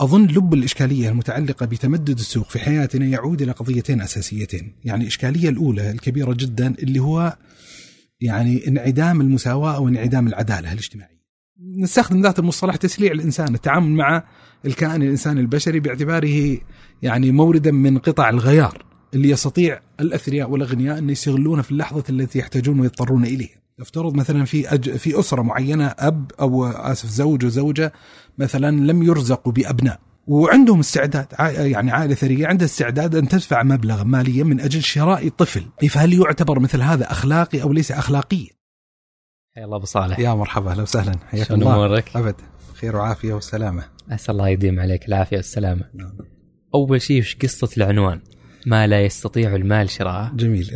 أظن لب الإشكالية المتعلقة بتمدد السوق في حياتنا يعود إلى قضيتين أساسيتين. يعني الإشكالية الأولى الكبيرة جدا اللي هو يعني انعدام المساواة أو انعدام العدالة الاجتماعية. نستخدم ذات المصطلح تسليع الإنسان التعامل مع الكائن الإنساني البشري باعتباره يعني موردا من قطع الغيار اللي يستطيع الأثرياء والأغنياء أن يستغلونه في اللحظة التي يحتاجون ويضطرون إليها. افترض مثلا في أج... في أسرة معينة أب أو آسف زوج وزوجة مثلا لم يرزقوا بأبناء وعندهم استعداد يعني عائلة ثرية عندها استعداد أن تدفع مبلغا ماليا من أجل شراء طفل فهل يعتبر مثل هذا أخلاقي أو ليس اخلاقيا؟ حيا الله أبو صالح يا مرحبا أهلا وسهلا حياك الله أمورك؟ أبد خير وعافية وسلامة أسأل الله يديم عليك العافية والسلامة نعم. أول شيء وش قصة العنوان؟ ما لا يستطيع المال شراءه. جميل.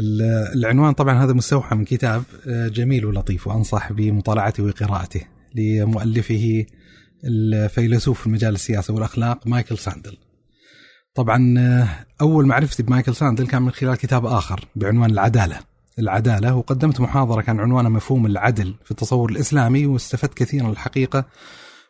العنوان طبعا هذا مستوحى من كتاب آه، جميل ولطيف وأنصح بمطالعته وقراءته لمؤلفه الفيلسوف في مجال السياسة والأخلاق مايكل ساندل. طبعا آه، أول معرفتي بمايكل ساندل كان من خلال كتاب آخر بعنوان العدالة. العدالة وقدمت محاضرة كان عنوانها مفهوم العدل في التصور الإسلامي واستفدت كثيرا الحقيقة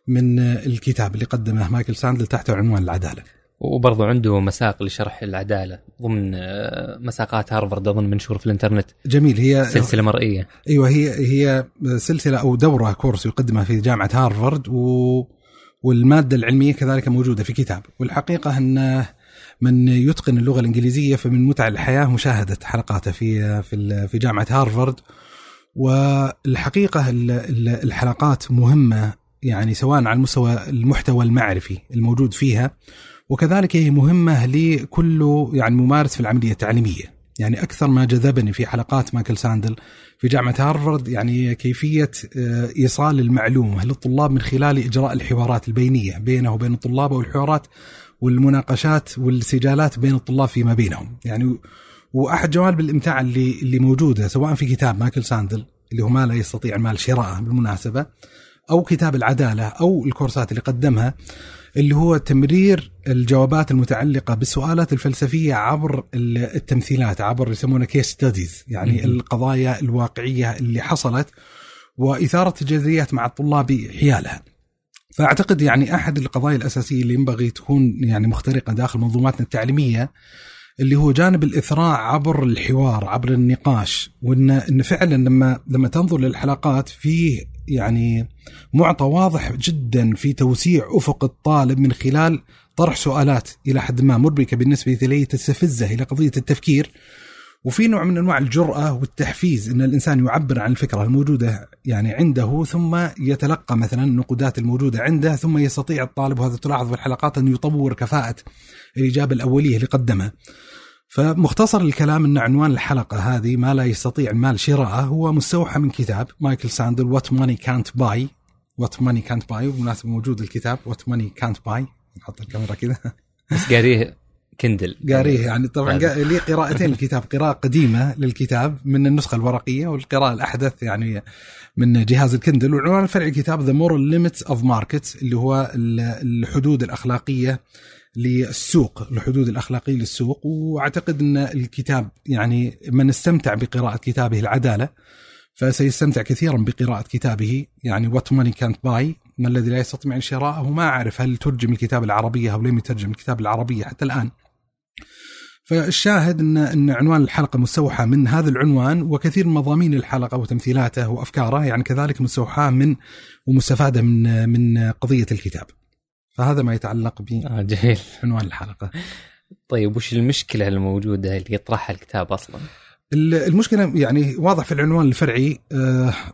من الكتاب اللي قدمه مايكل ساندل تحت عنوان العدالة. وبرضه عنده مساق لشرح العدالة ضمن آه، مساقات هارفارد أظن منشور في الإنترنت. جميل. هي سلسلة مرئية. أيوه هي هي سلسلة أو دورة كورس يقدمها في جامعة هارفارد و والمادة العلمية كذلك موجودة في كتاب. والحقيقة أن من يتقن اللغة الإنجليزية فمن متع الحياة مشاهدة حلقاته في في في جامعة هارفارد. والحقيقة الحلقات مهمة يعني سواء على المستوى المحتوى المعرفي الموجود فيها وكذلك هي مهمة لكل يعني ممارس في العملية التعليمية. يعني أكثر ما جذبني في حلقات مايكل ساندل في جامعة هارفارد يعني كيفية آه، إيصال المعلومة للطلاب من خلال إجراء الحوارات البينية بينه وبين الطلاب أو الحوارات والمناقشات والسجالات بين الطلاب فيما بينهم. يعني وأحد جوانب الإمتاع اللي اللي موجودة سواء في كتاب مايكل ساندل اللي هو ما لا يستطيع المال شراءه بالمناسبة أو كتاب العدالة أو الكورسات اللي قدمها اللي هو تمرير الجوابات المتعلقة بالسؤالات الفلسفية عبر التمثيلات عبر يسمونها case studies يعني م- القضايا الواقعية اللي حصلت وإثارة الجدليات مع الطلاب حيالها فأعتقد يعني أحد القضايا الأساسية اللي ينبغي تكون يعني مخترقة داخل منظوماتنا التعليمية اللي هو جانب الإثراء عبر الحوار عبر النقاش وان إن فعلا لما لما تنظر للحلقات فيه يعني معطى واضح جدا في توسيع أفق الطالب من خلال طرح سؤالات إلى حد ما مربكة بالنسبة اليه تستفزه إلى قضية التفكير وفي نوع من أنواع الجرأة والتحفيز إن الإنسان يعبر عن الفكرة الموجودة يعني عنده ثم يتلقى مثلا النقودات الموجودة عنده ثم يستطيع الطالب وهذا تلاحظ في الحلقات أن يطور كفاءة الإجابة الأولية اللي قدمها. فمختصر الكلام أن عنوان الحلقة هذه ما لا يستطيع المال شراءه هو مستوحى من كتاب مايكل ساندل وات ماني كانت باي وات ماني كانت باي وبالمناسبة موجود الكتاب وات ماني كانت باي نحط الكاميرا كذا. بس قاريه Kindle. قاريه يعني طبعا لي قراءتين الكتاب قراءة قديمة للكتاب من النسخة الورقية والقراءة الأحدث يعني من جهاز ال Kindle. والعنوان الفرعي الكتاب The Moral Limits of Market اللي هو الحدود الأخلاقية للسوق الحدود الأخلاقية للسوق. وأعتقد أن الكتاب يعني من استمتع بقراءة كتابه العدالة فسيستمتع كثيرا بقراءة كتابه. يعني وات ماني كانت باي ما الذي لا يستطيع شراءه ما أعرف هل ترجم الكتاب العربية أو لم يترجم الكتاب العربية حتى الآن. فالشاهد ان أن عنوان الحلقة مستوحى من هذا العنوان وكثير من مضامين الحلقة وتمثيلاته وأفكاره يعني كذلك مستوحاه من ومستفادة من من قضية الكتاب. فهذا ما يتعلق بعنوان آه الحلقة. طيب وش المشكلة الموجودة اللي يطرحها الكتاب أصلا؟ المشكلة يعني واضح في العنوان الفرعي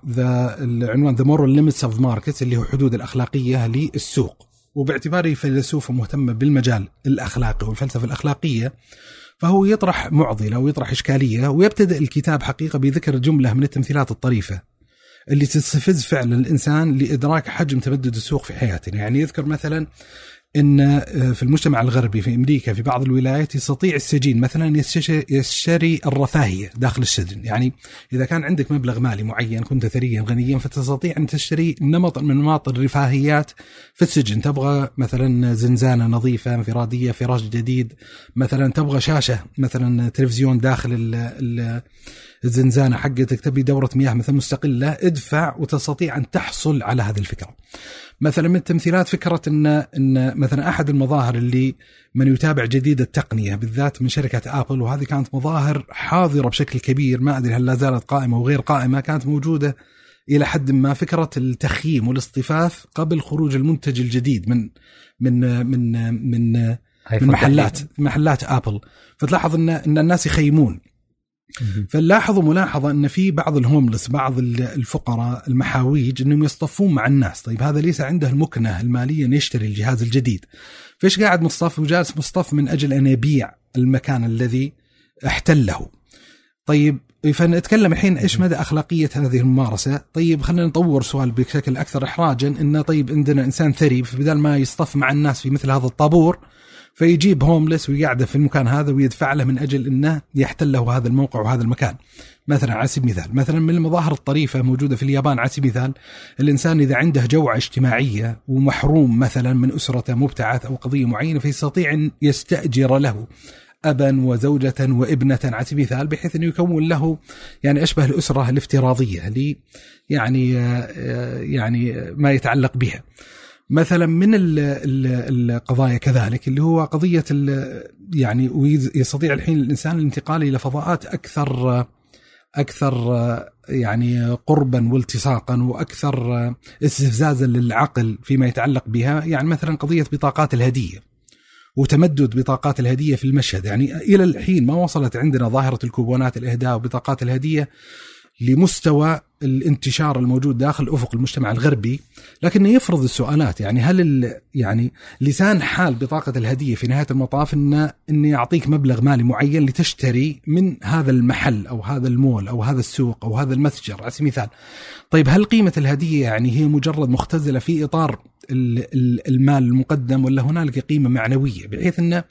ذا uh, العنوان The Moral Limits of Market اللي هو حدود الأخلاقية للسوق وباعتباره فيلسوف مهتم بالمجال الأخلاقي والفلسفة الأخلاقية فهو يطرح معضلة ويطرح إشكالية ويبتدئ الكتاب حقيقة بذكر جملة من التمثيلات الطريفة اللي تستفز فعلا الإنسان لإدراك حجم تمدد السوق في حياتنا، يعني يذكر مثلا إن آه، في المجتمع الغربي في أمريكا في بعض الولايات يستطيع السجين مثلا يشتري الرفاهية داخل السجن، يعني إذا كان عندك مبلغ مالي معين كنت ثريا غنيا فتستطيع أن تشتري نمط من نمط الرفاهيات في السجن، تبغى مثلا زنزانة نظيفة انفرادية فراش جديد، مثلا تبغى شاشة مثلا تلفزيون داخل ال ال الزنزانة حقتك تبي دورة مياه مثلا مستقلة ادفع وتستطيع أن تحصل على هذه الفكرة. مثلا من التمثيلات فكرة إن إن مثلا أحد المظاهر اللي من يتابع جديد التقنية بالذات من شركة آبل وهذه كانت مظاهر حاضرة بشكل كبير ما أدري هل لا زالت قائمة أو غير قائمة كانت موجودة إلى حد ما. فكرة التخييم والاصطفاف قبل خروج المنتج الجديد من من من من من محلات محلات آبل. فتلاحظ إن إن الناس يخيمون. فنلاحظوا ملاحظة أن في بعض الهوملس بعض الفقراء المحاويج أنهم يصطفون مع الناس، طيب هذا ليس عنده المكنة المالية أن يشتري الجهاز الجديد. فإيش قاعد مصطف وجالس مصطف من أجل أن يبيع المكان الذي احتله. طيب فنتكلم الحين إيش مدى أخلاقية هذه الممارسة؟ طيب خلينا نطور سؤال بشكل أكثر احراجا انه طيب عندنا إنسان ثري فبدال ما يصطف مع الناس في مثل هذا الطابور فيجيب هوملس ويقعده في المكان هذا ويدفع له من أجل إنه يحتل له هذا الموقع وهذا المكان. مثلا على سبيل المثال، مثلا من المظاهر الطريفة موجودة في اليابان على سبيل المثال الإنسان إذا عنده جوعة اجتماعية ومحروم مثلا من أسرته مبتعث أو قضية معينة فيستطيع أن يستأجر له ابا وزوجة وابنة على سبيل المثال بحيث انه يكون له يعني أشبه الأسرة الافتراضية اللي يعني آه، يعني ما يتعلق بها. مثلا من القضايا كذلك اللي هو قضية يعني ويستطيع الحين الإنسان الانتقال إلى فضاءات أكثر أكثر يعني قربا والتصاقا وأكثر استفزازا للعقل فيما يتعلق بها يعني مثلا قضية بطاقات الهدية وتمدد بطاقات الهدية في المشهد. يعني إلى الحين ما وصلت عندنا ظاهرة الكوبونات الإهداء وبطاقات الهدية لمستوى الانتشار الموجود داخل أفق المجتمع الغربي لكنه يفرض السؤالات يعني هل يعني لسان حال بطاقة الهدية في نهاية المطاف انه انه يعطيك مبلغ مالي معين لتشتري من هذا المحل أو هذا المول أو هذا السوق أو هذا المتجر على سبيل المثال. طيب هل قيمة الهدية يعني هي مجرد مختزلة في إطار المال المقدم ولا هنالك قيمة معنوية بحيث انه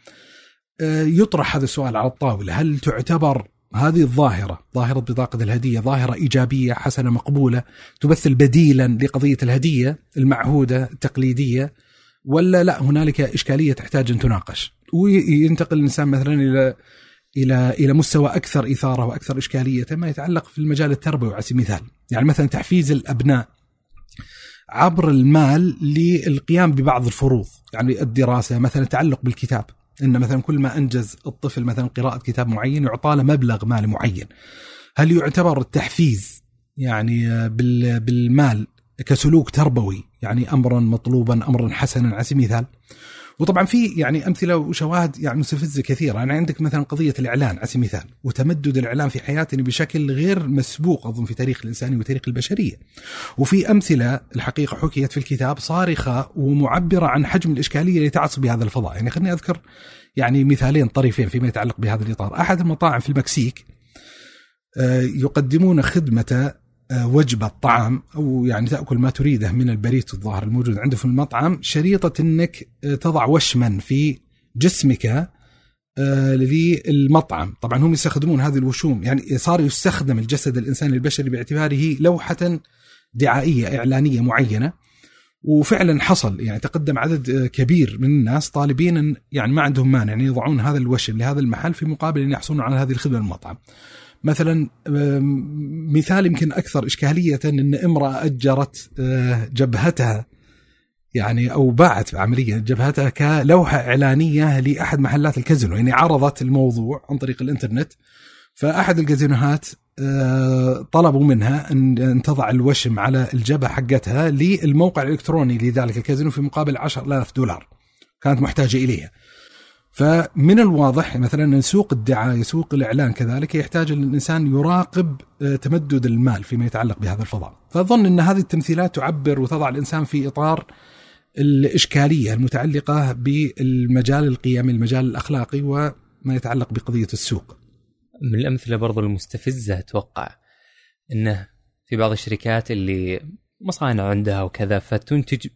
آه، يطرح هذا السؤال على الطاولة هل تعتبر هذه الظاهرة ظاهرة بطاقة الهدية ظاهرة إيجابية حسنة مقبولة تمثل بديلا لقضية الهدية المعهودة التقليدية ولا لا هنالك إشكالية تحتاج أن تناقش. وينتقل الإنسان مثلا إلى إلى إلى مستوى أكثر إثارة وأكثر إشكالية ما يتعلق في المجال التربوي على سبيل المثال. يعني مثلا تحفيز الأبناء عبر المال للقيام ببعض الفروض يعني الدراسة مثلا التعلق بالكتاب. إن مثلا كل ما أنجز الطفل مثلا قراءة كتاب معين يعطى له مبلغ مالي معين. هل يعتبر التحفيز يعني بالمال كسلوك تربوي يعني امرا مطلوبا امرا حسنا على سبيل المثال؟ وطبعا في يعني أمثلة وشواهد يعني مستفزة كثيرة، يعني عندك مثلا قضية الإعلان على سبيل المثال، وتمدد الإعلان في حياتنا بشكل غير مسبوق أظن في تاريخ الانساني وتاريخ البشرية. وفي أمثلة الحقيقة حكيت في الكتاب صارخة ومعبرة عن حجم الإشكالية اللي تعصب بهذا الفضاء، يعني خليني أذكر يعني مثالين طريفين فيما يتعلق بهذا الإطار، أحد المطاعم في المكسيك آه، يقدمون خدمة وجبة طعام أو يعني تأكل ما تريده من البريت الظاهر الموجود عنده في المطعم شريطة أنك آه، تضع وشما في جسمك آه، للمطعم. طبعا هم يستخدمون هذه الوشوم يعني صار يستخدم الجسد الإنساني البشري باعتباره لوحة دعائية إعلانية معينة. وفعلا حصل يعني تقدم عدد كبير من الناس طالبين يعني ما عندهم مانع يعني يضعون هذا الوشم لهذا المحل في مقابل أن يحصلون على هذه الخدمة المطعم. مثلا مثال يمكن أكثر إشكالية إن امرأة أجرت آه، جبهتها يعني أو باعت عمليا جبهتها كلوحة إعلانية لأحد محلات الكازينو يعني عرضت الموضوع عن طريق الإنترنت. فأحد الكازينوهات آه، طلبوا منها أن تضع الوشم على الجبهة حقتها للموقع الإلكتروني لذلك الكازينو في مقابل 10000 دولار كانت محتاجة إليها. فمن الواضح مثلا أن سوق الدعاية سوق الإعلان كذلك يحتاج الإنسان يراقب آه، تمدد المال فيما يتعلق بهذا الفضاء فاظن أن هذه التمثيلات تعبر وتضع الإنسان في إطار الإشكالية المتعلقة بالمجال القيمي المجال الأخلاقي وما يتعلق بقضية السوق من الأمثلة برضو المستفزة أتوقع إنه في بعض الشركات اللي مصانع عندها وكذا فتنتج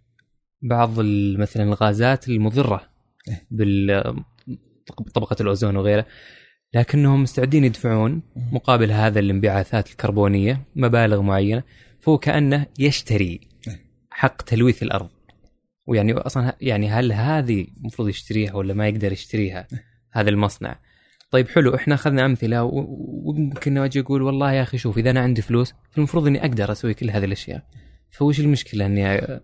بعض مثلا الغازات المضرة إيه. بطبقه الأوزون وغيره لكنهم مستعدين يدفعون مقابل هذا الانبعاثات الكربونية مبالغ معينة فهو كأنه يشتري إيه. حق تلويث الأرض. ويعني أصلا يعني هل هذه المفروض يشتريها ولا ما يقدر يشتريها؟ إيه. هذا المصنع. طيب حلو إحنا أخذنا أمثلة وممكن أجي أقول والله يا أخي شوف إذا أنا عندي فلوس فالمفروض إني أقدر أسوي كل هذه الأشياء. فوش المشكلة إني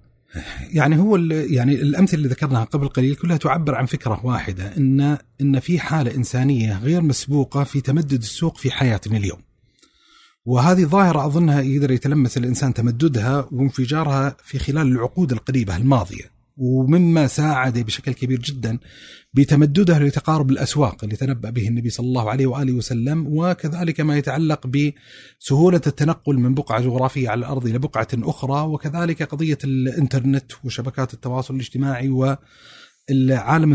يعني هو يعني الأمثلة اللي ذكرناها قبل قليل كلها تعبر عن فكرة واحدة ان إن في حالة إنسانية غير مسبوقة في تمدد السوق في حياتنا اليوم. وهذه ظاهرة أظنها يقدر يتلمس الإنسان تمددها وانفجارها في خلال العقود القريبة الماضية. ومما ساعد بشكل كبير جدا بتمدده لتقارب الأسواق اللي تنبأ به النبي صلى الله عليه وآله وسلم وكذلك ما يتعلق بسهولة التنقل من بقعة جغرافية على الأرض إلى بقعة أخرى وكذلك قضية الإنترنت وشبكات التواصل الاجتماعي والعالم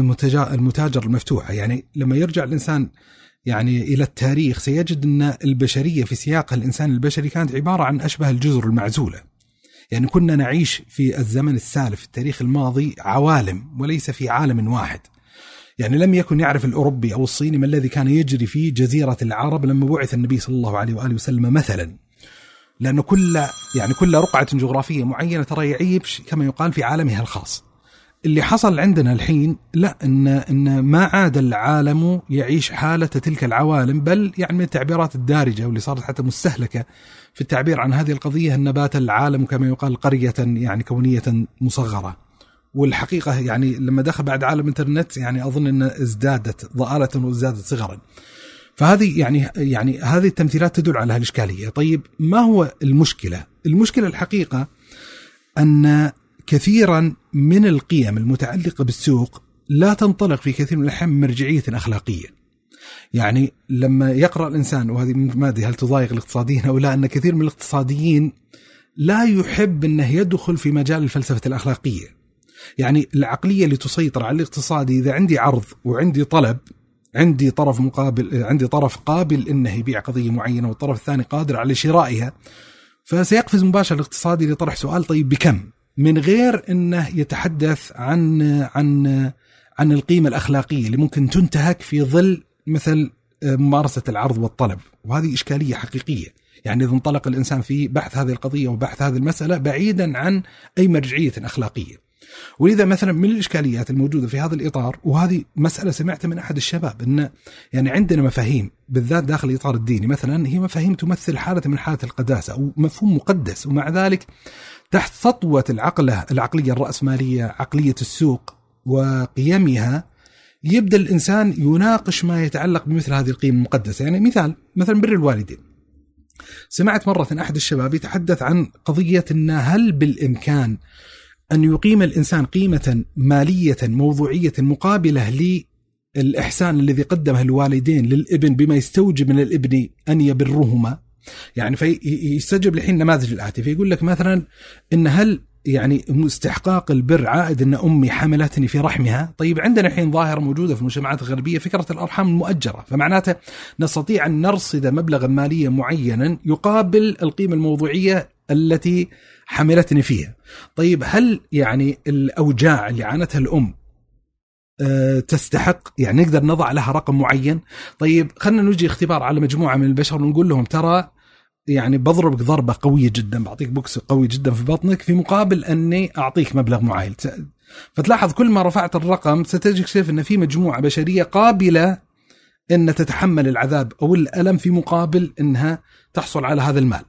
المتاجر المفتوحه يعني لما يرجع الإنسان يعني إلى التاريخ سيجد أن البشرية في سياقها الإنسان البشري كانت عبارة عن أشبه الجزر المعزولة. يعني كنا نعيش في الزمن السالف في التاريخ الماضي عوالم وليس في عالم واحد. يعني لم يكن يعرف الأوروبي أو الصيني ما الذي كان يجري في جزيرة العرب لما بعث النبي صلى الله عليه وآله وسلم مثلا. لأنه كل يعني كل رقعة جغرافية معينة ترى يعيش كما يقال في عالمها الخاص. اللي حصل عندنا الحين لا ان إن ما عاد العالم يعيش حالة تلك العوالم بل يعني من التعبيرات الدارجة واللي صارت حتى مستهلكة في التعبير عن هذه القضية إن بات العالم كما يقال قرية يعني كونية مصغرة. والحقيقة يعني لما دخل بعد عالم الإنترنت يعني أظن إن ازدادت ضآلة وازدادت صغرا. فهذه يعني يعني هذه التمثيلات تدل على هالإشكالية، طيب ما هو المشكلة؟ المشكلة الحقيقة أن كثيرا من القيم المتعلقة بالسوق لا تنطلق في كثير من الأحيان من مرجعية أخلاقية. يعني لما يقرأ الإنسان وهذه ما أدري هل تضايق الاقتصاديين أو لا أن كثير من الاقتصاديين لا يحب انه يدخل في مجال الفلسفة الأخلاقية. يعني العقلية اللي تسيطر على الاقتصادي إذا عندي عرض وعندي طلب عندي طرف مقابل عندي طرف قابل إنه يبيع قضية معينة والطرف الثاني قادر على شرائها فسيقفز مباشر الاقتصادي لطرح سؤال طيب بكم؟ من غير أنه يتحدث عن عن عن القيمة الأخلاقية اللي ممكن تنتهك في ظل مثل ممارسة العرض والطلب. وهذه إشكالية حقيقية. يعني إذا انطلق الإنسان في بحث هذه القضية وبحث هذه المسألة بعيدا عن أي مرجعية أخلاقية. ولذا مثلا من الإشكاليات الموجودة في هذا الإطار وهذه مسألة سمعتها من أحد الشباب إن يعني عندنا مفاهيم بالذات داخل الاطار الديني مثلا هي مفاهيم تمثل حالة من حالات القداسة أو مفهوم مقدس ومع ذلك تحت سطوة العقلة العقلية الرأسمالية عقلية السوق وقيمها يبدأ الإنسان يناقش ما يتعلق بمثل هذه القيم المقدسة. يعني مثال مثلا بر الوالدين. سمعت مرة أحد الشباب يتحدث عن قضية أن هل بالإمكان أن يقيم الإنسان قيمة مالية موضوعية مقابلة للإحسان الذي قدمه الوالدين للإبن بما يستوجب من الإبن أن يبرهما؟ يعني فيستجب الحين نماذج الآتي. فيقول لك مثلا إن هل يعني استحقاق البر عائد إن أمي حملتني في رحمها، طيب عندنا الحين ظاهرة موجودة في المجتمعات الغربية فكرة الأرحام المؤجرة، فمعناته نستطيع أن نرصد مبلغا ماليا معينا يقابل القيمة الموضوعية التي حملتني فيها. طيب هل يعني الأوجاع اللي عانتها الأم تستحق. يعني نقدر نضع لها رقم معين. طيب خلينا نجي اختبار على مجموعة من البشر ونقول لهم ترى يعني بضربك ضربة قوية جدا بعطيك بوكس قوي جدا في بطنك في مقابل أني أعطيك مبلغ معين. فتلاحظ كل ما رفعت الرقم ستكتشف إن في مجموعة بشرية قابلة إن تتحمل العذاب أو الألم في مقابل إنها تحصل على هذا المال.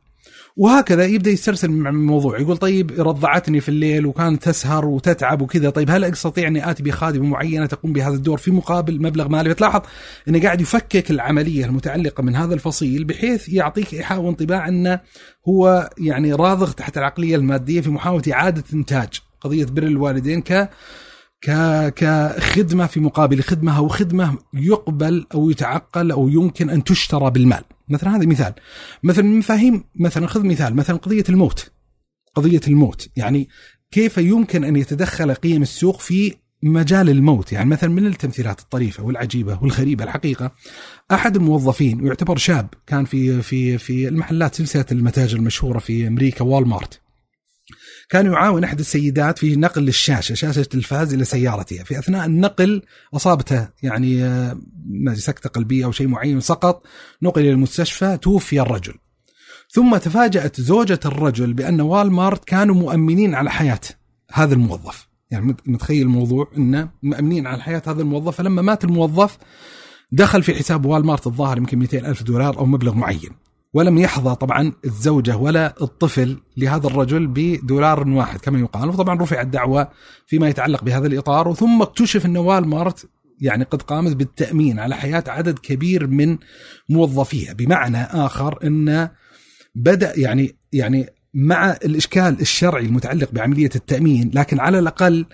وهكذا يبدأ يسترسل مع الموضوع يقول طيب رضعتني في الليل وكانت تسهر وتتعب وكذا. طيب هل أستطيع أني آتي بخادمه معينة تقوم بهذا الدور في مقابل مبلغ مالي؟ فتلاحظ إنه قاعد يفكك العملية المتعلقة من هذا الفصيل بحيث يعطيك إيحاء وانطباع أنه هو يعني راضغ تحت العقلية المادية في محاولة إعادة إنتاج قضية بر الوالدين ك كخدمة في مقابل خدمة أو خدمة يقبل أو يتعقل أو يمكن أن تشترى بالمال. مثلا هذا مثال. مثلا مفاهيم مثلا خذ مثال مثلا قضية الموت. قضية الموت يعني كيف يمكن أن يتدخل قيم السوق في مجال الموت يعني مثلا من التمثيلات الطريفة والعجيبة والغريبة الحقيقة أحد الموظفين ويعتبر شاب كان في في في المحلات سلسلة المتاجر المشهورة في أمريكا وول مارت كان يعاون أحد السيدات في نقل الشاشة شاشة التلفاز إلى سيارتها. في أثناء النقل أصابته يعني آه، سكتة قلبية أو شيء معين سقط نقل إلى المستشفى توفي الرجل. ثم تفاجأت زوجة الرجل بأن والمارت كانوا مؤمنين على حياة هذا الموظف. يعني متخيل الموضوع؟ إنه مؤمنين على حياة هذا الموظف. فلما مات الموظف دخل في حساب والمارت الظاهر يمكن 200 ألف دولار أو مبلغ معين. ولم يحظى طبعا الزوجة ولا الطفل لهذا الرجل بدولار واحد كما يقال. وطبعا رفع الدعوة فيما يتعلق بهذا الإطار ثم اكتشف أن والمارت يعني قد قامت بالتأمين على حياة عدد كبير من موظفيها. بمعنى آخر أن بدأ يعني يعني مع الإشكال الشرعي المتعلق بعملية التأمين لكن على الأقل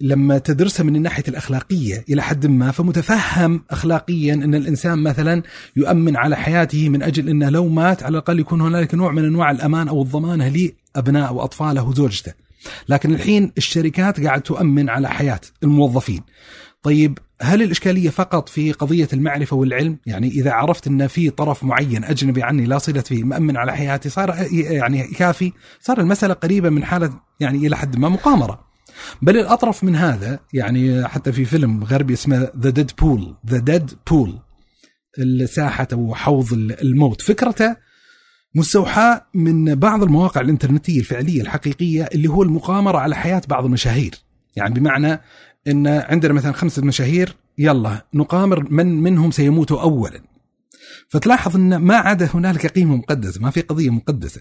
لما تدرسها من الناحية الأخلاقية إلى حد ما فمتفهم اخلاقيا أن الإنسان مثلا يؤمن على حياته من أجل أنه لو مات على الأقل يكون هنالك نوع من أنواع الأمان أو الضمانة لأبنائه وأطفاله وزوجته. لكن الحين الشركات قاعد تؤمن على حياة الموظفين. طيب هل الإشكالية فقط في قضية المعرفة والعلم؟ يعني إذا عرفت أن في طرف معين أجنبي عني لا صلة فيه مأمن على حياتي صار يعني كافي، صار المسألة قريبة من حالة يعني إلى حد ما مقامرة. بل الأطرف من هذا يعني حتى في فيلم غربي اسمه The Dead Pool The Dead Pool الساحة أو حوض الموت. فكرته مستوحاة من بعض المواقع الإنترنتية الفعلية الحقيقية اللي هو المقامرة على حياة بعض المشاهير. يعني بمعنى إن عندنا مثلا خمسة مشاهير يلا نقامر من منهم سيموت اولا. فتلاحظ إن ما عدا هنالك قيمة مقدسة ما في قضية مقدسة.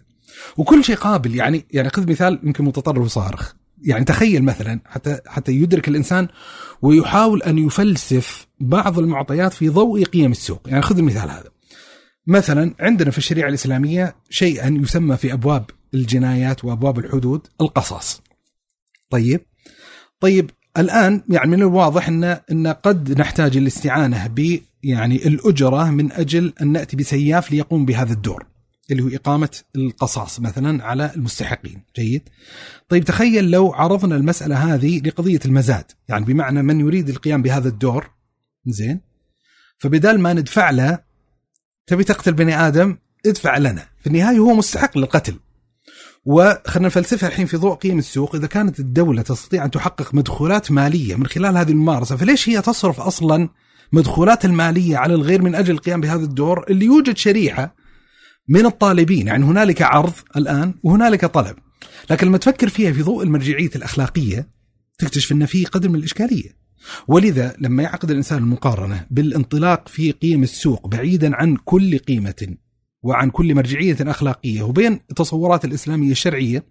وكل شيء قابل يعني يعني خذ مثال يمكن متطرف وصارخ. يعني تخيل مثلا حتى حتى يدرك الإنسان ويحاول أن يفلسف بعض المعطيات في ضوء قيم السوق، يعني خذ المثال هذا. مثلا عندنا في الشريعة الإسلامية شيئا يسمى في أبواب الجنايات وأبواب الحدود القصاص. طيب طيب الآن يعني من الواضح إن إن قد نحتاج الاستعانة ب يعني الأجرة من أجل أن نأتي بسياف ليقوم بهذا الدور. اللي هو إقامة القصاص مثلا على المستحقين. جيد. طيب تخيل لو عرضنا المسألة هذه لقضية المزاد. يعني بمعنى من يريد القيام بهذا الدور. زين. فبدال ما ندفع له تبي تقتل بني آدم؟ ادفع لنا. في النهاية هو مستحق للقتل. وخلنا نفلسفها الحين في ضوء قيم السوق. إذا كانت الدولة تستطيع أن تحقق مدخولات مالية من خلال هذه الممارسة فليش هي تصرف أصلا مدخولات المالية على الغير من أجل القيام بهذا الدور اللي يوجد شريحه من الطالبين. يعني هنالك عرض الآن وهنالك طلب. لكن لما تفكر فيها في ضوء المرجعية الأخلاقية تكتشف ان في قدر من الاشكاليه ولذا لما يعقد الإنسان المقارنة بالانطلاق في قيم السوق بعيدا عن كل قيمة وعن كل مرجعية أخلاقية وبين التصورات الإسلامية الشرعية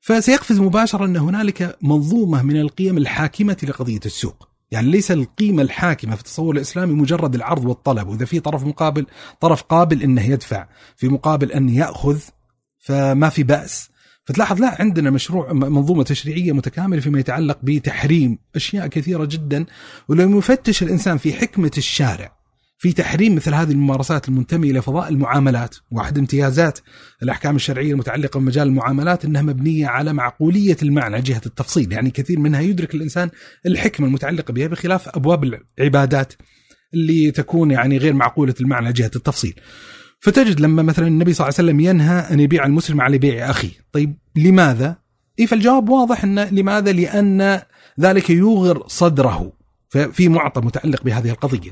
فسيقفز مباشره أن هنالك منظومة من القيم الحاكمة لقضية السوق. يعني ليس القيمة الحاكمة في التصور الإسلامي مجرد العرض والطلب وإذا في طرف مقابل طرف قابل أنه يدفع في مقابل أن يأخذ فما في بأس. فتلاحظ لا عندنا مشروع منظومة تشريعية متكاملة فيما يتعلق بتحريم أشياء كثيرة جدا ولما يفتش الإنسان في حكمة الشارع. في تحريم مثل هذه الممارسات المنتمية إلى فضاء المعاملات. واحد امتيازات الأحكام الشرعية المتعلقة بمجال المعاملات أنها مبنية على معقولية المعنى جهة التفصيل. يعني كثير منها يدرك الإنسان الحكمة المتعلقة بها بخلاف أبواب العبادات اللي تكون يعني غير معقولة المعنى جهة التفصيل. فتجد لما مثلا النبي صلى الله عليه وسلم ينهى أن يبيع المسلم على بيع أخيه. طيب لماذا؟ إيه فالجواب واضح أن لماذا؟ لأن ذلك يوغر صدره. في معطى متعلق بهذه القضية.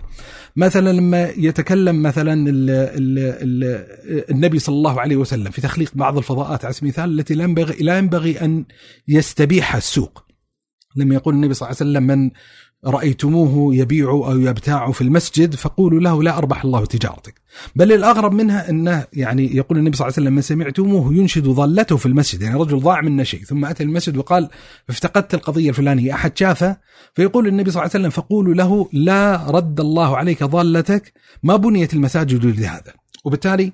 مثلا لما يتكلم مثلا ال ال ال النبي صلى الله عليه وسلم في تخليق بعض الفضاءات على سبيل المثال التي لا ينبغي لا ينبغي أن يستبيحها السوق. لما يقول النبي صلى الله عليه وسلم من رأيتموه يبيع أو يبتاع في المسجد فقولوا له لا أربح الله تجارتك. بل الأغرب منها أنه يعني يقول النبي صلى الله عليه وسلم من سمعتموه ينشد ضالته في المسجد يعني رجل ضاع منه شيء ثم أتى المسجد وقال افتقدت القضية الفلانية أحد شافه؟ فيقول النبي صلى الله عليه وسلم فقولوا له لا رد الله عليك ضالتك ما بنيت المساجد لهذا. وبالتالي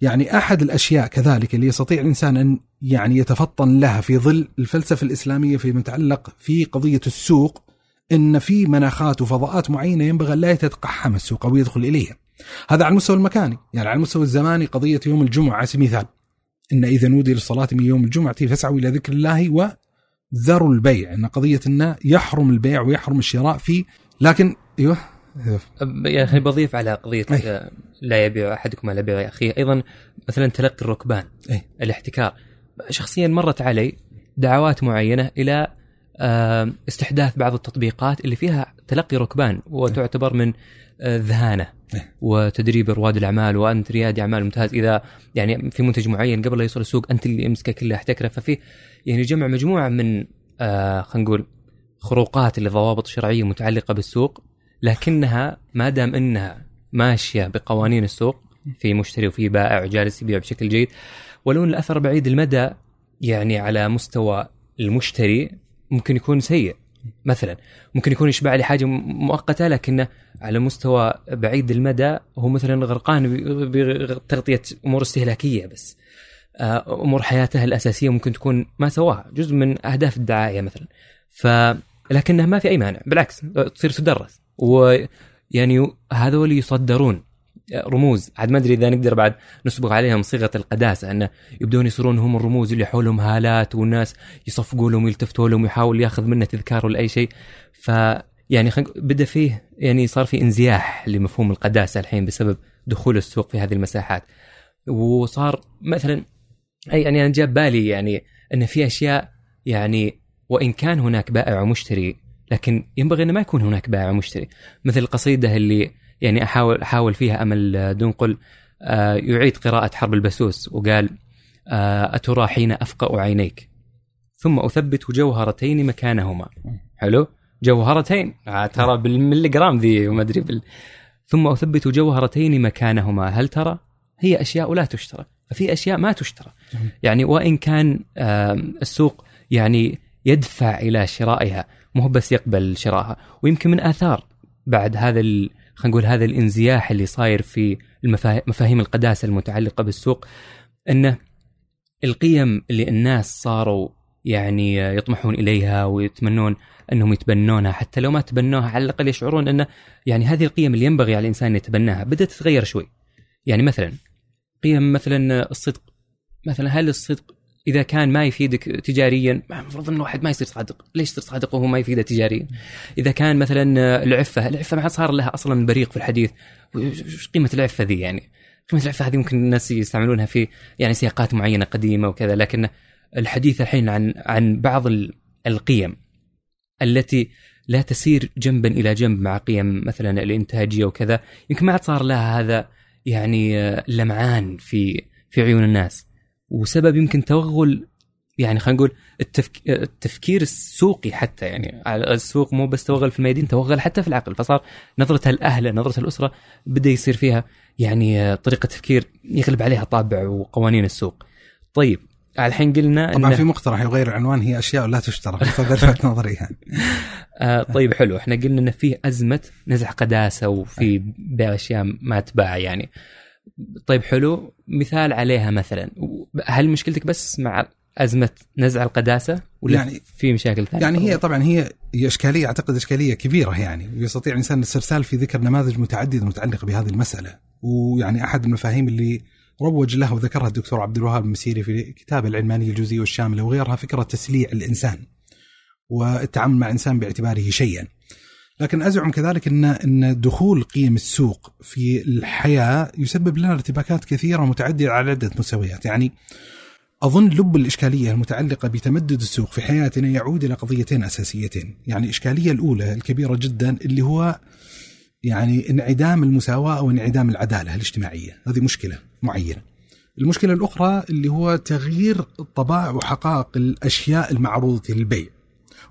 يعني أحد الأشياء كذلك اللي يستطيع الإنسان أن يعني يتفطن لها في ظل الفلسفة الإسلامية فيما يتعلق في قضية السوق إن في مناخات وفضاءات معينة ينبغي لا يتقحم السوق أو يدخل إليها. هذا على المستوى المكاني، يعني على المستوى الزماني قضية يوم الجمعة على سبيل المثال. إن إذا نودي للصلاة من يوم الجمعة فاسعوا إلى ذكر الله وذروا البيع، إن قضية إنه يحرم البيع ويحرم الشراء في لكن أيوه يا أخي بضيف على قضية أي. لا يبيع أحدكم على بيع أخيه أيضا مثلا تلقي الركبان أي. الاحتكار شخصيا مرت علي دعوات معينة إلى استحداث بعض التطبيقات اللي فيها تلقي ركبان وتعتبر من آه، ذهانة إيه. وتدريب رواد الأعمال وأنت ريادي أعمال ممتاز إذا يعني في منتج معين قبل لا يوصل السوق أنت اللي امسكه كله احتكره ففي يعني جمع مجموعة من آه خلينا نقول خروقات للضوابط الشرعيه متعلقة بالسوق لكنها ما دام إنها ماشية بقوانين السوق في مشتري وفي بائع وجالس يبيع بشكل جيد ولو إن الأثر بعيد المدى يعني على مستوى المشتري ممكن يكون سيء مثلا. ممكن يكون يشبع لي حاجة مؤقتة لكنه على مستوى بعيد المدى هو مثلا غرقان بتغطية أمور استهلاكية بس. آه، أمور حياته الأساسية ممكن تكون ما سواها جزء من أهداف الدعاية مثلا. ف لكنها ما في أي مانع بالعكس تصير تدرس. ويعني هذول يصدرون رموز. عاد ما أدري إذا نقدر بعد نسبق عليهم صيغة القداسة انه يبدون يصيرون هم الرموز اللي حولهم هالات والناس يصفقوا لهم ويلتفتوا لهم ويحاول يأخذ منه تذكار ولا أي شيء. ف يعني. بدأ فيه يعني صار في انزياح لمفهوم القداسة الحين بسبب دخول السوق في هذه المساحات. وصار مثلا أي يعني أنا جاب بالي يعني أن في أشياء يعني وإن كان هناك بائع ومشتري لكن ينبغي انه ما يكون هناك بائع ومشتري. مثل القصيدة اللي يعني احاول أحاول فيها أمل دنقل آه، يعيد قراءة حرب البسوس وقال آه، أترى حين أفقأ عينيك. ثم أثبت جوهرتين مكانهما. حلو؟ جوهرتين. آه، ترى بالملي جرام ذي وما أدري بال... ثم أثبت جوهرتين مكانهما. هل ترى؟ هي أشياء لا تشترى ففي أشياء ما تشترى يعني وإن كان السوق يعني يدفع إلى شرائها مو بس يقبل شرائها. ويمكن من آثار. بعد هذا ال... خلينا نقول هذا الانزياح اللي صاير في مفاهيم القداسة المتعلقة بالسوق انه القيم اللي الناس صاروا يعني يطمحون إليها ويتمنون أنهم يتبنونها حتى لو ما تبنوها على الأقل يشعرون انه يعني هذه القيم اللي ينبغي على الإنسان يتبناها بدأت تتغير شوي. يعني مثلا قيم مثلا الصدق مثلا هل الصدق إذا كان ما يفيدك تجاريا المفروض ان الواحد ما يصير صادق، ليش يصير صادق وهو ما يفيده تجاريا؟ إذا كان مثلا العفة، العفة ما عاد صار لها أصلا بريق في الحديث، وش قيمة العفة ذي يعني؟ قيمة العفة هذه ممكن الناس يستعملونها في يعني سياقات معينة قديمة وكذا، لكن الحديث الحين عن عن بعض القيم التي لا تسير جنبا إلى جنب مع قيم مثلا الإنتاجية وكذا، يمكن ما عاد صار لها هذا يعني لمعان في في عيون الناس. وسبب يمكن توغل يعني خلينا نقول التفك... التفكير السوقي حتى يعني السوق مو بس توغل في الميادين توغل حتى في العقل. فصار نظرة الأهل نظرة الأسرة بدأ يصير فيها يعني طريقة تفكير يغلب عليها طابع وقوانين السوق. طيب الحين قلنا طبعا في مقترح يغير العنوان هي أشياء لا تشترى لفت نظري يعني. آه طيب حلو. إحنا قلنا ان في أزمة نزع قداسة وفي بيع اشياء ما تباع يعني. طيب حلو مثال عليها مثلا هل مشكلتك بس مع أزمة نزع القداسة ولا يعني في مشاكل ثانية؟ يعني هي طبعا هي هي إشكالية أعتقد إشكالية كبيرة يعني ويستطيع الإنسان الاسترسال في ذكر نماذج متعددة متعلقة بهذه المسألة ويعني أحد المفاهيم اللي روج له وذكرها الدكتور عبد الوهاب المسيري في كتابه العلمانية الجزئية والشاملة وغيرها فكرة تسليع الإنسان والتعامل مع الإنسان باعتباره شيئا. لكن أزعم كذلك ان إن دخول قيم السوق في الحياة يسبب لنا ارتباكات كثيرة ومتعدده على عدة مستويات، يعني أظن لب الإشكالية المتعلقة بتمدد السوق في حياتنا يعود إلى قضيتين أساسيتين، يعني الإشكالية الأولى الكبيرة جدا اللي هو يعني انعدام المساواة أو انعدام العدالة الاجتماعية، هذه مشكلة معينة. المشكلة الأخرى اللي هو تغيير طبائع وحقائق الأشياء المعروضة للبيع.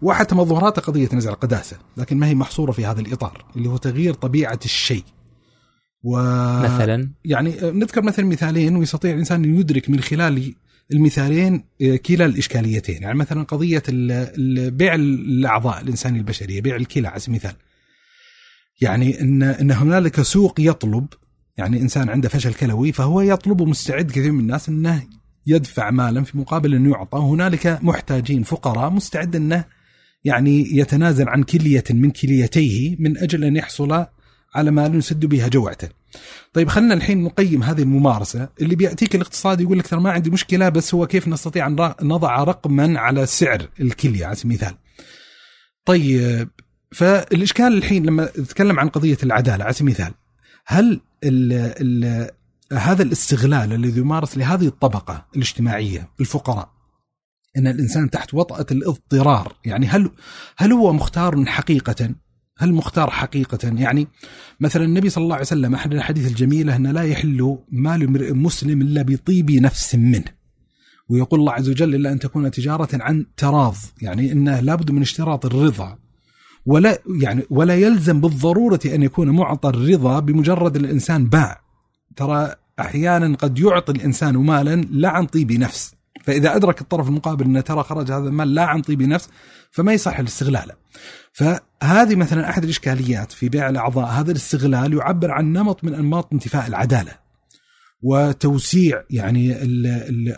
وحتى مظهرات قضية نزع القداسة لكن ما هي محصورة في هذا الإطار اللي هو تغيير طبيعة الشيء. و مثلا؟ يعني نذكر مثلا مثالين ويستطيع الإنسان أن يدرك من خلال المثالين آه، كلا الإشكاليتين. يعني مثلا قضية بيع الأعضاء الإنسانية البشرية بيع الكلى على سبيل المثال. يعني إن إن هنالك سوق يطلب يعني إنسان عنده فشل كلوي فهو يطلب ومستعد كثير من الناس إنه يدفع مالا في مقابل انه يعطى. هنالك محتاجين فقراء مستعد إنه يعني يتنازل عن كلية من كليتيه من أجل أن يحصل على مال يسد بها جوعته. طيب خلينا الحين نقيم هذه الممارسة. اللي بيأتيك الاقتصاد يقول لك ترى ما عندي مشكلة بس هو كيف نستطيع أن نضع رقما على سعر الكلية؟ على سبيل المثال. طيب فالإشكال الحين لما نتكلم عن قضية العدالة على سبيل المثال هل ال ال هذا الاستغلال الذي يمارس لهذه الطبقة الاجتماعية الفقراء إن الإنسان تحت وطأة الاضطرار، يعني هل هل هو مختار حقيقة؟ هل مختار حقيقة؟ يعني مثلا النبي صلى الله عليه وسلم أحد الأحاديث الجميلة ان لا يحل مال امرئ مسلم إلا بطيب نفس منه. ويقول الله عز وجل إلا أن تكون تجارة عن تراض، يعني انه لابد من اشتراط الرضا. ولا يعني ولا يلزم بالضرورة أن يكون معطى الرضا بمجرد الإنسان باع ترى أحيانا قد يعطي الإنسان مالا لا عن طيب نفس فإذا أدرك الطرف المقابل أنه ترى خرج هذا المال لا عن طيب نفس فما يصح الاستغلال فهذه مثلا أحد الإشكاليات في بيع الأعضاء هذا الاستغلال يعبر عن نمط من أنماط انتفاء العدالة وتوسيع يعني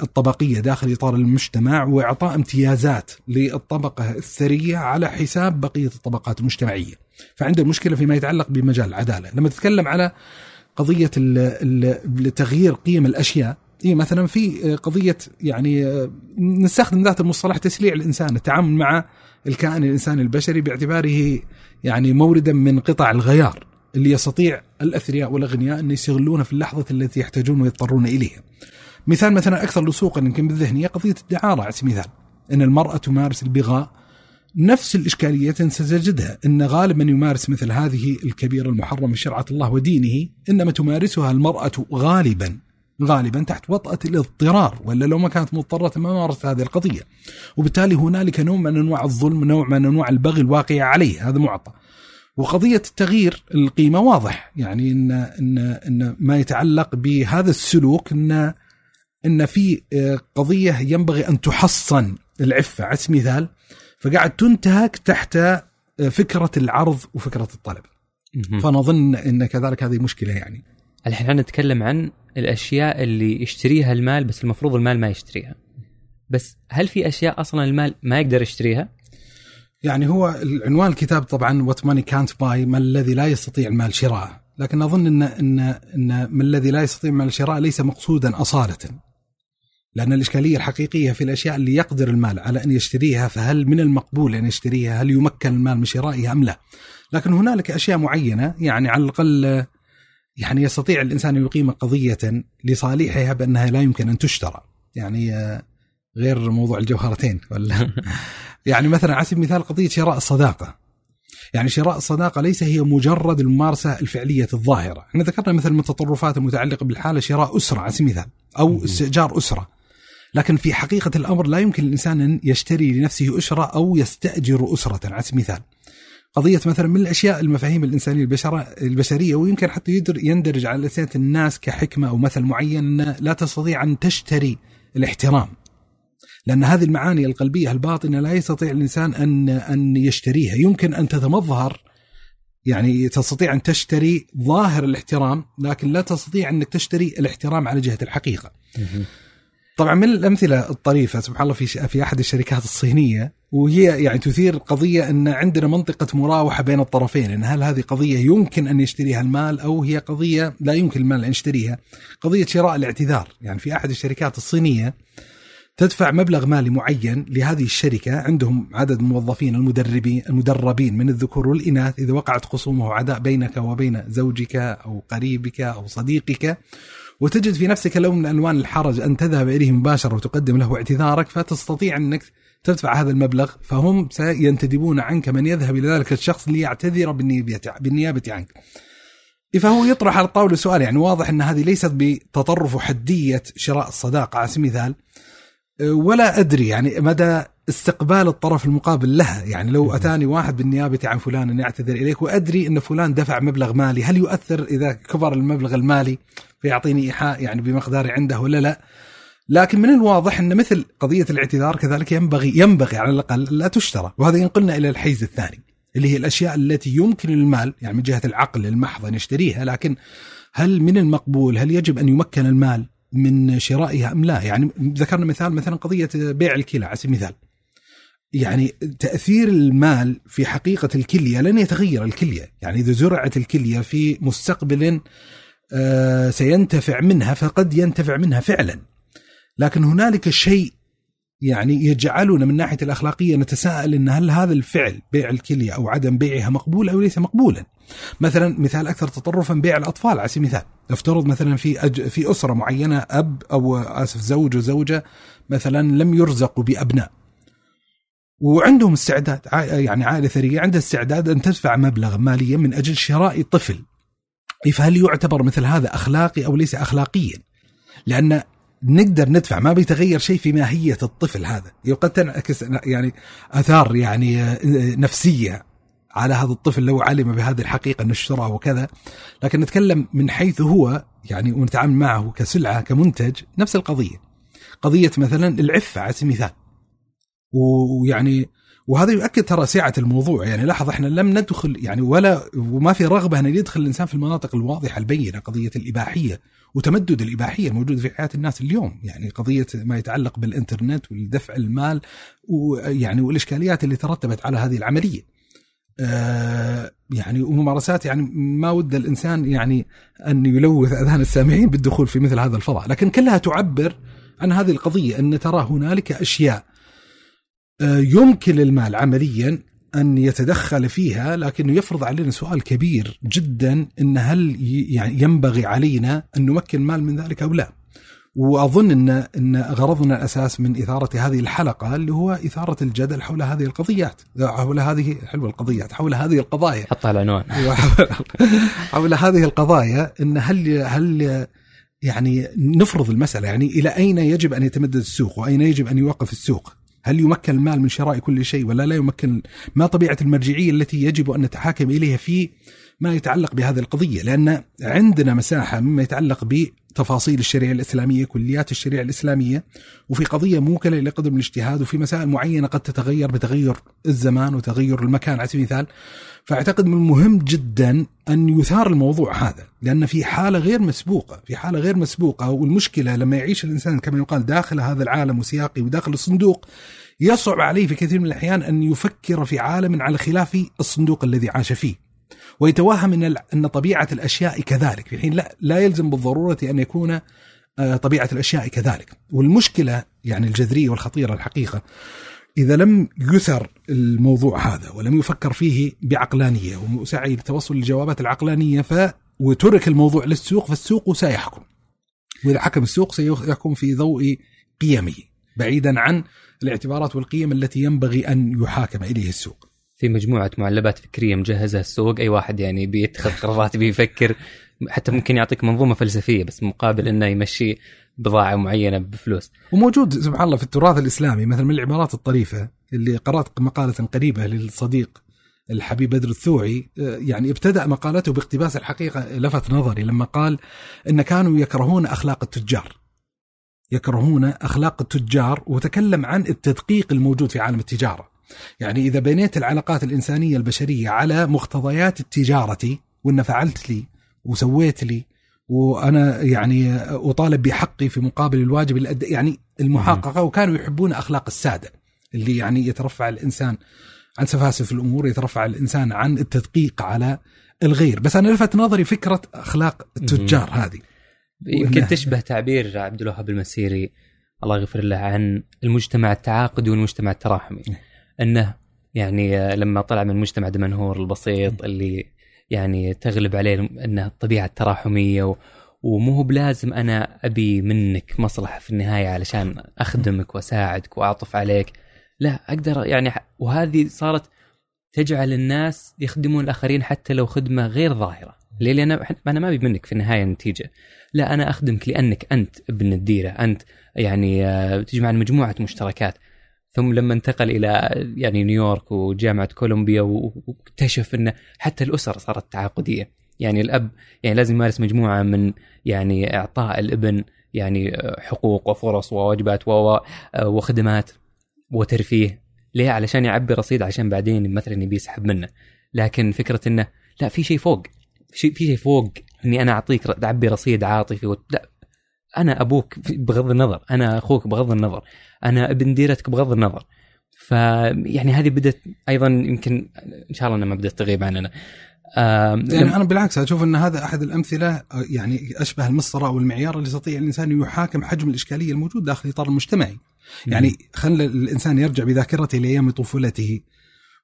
الطبقية داخل إطار المجتمع وإعطاء امتيازات للطبقة الثرية على حساب بقية الطبقات المجتمعية. فعنده مشكلة فيما يتعلق بمجال العدالة، لما تتكلم على قضية تغيير قيم الأشياء إيه مثلا في قضية يعني نستخدم ذات المصطلح تسليع الإنسان، التعامل مع الكائن الانساني البشري باعتباره يعني موردا من قطع الغيار اللي يستطيع الأثرياء والأغنياء أن يستغلونها في اللحظة التي يحتاجون ويضطرون إليها. مثال مثلا أكثر لصوقا يمكن بالذهنية قضية الدعارة على سبيل المثال. إن المرأة تمارس البغاء نفس الإشكالية ستجدها أن غالب من يمارس مثل هذه الكبيرة المحرمة شرعة الله ودينه إنما تمارسها المرأة غالبا غالبا تحت وطأة الاضطرار ولا لو ما كانت مضطرة ما مارست هذه القضية. وبالتالي هنالك نوع من أنواع الظلم نوع من أنواع البغي الواقع عليه هذا معطى. وقضية تغيير القيمة واضح. يعني إن, إن, إن ما يتعلق بهذا السلوك إن إن في قضية ينبغي أن تحصن العفة. على سبيل المثال فقاعد تنتهك تحت فكرة العرض وفكرة الطلب. فنظن أن كذلك هذه مشكلة يعني. الحين إحنا نتكلم عن الأشياء اللي يشتريها المال بس المفروض المال ما يشتريها. بس هل في أشياء أصلا المال ما يقدر يشتريها؟ يعني هو عنوان الكتاب طبعا وات ماني كانت باي ما الذي لا يستطيع المال شراءه. لكن أظن إن إن إن ما الذي لا يستطيع المال شراءه ليس مقصودا اصاله. لأن الإشكالية الحقيقية في الأشياء اللي يقدر المال على أن يشتريها فهل من المقبول أن يشتريها؟ هل يمكن المال من شرائها أم لا؟ لكن هنالك أشياء معينة يعني على الأقل يعني يستطيع الإنسان أن يقيم قضية لصالحها بأنها لا يمكن أن تشترى يعني آه، غير موضوع الجوهرتين ولا يعني مثلا على سبيل المثال قضية شراء الصداقة يعني شراء الصداقة ليس هي مجرد الممارسة الفعلية الظاهرة، إحنا ذكرنا مثل من التطرفات المتعلقة بالحالة شراء أسرة على سبيل المثال أو استئجار أسرة. لكن في حقيقة الأمر لا يمكن للانسان أن يشتري لنفسه أسرة أو يستأجر أسرة على سبيل المثال. قضية مثلا من الأشياء المفاهيم الإنسانية البشرة البشرية ويمكن حتى يندرج على لسانه الناس كحكمة أو مثل معين أن لا تستطيع أن تشتري الاحترام. لأن هذه المعاني القلبية الباطنة لا يستطيع الإنسان ان أن يشتريها، يمكن أن تتمظهر يعني تستطيع أن تشتري ظاهر الاحترام لكن لا تستطيع أنك تشتري الاحترام على جهة الحقيقة. طبعا من الأمثلة الطريفة سبحان الله في في أحد الشركات الصينية وهي يعني تثير قضية إن عندنا منطقة مراوحة بين الطرفين إن هل هذه قضية يمكن أن يشتريها المال أو هي قضية لا يمكن المال أن يشتريها. قضية شراء الاعتذار يعني في أحد الشركات الصينية تدفع مبلغ مالي معين لهذه الشركة عندهم عدد الموظفين المدربين المدربين من الذكور والإناث إذا وقعت خصومة وعداء بينك وبين زوجك أو قريبك أو صديقك. وتجد في نفسك لون من ألوان الحرج أن تذهب إليه مباشرة وتقدم له اعتذارك فتستطيع إنك تدفع هذا المبلغ فهم سينتدبون عنك من يذهب إلى ذلك الشخص ليعتذر بالنيابة عنك. فهو يطرح على الطاولة سؤال يعني واضح إن هذه ليست بتطرف وحديه شراء الصداقة على سبيل المثال ولا أدري يعني مدى استقبال الطرف المقابل لها. يعني لو أتاني واحد بالنيابة عن فلان أن يعتذر إليك وأدري إن فلان دفع مبلغ مالي هل يؤثر إذا كبر المبلغ المالي فيعطيني إيحاء يعني بمقدار عنده ولا لا؟ لكن من الواضح أن مثل قضية الاعتذار كذلك ينبغي ينبغي على الأقل لا تشترى. وهذا ينقلنا إلى الحيز الثاني اللي هي الأشياء التي يمكن للمال يعني من جهة العقل المحض أن يشتريها لكن هل من المقبول هل يجب أن يمكن المال من شرائها أم لا؟ يعني ذكرنا مثال مثلا قضية بيع الكلى على سبيل المثال. يعني تأثير المال في حقيقة الكلية لن يتغير الكلية. يعني إذا زرعت الكلية في مستقبل آه، سينتفع منها فقد ينتفع منها فعلا. لكن هنالك شيء يعني يجعلنا من ناحية الأخلاقية نتساءل إن هل هذا الفعل بيع الكلية أو عدم بيعها مقبول أو ليس مقبولا. مثلا مثال أكثر تطرفا بيع الأطفال على سبيل المثال، افترض مثلا في أج... في أسرة معينة أب أو آسف زوج وزوجه مثلا لم يرزقوا بأبناء. وعندهم استعداد يعني عائلة ثرية عندها استعداد أن تدفع مبلغ ماليا من أجل شراء طفل فهل يعتبر مثل هذا أخلاقي أو ليس اخلاقيا؟ لأن نقدر ندفع ما بيتغير شيء في ماهية الطفل هذا، قد تنعكس يعني آثار يعني نفسية على هذا الطفل لو علم بهذه الحقيقة إنه اشترى وكذا. لكن نتكلم من حيث هو يعني ونتعامل معه كسلعة كمنتج نفس القضية. قضية مثلا العفة على سبيل المثال. ويعني وهذا يؤكد ترى سعة الموضوع. يعني لاحظ إحنا لم ندخل يعني ولا وما في رغبة إن يدخل الإنسان في المناطق الواضحة البينة قضية الإباحية. وتمدد الإباحية الموجودة في حياة الناس اليوم يعني قضية ما يتعلق بالإنترنت والدفع المال ويعني والإشكاليات اللي ترتبت على هذه العملية. آه يعني وممارسات يعني ما ود الإنسان يعني أن يلوث أذهان السامعين بالدخول في مثل هذا الفضاء، لكن كلها تعبر عن هذه القضية أن ترى هنالك أشياء آه، يمكن للمال عمليا أن يتدخل فيها لكنه يفرض علينا سؤال كبير جدا إن هل يعني ينبغي علينا أن نمكن مال من ذلك أو لا؟ وأظن إن إن غرضنا الأساس من إثارة هذه الحلقة اللي هو إثارة الجدل حول هذه القضيات، حول هذه حلوة القضيات، حول هذه القضايا. حطها العنوان. حول هذه القضايا إن هل هل يعني نفرض المسألة يعني إلى أين يجب أن يتمدد السوق وأين يجب أن يوقف السوق؟ هل يمكن المال من شراء كل شيء ولا لا يمكن؟ ما طبيعة المرجعية التي يجب أن نتحاكم إليها في ما يتعلق بهذه القضية لأن عندنا مساحة مما يتعلق بتفاصيل الشريعة الإسلامية كليات الشريعة الإسلامية. وفي قضية موكلة لقدم الاجتهاد وفي مسائل معينة قد تتغير بتغير الزمان وتغير المكان. على سبيل المثال فأعتقد من المهم جدا أن يثار الموضوع هذا لأن في حالة غير مسبوقة في حالة غير مسبوقة والمشكلة لما يعيش الإنسان كما يقال داخل هذا العالم وسياقي وداخل الصندوق يصعب عليه في كثير من الأحيان أن يفكر في عالم على خلاف الصندوق الذي عاش فيه. ويتوهم إن إن طبيعة الأشياء كذلك. في حين لا لا يلزم بالضرورة أن يكون آه، طبيعة الأشياء كذلك. والمشكلة يعني الجذرية والخطيرة الحقيقة إذا لم يثر الموضوع هذا ولم يفكر فيه بعقلانية وسعي للتوصل للجوابات العقلانية ف وترك الموضوع للسوق فالسوق سيحكم. وإذا حكم السوق سيحكم في ضوء قيمه بعيدا عن الاعتبارات والقيم التي ينبغي أن يحاكم إليه السوق. في مجموعة معلبات فكرية مجهزة السوق أي واحد يعني بيتخذ قرارات بيفكر حتى ممكن يعطيك منظومة فلسفية بس مقابل أنه يمشي بضاعة معينة بفلوس. وموجود سبحان الله في التراث الإسلامي مثلا من العبارات الطريفة اللي قرأت مقالة قريبة للصديق الحبيب بدر الثوعي آه، يعني ابتدأ مقالته باقتباس الحقيقة لفت نظري لما قال إن كانوا يكرهون أخلاق التجار. يكرهون أخلاق التجار وتكلم عن التدقيق الموجود في عالم التجارة. يعني إذا بنيت العلاقات الإنسانية البشرية على مقتضيات التجارة وإن فعلت لي وسويت لي وأنا يعني أطالب بحقي في مقابل الواجب اللي يعني المحققة وكانوا يحبون أخلاق السادة اللي يعني يترفع الإنسان عن سفاسف الأمور يترفع الإنسان عن التدقيق على الغير. بس أنا لفت نظري فكرة أخلاق التجار هذه. يمكن تشبه تعبير عبد الوهاب المسيري الله يغفر له عن المجتمع التعاقدي والمجتمع التراحمي. إنه يعني لما طلع من مجتمع دمنهور البسيط اللي يعني تغلب عليه إنه الطبيعة التراحمية و... ومو هو بلازم أنا أبي منك مصلحة في النهاية علشان أخدمك وأساعدك وأعطف عليك. لا أقدر يعني وهذه صارت تجعل الناس يخدمون الآخرين حتى لو خدمة غير ظاهرة. ليه؟ لأن أنا ما أبي منك في النهاية نتيجة. لا أنا أخدمك لأنك أنت ابن الديرة. أنت يعني آه، تجمع مجموعة مشتركات. ثم لما انتقل إلى يعني نيويورك وجامعة كولومبيا واكتشف انه حتى الاسر صارت تعاقدية. يعني الأب يعني لازم يمارس مجموعة من يعني إعطاء الإبن يعني حقوق وفرص وواجبات وخدمات وترفيه. ليه؟ علشان يعبي رصيد عشان بعدين مثلا يبي يسحب منه. لكن فكرة إنه لا في شيء فوق. في شيء فوق. إني أنا أعطيك تعبي رصيد عاطفي لا. أنا أبوك بغض النظر أنا أخوك بغض النظر أنا ابن ديرتك بغض النظر فيعني هذه بدأت أيضا يمكن إن شاء الله إنها ما بدأت تغيب عننا يعني أنا بالعكس أشوف إن هذا أحد الأمثلة يعني أشبه المسطره أو المعيار اللي يستطيع الإنسان أن يحاكم حجم الإشكالية الموجود داخل الاطار المجتمعي. يعني خلى الإنسان يرجع بذاكرته لأيام طفولته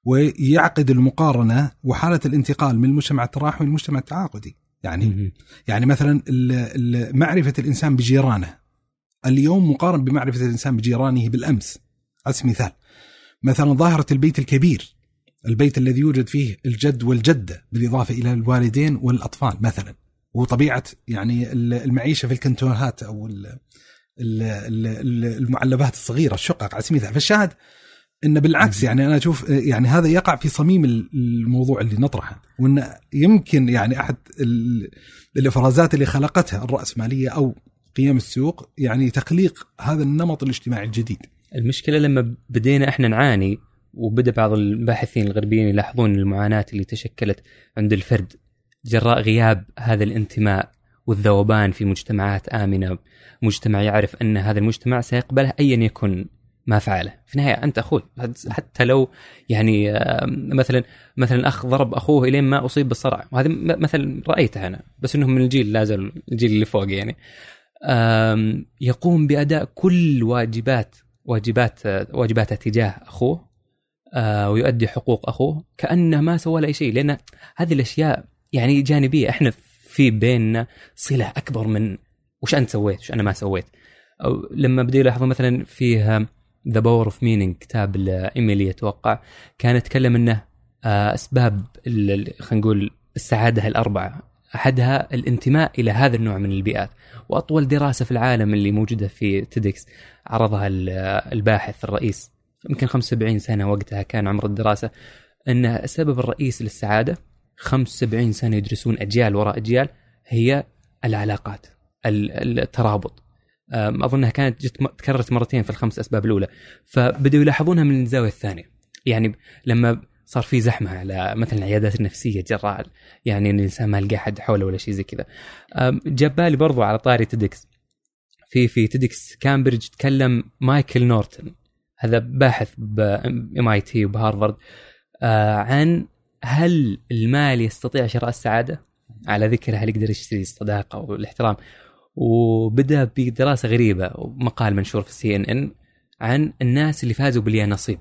ويعقد المقارنة وحالة الانتقال من المجتمع التراحمي للمجتمع التعاقدي. يعني يعني مثلا معرفة الإنسان بجيرانه. اليوم مقارن بمعرفة الإنسان بجيرانه بالأمس. على سبيل المثال مثلا ظاهرة البيت الكبير. البيت الذي يوجد فيه الجد والجدة بالإضافة إلى الوالدين والأطفال مثلا. وطبيعة يعني المعيشة في الكنتونات أو المعلبات الصغيرة الشقق. على سبيل المثال فالشاهد إن بالعكس يعني أنا أشوف يعني هذا يقع في صميم الموضوع اللي نطرحه وإن يمكن يعني أحد الإفرازات اللي خلقتها الراسماليه أو قيم السوق يعني تخليق هذا النمط الاجتماعي الجديد. المشكلة لما بدينا إحنا نعاني وبدأ بعض الباحثين الغربيين يلاحظون المعاناة اللي تشكلت عند الفرد جراء غياب هذا الانتماء والذوبان في مجتمعات آمنة، مجتمع يعرف أن هذا المجتمع سيقبله ايا يكن ما فعله. في النهاية أنت أخوي حتى لو يعني مثلا مثلا أخ ضرب أخوه إلين ما أصيب بالصرع. وهذا مثلا رايته أنا بس إنهم من الجيل لا زال الجيل اللي فوق يعني. يقوم بأداء كل واجبات واجبات واجباته تجاه أخوه ويؤدي حقوق أخوه كأنه ما سوى له أي شيء. لأن هذه الأشياء يعني جانبية. إحنا في بيننا صلة أكبر من وش أنت سويت وش أنا ما سويت. أو لما بدي يلاحظوا مثلا فيه The Power of Meaning كتاب ل Emily أتوقع كان يتكلم إنه آه، أسباب خلينا نقول السعادة الأربعة. أحدها الانتماء إلى هذا النوع من البيئات. وأطول دراسة في العالم اللي موجودة في TEDx عرضها الباحث الرئيس. يمكن 75 سنة وقتها كان عمر الدراسة. إن السبب الرئيس للسعادة 75 سنة يدرسون أجيال وراء أجيال هي العلاقات الترابط. اظنها كانت جت تكررت مرتين في الخمس أسباب الأولى. فبداوا يلاحظونها من الزاوية الثانية. يعني لما صار في زحمة على مثلا العيادات النفسية جراء يعني إن الإنسان ما لقى حد حوله ولا شيء زي كذا. جاب بالي برضو على طاري تدكس في في تدكس كامبريدج تكلم مايكل نورتون. هذا باحث ب MIT وبهارفارد آه عن هل المال يستطيع شراء السعادة؟ على ذكر هل يقدر يشتري الصداقة والاحترام. وبدأ بدراسه غريبة ومقال منشور في ال CNN عن الناس اللي فازوا باليانصيب.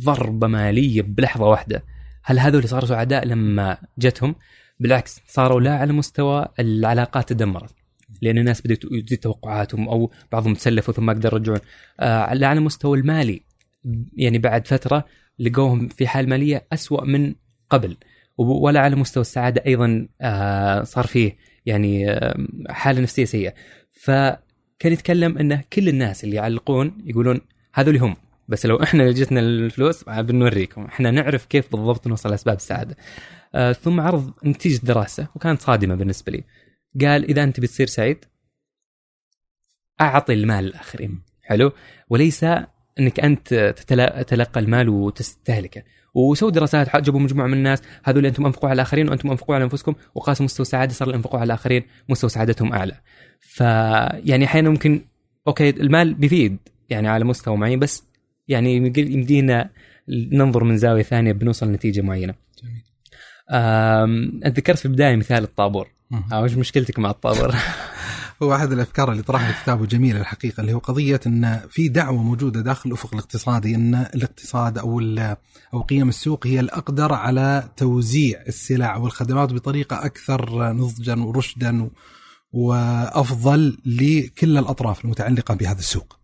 ضربة مالية بلحظة واحدة. هل هذول صاروا سعداء لما جتهم؟ بالعكس صاروا لا على مستوى العلاقات تدمرت. لأن الناس بدات تزيد توقعاتهم أو بعضهم تسلفوا ثم ما قدروا يرجعون. آه لا على المستوى المالي. يعني بعد فترة لقوهم في حال مالية أسوأ من قبل. ولا على مستوى السعادة أيضا آه صار فيه. يعني حالة نفسية سيئة. فكان يتكلم إنه كل الناس اللي يعلقون يقولون هذول هم بس لو إحنا جتنا الفلوس بنوريكم إحنا نعرف كيف بالضبط نوصل لأسباب السعادة. آه ثم عرض نتيجة دراسة وكانت صادمة بالنسبة لي. قال إذا أنت بتصير سعيد أعطي المال للآخرين. حلو؟ وليس إنك أنت تتلقى المال وتستهلكه وسووا دراسات جابوا مجموعة من الناس هذول أنتم أنفقوا على الآخرين وأنتم أنفقوا على أنفسكم وقاسوا مستوى السعادة صار الانفقوا على الآخرين مستوى سعادتهم أعلى فيعني أحيانا ممكن أوكي المال بيفيد يعني على مستوى معين بس يعني يمدينا ننظر من زاوية ثانية بنوصل لنتيجة معينة. جميل. انت ذكرت في البداية مثال الطابور. آه، وش مشكلتك مع الطابور؟ هو احد الأفكار اللي طرحها كتابه جميلة الحقيقة اللي هو قضية إن في دعوة موجودة داخل الأفق الاقتصادي إن الاقتصاد أو أو قيم السوق هي الأقدر على توزيع السلع والخدمات بطريقة أكثر نضجا ورشدا وأفضل لكل الأطراف المتعلقة بهذا السوق.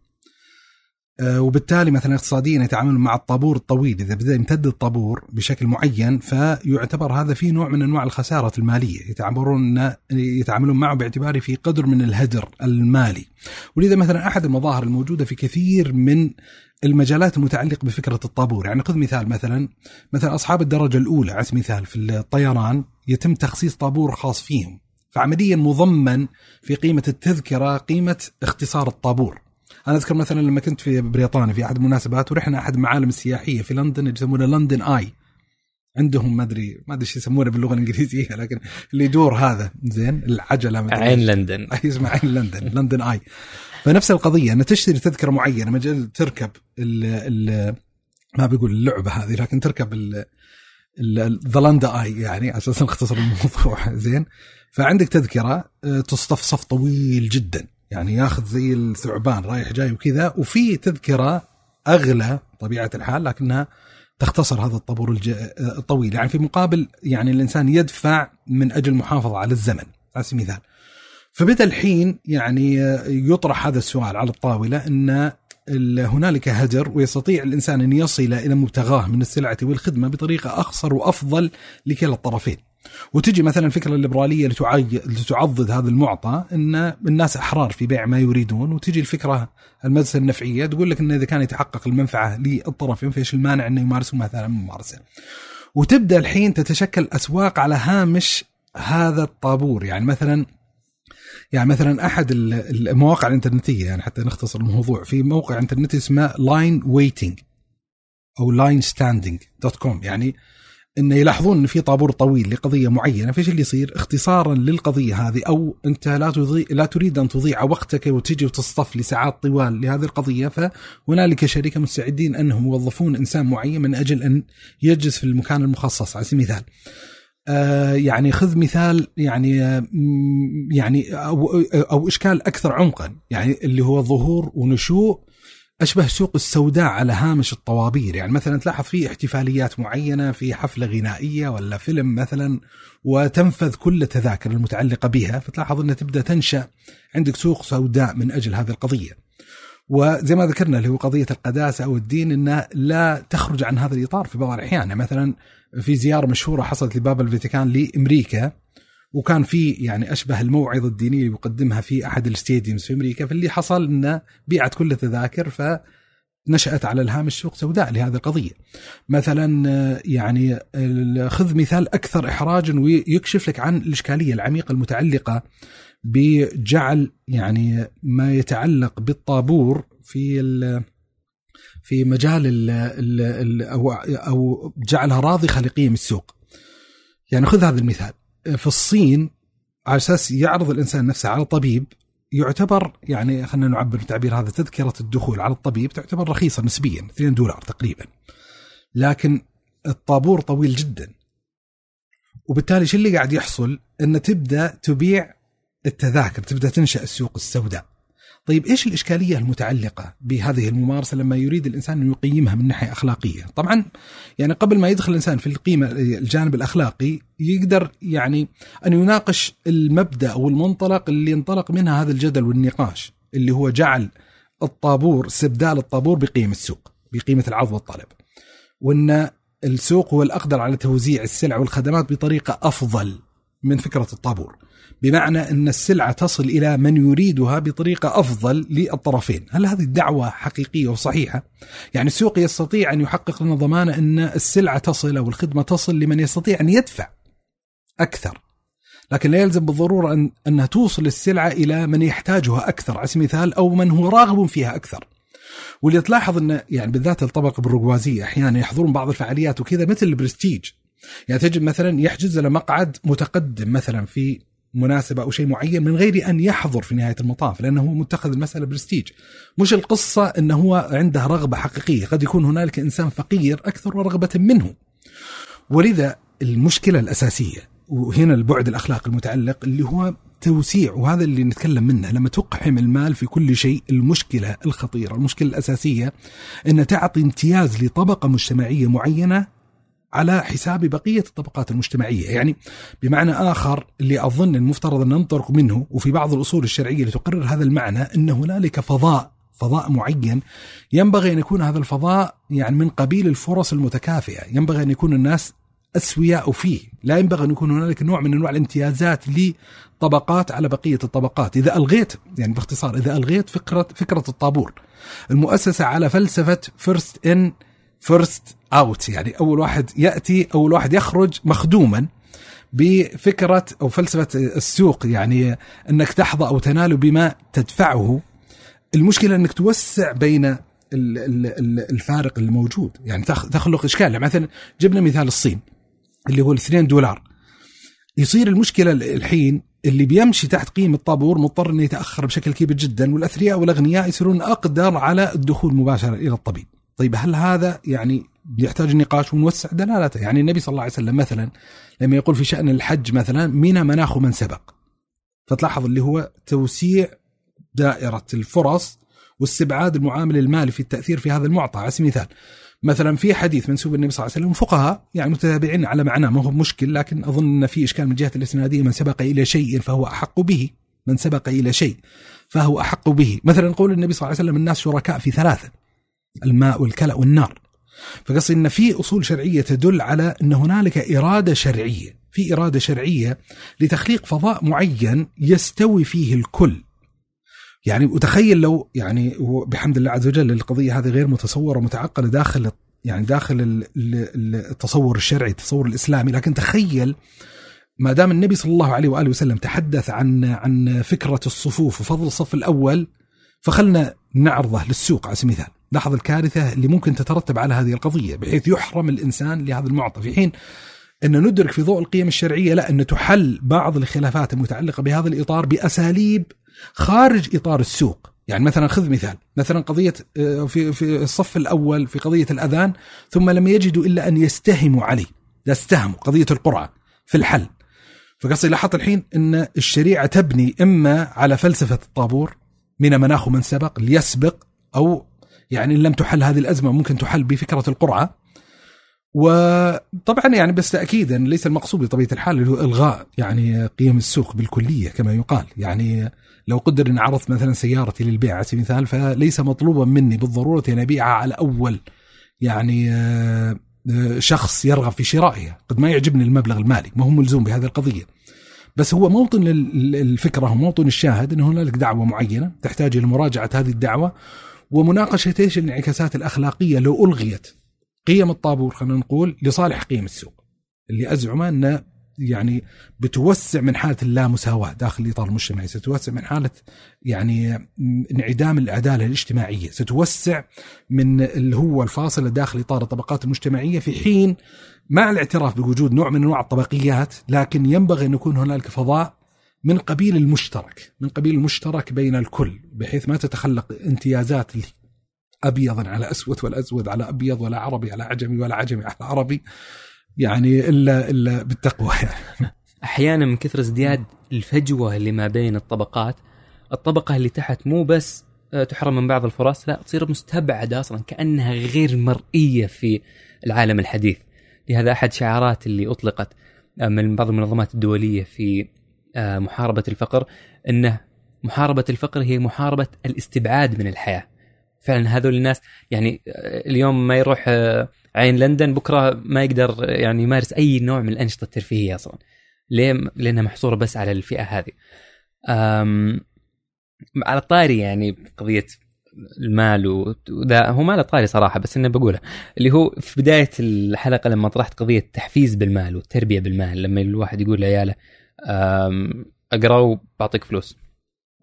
آه، وبالتالي مثلا اقتصاديا يتعاملون مع الطابور الطويل. إذا بدأ يمتد الطابور بشكل معين فيعتبر هذا فيه نوع من أنواع الخسارة المالية. يتعاملون يتعاملون معه باعتباره في قدر من الهدر المالي. ولذا مثلا أحد المظاهر الموجودة في كثير من المجالات المتعلقة بفكرة الطابور. يعني خذ مثال مثلا مثلا أصحاب الدرجة الأولى على سبيل المثال في الطيران يتم تخصيص طابور خاص فيهم. فعمليا مضمن في قيمة التذكرة قيمة اختصار الطابور. أنا أذكر مثلا لما كنت في بريطانيا في أحد المناسبات ورحنا أحد المعالم السياحية في لندن يسمونه لندن آي. عندهم ما ادري ما أدري إيش يسمونه باللغة الإنجليزية لكن اللي يدور هذا. زين العجلة عين لندن. اسمه عين لندن لندن آي. فنفس القضية ان تشتري تذكرة معينة مجال تركب ال ال ما بقول اللعبة هذه لكن تركب ذا لندا آي يعني على أساس نختصر الموضوع. زين. فعندك تذكرة آه، تصطف صف طويل جدا. يعني ياخذ زي الثعبان رايح جاي وكذا وفي تذكرة أغلى طبيعة الحال لكنها تختصر هذا الطابور. الطويل يعني في مقابل يعني الإنسان يدفع من أجل المحافظه على الزمن على سبيل المثال فبدأ الحين يعني يطرح هذا السؤال على الطاولة إن هنالك هدر ويستطيع الإنسان أن يصل إلى مبتغاه من السلعة والخدمة بطريقة اخصر وأفضل لكلا الطرفين. وتجي مثلا الفكرة الليبرالية اللي تعضد هذا المعطى إن الناس أحرار في بيع ما يريدون وتجي الفكرة المدرسة النفعية تقول لك إن إذا كان يتحقق المنفعة للطرفين فايش المانع إنه يمارسوا مثلا ممارسة. وتبدأ الحين تتشكل أسواق على هامش هذا الطابور يعني مثلا يعني مثلا أحد المواقع الإنترنتية يعني حتى نختصر الموضوع في موقع إنترنتي اسمه line waiting أو line standing dot com يعني انه يلاحظون إن في طابور طويل لقضية معينة فإيش اللي يصير؟ اختصارا للقضية هذه أو أنت لا تضيع لا تريد أن تضيع وقتك وتجي وتصطف لساعات طوال لهذه القضية فهنالك شركة مستعدين أنهم يوظفون إنسان معين من أجل أن يجلس في المكان المخصص على سبيل المثال. آه يعني خذ مثال يعني آه يعني أو أو إشكال أكثر عمقا يعني اللي هو ظهور ونشوء أشبه سوق السوداء على هامش الطوابير. يعني مثلا تلاحظ في احتفاليات معينة في حفلة غنائية ولا فيلم مثلا وتنفذ كل التذاكر المتعلقة بها. فتلاحظ إنها تبدأ تنشأ عندك سوق سوداء من أجل هذه القضية. وزي ما ذكرنا اللي هو قضية القداسة أو الدين إنها لا تخرج عن هذا الإطار في بعض الأحيان. يعني مثلا في زيارة مشهورة حصلت لباب الفاتيكان لأمريكا. وكان في يعني أشبه الموعظة الدينية اللي يقدمها في أحد الستاديومز في أمريكا فاللي حصل انه بيعت كل التذاكر ف نشأت على الهامش سوق سوداء لهذه القضية. مثلا يعني خذ مثال أكثر إحراجا ويكشف لك عن الإشكالية العميقة المتعلقة بجعل يعني ما يتعلق بالطابور في في مجال ال ال أو أو جعلها راضخة لقيم السوق. يعني خذ هذا المثال. في الصين على أساس يعرض الإنسان نفسه على طبيب يعتبر يعني خلينا نعبر بالتعبير هذا تذكرة الدخول على الطبيب تعتبر رخيصة نسبيا 2 دولار تقريبا. لكن الطابور طويل جدا. وبالتالي شو اللي قاعد يحصل؟ إن تبدأ تبيع التذاكر تبدأ تنشأ السوق السوداء. طيب إيش الإشكالية المتعلقة بهذه الممارسة لما يريد الإنسان أن يقيمها من ناحية أخلاقية؟ طبعا يعني قبل ما يدخل الإنسان في القيمة الجانب الأخلاقي يقدر يعني أن يناقش المبدأ أو المنطلق اللي انطلق منها هذا الجدل والنقاش اللي هو جعل الطابور استبدال الطابور بقيمة السوق بقيمة العرض والطلب. وأن السوق هو الأقدر على توزيع السلع والخدمات بطريقة أفضل من فكرة الطابور. بمعنى أن السلعة تصل إلى من يريدها بطريقة أفضل للطرفين. هل هذه الدعوة حقيقية وصحيحة؟ يعني السوق يستطيع أن يحقق لنا ضمانة أن السلعة تصل أو الخدمة تصل لمن يستطيع أن يدفع أكثر. لكن لا يلزم بالضرورة أن أنها توصل السلعة إلى من يحتاجها أكثر. على سبيل المثال أو من هو راغب فيها أكثر. واللي تلاحظ أن يعني بالذات الطبقة البرجوازية أحيانا يحضرون بعض الفعاليات وكذا مثل البرستيج. يعني تجد مثلا يحجز له مقعد متقدم مثلا في مناسبة أو شيء معين من غير أن يحضر في نهاية المطاف لأنه هو متخذ المسألة برستيج. مش القصة انه هو عنده رغبة حقيقية قد يكون هنالك إنسان فقير أكثر رغبه منه. ولذا المشكلة الأساسية وهنا البعد الاخلاقي المتعلق اللي هو توسيع وهذا اللي نتكلم منه لما تقحم المال في كل شيء المشكلة الخطيرة المشكلة الأساسية ان تعطي امتياز لطبقة مجتمعية معينة على حساب بقية الطبقات المجتمعية، يعني بمعنى آخر اللي أظن المفترض أن ننطلق منه وفي بعض الأصول الشرعية اللي تقرر هذا المعنى ان هنالك فضاء فضاء معين. ينبغي أن يكون هذا الفضاء يعني من قبيل الفرص المتكافئة، ينبغي أن يكون الناس أسوياء فيه، لا ينبغي أن يكون هنالك نوع من أنواع الامتيازات لطبقات على بقية الطبقات، إذا ألغيت يعني باختصار إذا ألغيت فكرة فكرة الطابور المؤسسة على فلسفة first in first out يعني أول واحد يأتي أول واحد يخرج مخدوما بفكرة أو فلسفة السوق يعني أنك تحظى أو تنال بما تدفعه. المشكلة أنك توسع بين الفارق الموجود يعني تخلق إشكال. يعني مثلا جبنا مثال الصين اللي هو 2 دولار. يصير المشكلة الحين اللي بيمشي تحت قيمة الطابور مضطر إنه يتأخر بشكل كبير جدا والأثرياء والأغنياء يصيرون أقدر على الدخول مباشرة إلى الطبيب. طيب هل هذا يعني يحتاج نقاش ونوسع دلالته؟ يعني النبي صلى الله عليه وسلم مثلا لما يقول في شأن الحج مثلا من مناخ من سبق. فتلاحظ اللي هو توسيع دائرة الفرص واستبعاد المعامل المالي في التأثير في هذا المعطى. على سبيل المثال مثلا في حديث منسوب النبي صلى الله عليه وسلم فقهاء يعني متتابعين على معناه ما هو مشكل لكن أظن أن في إشكال من جهه الإسنادية من سبق إلى شيء فهو أحق به من سبق إلى شيء فهو أحق به. مثلا قول النبي صلى الله عليه وسلم الناس شركاء في ثلاثة. الماء والكلى والنار. فقصدي إن في أصول شرعية تدل على إن هنالك إرادة شرعية. في إرادة شرعية لتخليق فضاء معين يستوي فيه الكل. يعني وتخيل لو يعني بحمد الله عز وجل القضية هذه غير متصورة ومتعقدة داخل يعني داخل التصور الشرعي التصور الإسلامي. لكن تخيل ما دام النبي صلى الله عليه وآله وسلم تحدث عن عن فكرة الصفوف وفضل الصف الأول فخلنا نعرضه للسوق على سبيل المثال. لاحظ الكارثة اللي ممكن تترتب على هذه القضية بحيث يحرم الإنسان لهذا المعطى في حين إن ندرك في ضوء القيم الشرعية لا إن تحل بعض الخلافات المتعلقة بهذا الإطار بأساليب خارج إطار السوق. يعني مثلا خذ مثال مثلا قضية آه، في في الصف الأول في قضية الأذان ثم لم يجدوا إلا أن يستهموا عليه استهموا قضية القرعه في الحل. فقصدي لاحظت الحين إن الشريعة تبني إما على فلسفة الطابور من مناخ من سبق ليسبق أو يعني إن لم تحل هذه الأزمة ممكن تحل بفكرة القرعة. وطبعا يعني بس تاكيدا ليس المقصود بطبيعة الحال اللي هو إلغاء يعني قيم السوق بالكلية كما يقال. يعني لو قدر اني عرضت مثلا سيارتي للبيع على سبيل المثال فليس مطلوبا مني بالضرورة أن أبيعها على أول يعني آه، شخص يرغب في شرائها قد ما يعجبني المبلغ المالي ما هو ملزوم بهذه القضية. بس هو موطن الفكرة وموطن الشاهد إن هنالك دعوة معينة تحتاج إلى مراجعة هذه الدعوة. ومناقشة إيش الانعكاسات الأخلاقية لو ألغيت قيم الطابور خلينا نقول لصالح قيم السوق. اللي ازعم إنه يعني بتوسع من حالة اللامساواة داخل الإطار المجتمعي، ستوسع من حالة يعني انعدام العدالة الاجتماعية، ستوسع من اللي هو الفاصل داخل إطار الطبقات المجتمعية في حين مع الاعتراف بوجود نوع من أنواع الطبقيات، لكن ينبغي أن يكون هنالك فضاء من قبيل المشترك، من قبيل المشترك بين الكل، بحيث ما تتخلق امتيازات ابيض على أسود ولا اسود على أبيض ولا عربي على عجمي ولا عجمي على عربي يعني إلا إلا بالتقوى يعني. أحيانا من كثر ازدياد الفجوة اللي ما بين الطبقات الطبقة اللي تحت مو بس آه، تحرم من بعض الفرص لا تصير مستبعدة أصلا كأنها غير مرئية في العالم الحديث لهذا أحد شعارات اللي أطلقت آه، من بعض المنظمات الدولية في محاربة الفقر إنه محاربة الفقر هي محاربة الاستبعاد من الحياة فعلا هذول الناس يعني اليوم ما يروح آه، عين لندن بكرة ما يقدر يعني يمارس أي نوع من الأنشطة الترفيهية أصلا ليه؟ لأنها محصورة بس على الفئة هذه. أم على الطاري يعني قضية المال وذا هو ما طاري صراحة بس انه بقوله اللي هو في بداية الحلقة لما طرحت قضية التحفيز بالمال والتربيه بالمال لما الواحد يقول لعياله أقرأ وبعطيك فلوس.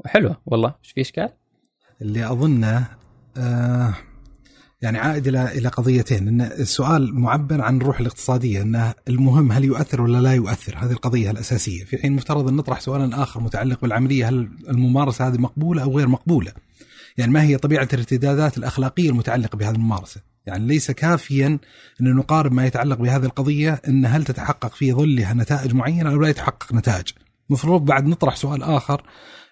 حلوة والله. إيش في إشكال؟ اللي أظنه آه يعني عائد إلى إلى قضيتين. إن السؤال معبر عن الروح الاقتصادية إنه المهم هل يؤثر ولا لا يؤثر. هذه القضية الأساسية. في حين مفترض أن نطرح سؤالا آخر متعلق بالعملية هل الممارسة هذه مقبولة أو غير مقبولة؟ يعني ما هي طبيعة الارتدادات الأخلاقية المتعلقة بهذه الممارسة؟ يعني ليس كافيا إن نقارب ما يتعلق بهذه القضية إن هل تتحقق في ظلها نتائج معينة أو لا يتحقق نتائج مفروض بعد نطرح سؤال آخر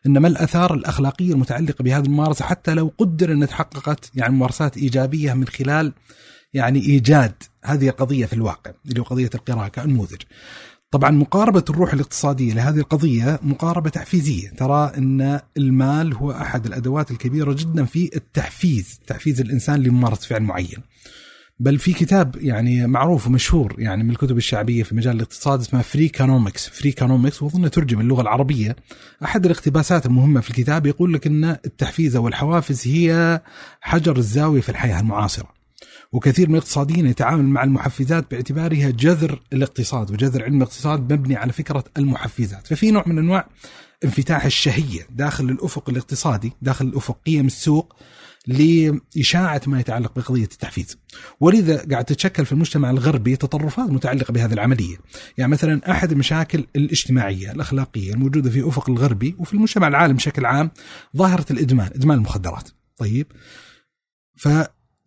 إن ما الأثار الأخلاقية المتعلقة بهذه الممارسة حتى لو قدر إن تحققت يعني ممارسات إيجابية من خلال يعني إيجاد هذه القضية في الواقع اللي هو قضية القراءة كنموذج. طبعا مقاربة الروح الاقتصادية لهذه القضية مقاربة تحفيزية. ترى أن المال هو أحد الأدوات الكبيرة جدا في التحفيز تحفيز الإنسان لممارسة فعل معين. بل في كتاب يعني معروف ومشهور يعني من الكتب الشعبية في مجال الاقتصاد اسمه Freakonomics Freakonomics وأظن ترجم اللغة العربية. أحد الاقتباسات المهمة في الكتاب يقول لك إن التحفيز أو الحوافز هي حجر الزاوية في الحياة المعاصرة. وكثير من الاقتصاديين يتعامل مع المحفزات باعتبارها جذر الاقتصاد وجذر علم الاقتصاد مبني على فكرة المحفزات. ففي نوع من أنواع انفتاح الشهية داخل الأفق الاقتصادي داخل الأفق قيم السوق لإشاعة ما يتعلق بقضية التحفيز. ولذا قاعد تتشكل في المجتمع الغربي تطرفات متعلقة بهذه العملية. يعني مثلا أحد المشاكل الاجتماعية الأخلاقية الموجودة في أفق الغربي وفي المجتمع العالم بشكل عام ظاهرة الإدمان إدمان المخدرات. طيب.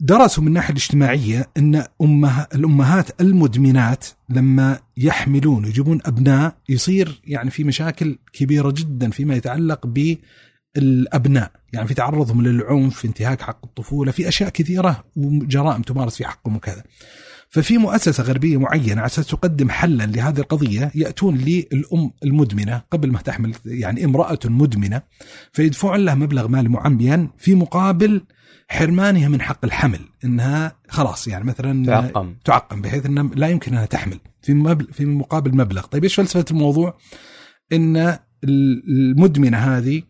فدرسوا من الناحية الاجتماعية أن أمها الأمهات المدمنات لما يحملون ويجيبون أبناء يصير يعني في مشاكل كبيرة جدا فيما يتعلق ب الابناء يعني في تعرضهم للعنف في انتهاك حق الطفولة في أشياء كثيرة وجرائم تمارس في حقهم وكذا. ففي مؤسسة غربية معينة على أساس تقدم حلا لهذه القضية يأتون للأم المدمنة قبل ما تحمل يعني امرأة مدمنة فيدفعون لها مبلغ مالي معين في مقابل حرمانها من حق الحمل إنها خلاص يعني مثلا تعقم. تعقم بحيث إنها لا يمكن إنها تحمل في مبل في مقابل مبلغ، طيب إيش فلسفة الموضوع؟ إن المدمنة هذه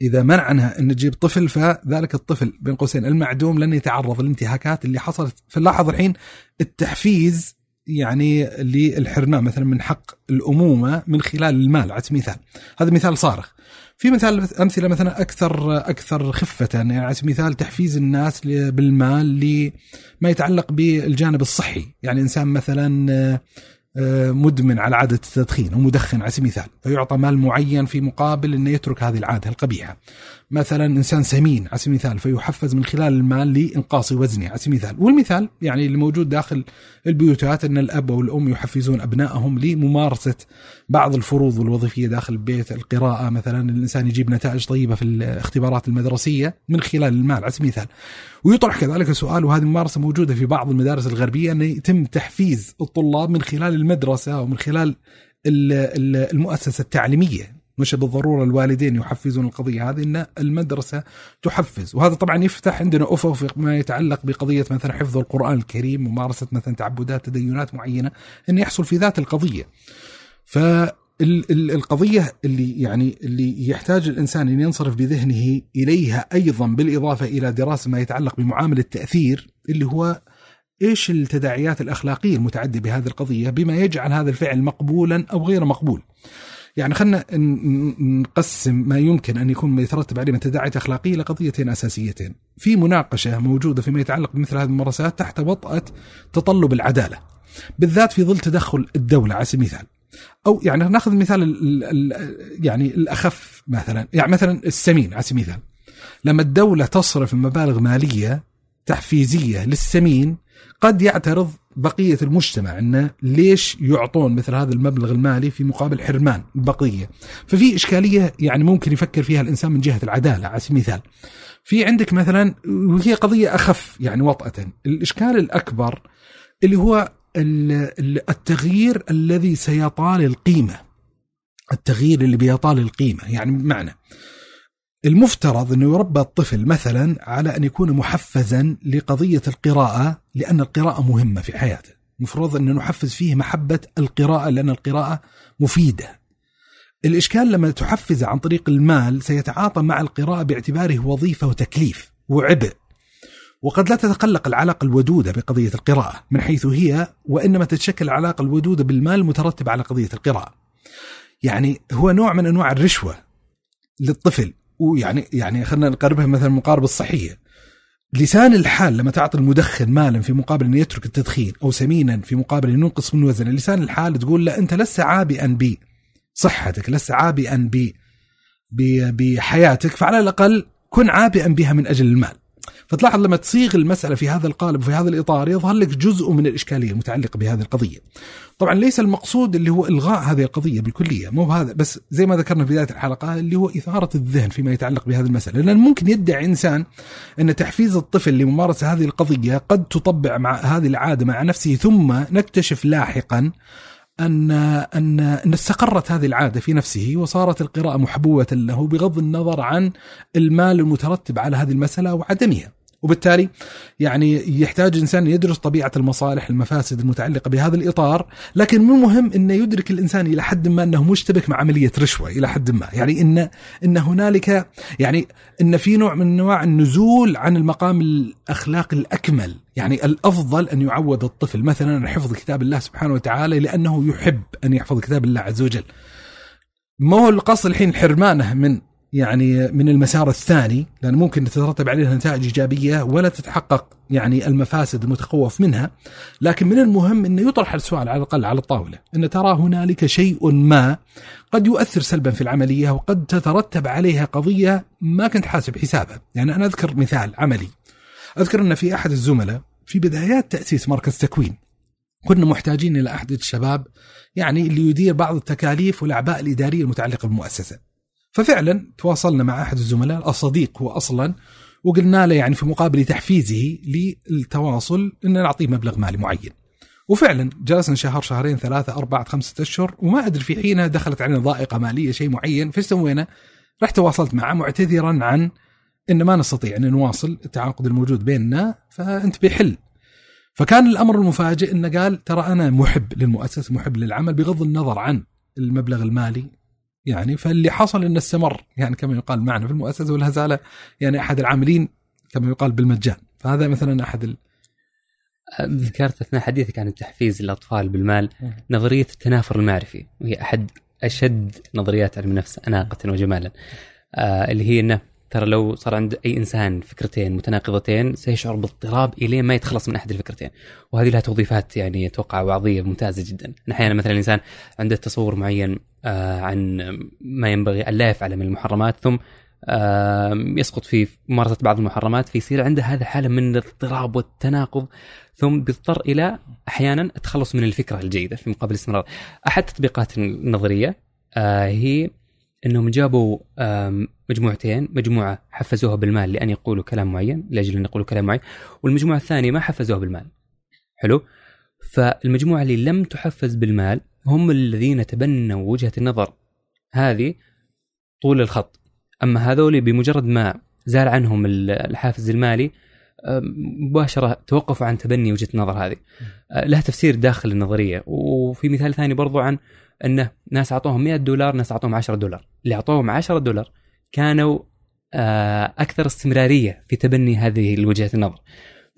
إذا منع عنها إن تجيب طفل فذلك الطفل بين قوسين المعدوم لن يتعرض للانتهاكات اللي حصلت. فنلاحظ الحين التحفيز يعني للحرمان مثلا من حق الأمومة من خلال المال على سبيل المثال هذا مثال صارخ. في مثال أمثلة مثلا أكثر أكثر خفة يعني على سبيل المثال تحفيز الناس بالمال لما يتعلق بالجانب الصحي. يعني إنسان مثلا آه، مدمن على عادة التدخين أو مدخن على سبيل المثال فيعطى مال معين في مقابل أنه يترك هذه العادة القبيحة. مثلا إنسان سمين على سبيل المثال فيحفز من خلال المال لإنقاص وزنه على سبيل المثال. والمثال يعني اللي موجود داخل البيوتات أن الأب أو الأم يحفزون أبنائهم لممارسة بعض الفروض الوظيفية داخل البيت القراءة. مثلا الإنسان يجيب نتائج طيبة في الاختبارات المدرسية من خلال المال على سبيل المثال. ويطرح كذلك سؤال وهذه الممارسة موجودة في بعض المدارس الغربية أن يتم تحفيز الطلاب من خلال المدرسة أو من خلال المؤسسة التعليمية. مش بالضرورة الوالدين يحفزون القضية هذه إن المدرسة تحفز. وهذا طبعا يفتح عندنا أفق ما يتعلق بقضية مثلا حفظ القرآن الكريم ممارسه مثلا تعبدات تدينات معينة إن يحصل في ذات القضية. ف القضية اللي يعني اللي يحتاج الإنسان أن ينصرف بذهنه إليها أيضا بالإضافة إلى دراسة ما يتعلق بمعامل التأثير اللي هو إيش التداعيات الأخلاقية المتعدية بهذه القضية بما يجعل هذا الفعل مقبولا أو غير مقبول. يعني خلينا نقسم ما يمكن أن يكون يترتب عليه من تداعيات أخلاقية لقضيتين أساسيتين. في مناقشة موجودة فيما يتعلق بمثل هذه الممارسات تحت وطأة تطلب العدالة. بالذات في ظل تدخل الدولة على سبيل المثال. أو يعني نأخذ المثال ال ال يعني الأخف مثلا يعني مثلا السمين على سبيل المثال. لما الدولة تصرف مبالغ مالية تحفيزية للسمين قد يعترض بقية المجتمع إنه ليش يعطون مثل هذا المبلغ المالي في مقابل حرمان البقيه ففي إشكالية يعني ممكن يفكر فيها الإنسان من جهة العدالة على سبيل المثال. في عندك مثلا وهي قضية أخف يعني وطأة. الإشكال الأكبر اللي هو التغيير الذي سيطال القيمة. التغيير اللي بيطال القيمة. يعني بمعنى المفترض انه يربى الطفل مثلا على أن يكون محفزا لقضية القراءة لأن القراءة مهمة في حياته، المفروض أن نحفز فيه محبة القراءة لأن القراءة مفيدة. الإشكال لما تحفز عن طريق المال سيتعاطى مع القراءة باعتباره وظيفة وتكليف وعبء. وقد لا تتقلق العلاقة الودودة بقضية القراءة من حيث هي وإنما تتشكل العلاقة الودودة بالمال مترتبة على قضية القراءة. يعني هو نوع من أنواع الرشوة للطفل ويعني يعني خلينا نقربها مثلا المقاربه الصحية. لسان الحال لما تعطي المدخن مالا في مقابل انه يترك التدخين أو سمينا في مقابل انه ينقص من وزنه لسان الحال تقول له أنت لست عابئا بي. صحتك لست عابئا بحياتك فعلى الأقل كن عابئا بها من أجل المال. فتلاحظ لما تصيغ المسألة في هذا القالب وفي هذا الإطار يظهر لك جزء من الإشكالية المتعلقة بهذه القضية. طبعا ليس المقصود اللي هو إلغاء هذه القضية بالكلية مو هذا بس زي ما ذكرنا في بداية الحلقة اللي هو إثارة الذهن فيما يتعلق بهذه المسألة لأن ممكن يدعي إنسان أن تحفيز الطفل لممارسة هذه القضية قد تطبع مع هذه العادة مع نفسه ثم نكتشف لاحقا ان ان أن استقرت هذه العادة في نفسه وصارت القراءة محبوبة له بغض النظر عن المال المترتب على هذه المسألة وعدمها. وبالتالي يعني يحتاج الانسان يدرس طبيعة المصالح المفاسد المتعلقة بهذا الإطار، لكن من المهم إنه يدرك الإنسان إلى حد ما إنه مشتبك مع عملية رشوة إلى حد ما، يعني إن إن هنالك يعني إن في نوع من انواع النزول عن المقام الاخلاقي الأكمل، يعني الأفضل أن يعود الطفل مثلا حفظ كتاب الله سبحانه وتعالى لأنه يحب أن يحفظ كتاب الله عز وجل. ما هو القصد الحين حرمانه من يعني من المسار الثاني لأن ممكن تترتب عليها نتائج إيجابية ولا تتحقق يعني المفاسد المتخوف منها لكن من المهم أنه يطرح السؤال على الأقل على الطاولة أن ترى هنالك شيء ما قد يؤثر سلبا في العملية وقد تترتب عليها قضية ما كنت حاسب حسابها. يعني أنا أذكر مثال عملي. أذكر أن في أحد الزملاء في بدايات تأسيس مركز تكوين كنا محتاجين إلى أحد الشباب يعني اللي يدير بعض التكاليف والأعباء الإدارية المتعلقة بالمؤسسة. ففعلا تواصلنا مع أحد الزملاء الصديق هو أصلا وقلنا له يعني في مقابل تحفيزه للتواصل ان نعطيه مبلغ مالي معين. وفعلا جلسنا شهر شهرين ثلاثة أربعة خمسة أشهر وما أدري في حينها دخلت علينا ضائقة مالية شيء معين فايش سوينا؟ رحت تواصلت معه معتذرا عن ان ما نستطيع أن نواصل التعاقد الموجود بيننا فأنت بحل فكان الأمر المفاجئ إنه قال ترى أنا محب للمؤسسة محب للعمل بغض النظر عن المبلغ المالي يعني فاللي حصل إنه استمر. يعني كما يقال معنا في المؤسسة ولا زال يعني أحد العاملين كما يقال بالمجان. فهذا مثلا أحد ال... ذكرت أثناء حديثك عن التحفيز للأطفال بالمال. نظرية التنافر المعرفي وهي أحد أشد نظريات علم النفس أناقة وجمالا. آه اللي هي إنه ترى لو صار عند أي إنسان فكرتين متناقضتين سيشعر باضطراب الين ما يتخلص من أحد الفكرتين وهذه لها توظيفات يعني أتوقع وعظية ممتازة جدا أحيانا مثلا الإنسان عنده تصور معين آه عن ما ينبغي أن لا يفعله من المحرمات ثم يسقط في ممارسة بعض المحرمات فيصير عنده هذا حاله من الاضطراب والتناقض ثم بيضطر إلى أحيانا التخلص من الفكرة الجيدة في مقابل الاستمرار. أحد التطبيقات النظرية آه هي إنهم جابوا مجموعتين مجموعة حفزوها بالمال لأن يقولوا كلام معين لأجل أن يقولوا كلام معين والمجموعة الثانية ما حفزوها بالمال. حلو؟ فالمجموعة اللي لم تحفز بالمال هم الذين تبنوا وجهة النظر. هذه طول الخط. أما هذول بمجرد ما زال عنهم الحافز المالي مباشرة توقفوا عن تبني وجهة النظر هذه. لها تفسير داخل النظرية. وفي مثال ثاني برضو عن أنه ناس أعطوهم 100 دولار ناس أعطوهم 10 دولار. اللي أعطوهم 10 دولار كانوا آه، أكثر استمرارية في تبني هذه الوجهة النظر.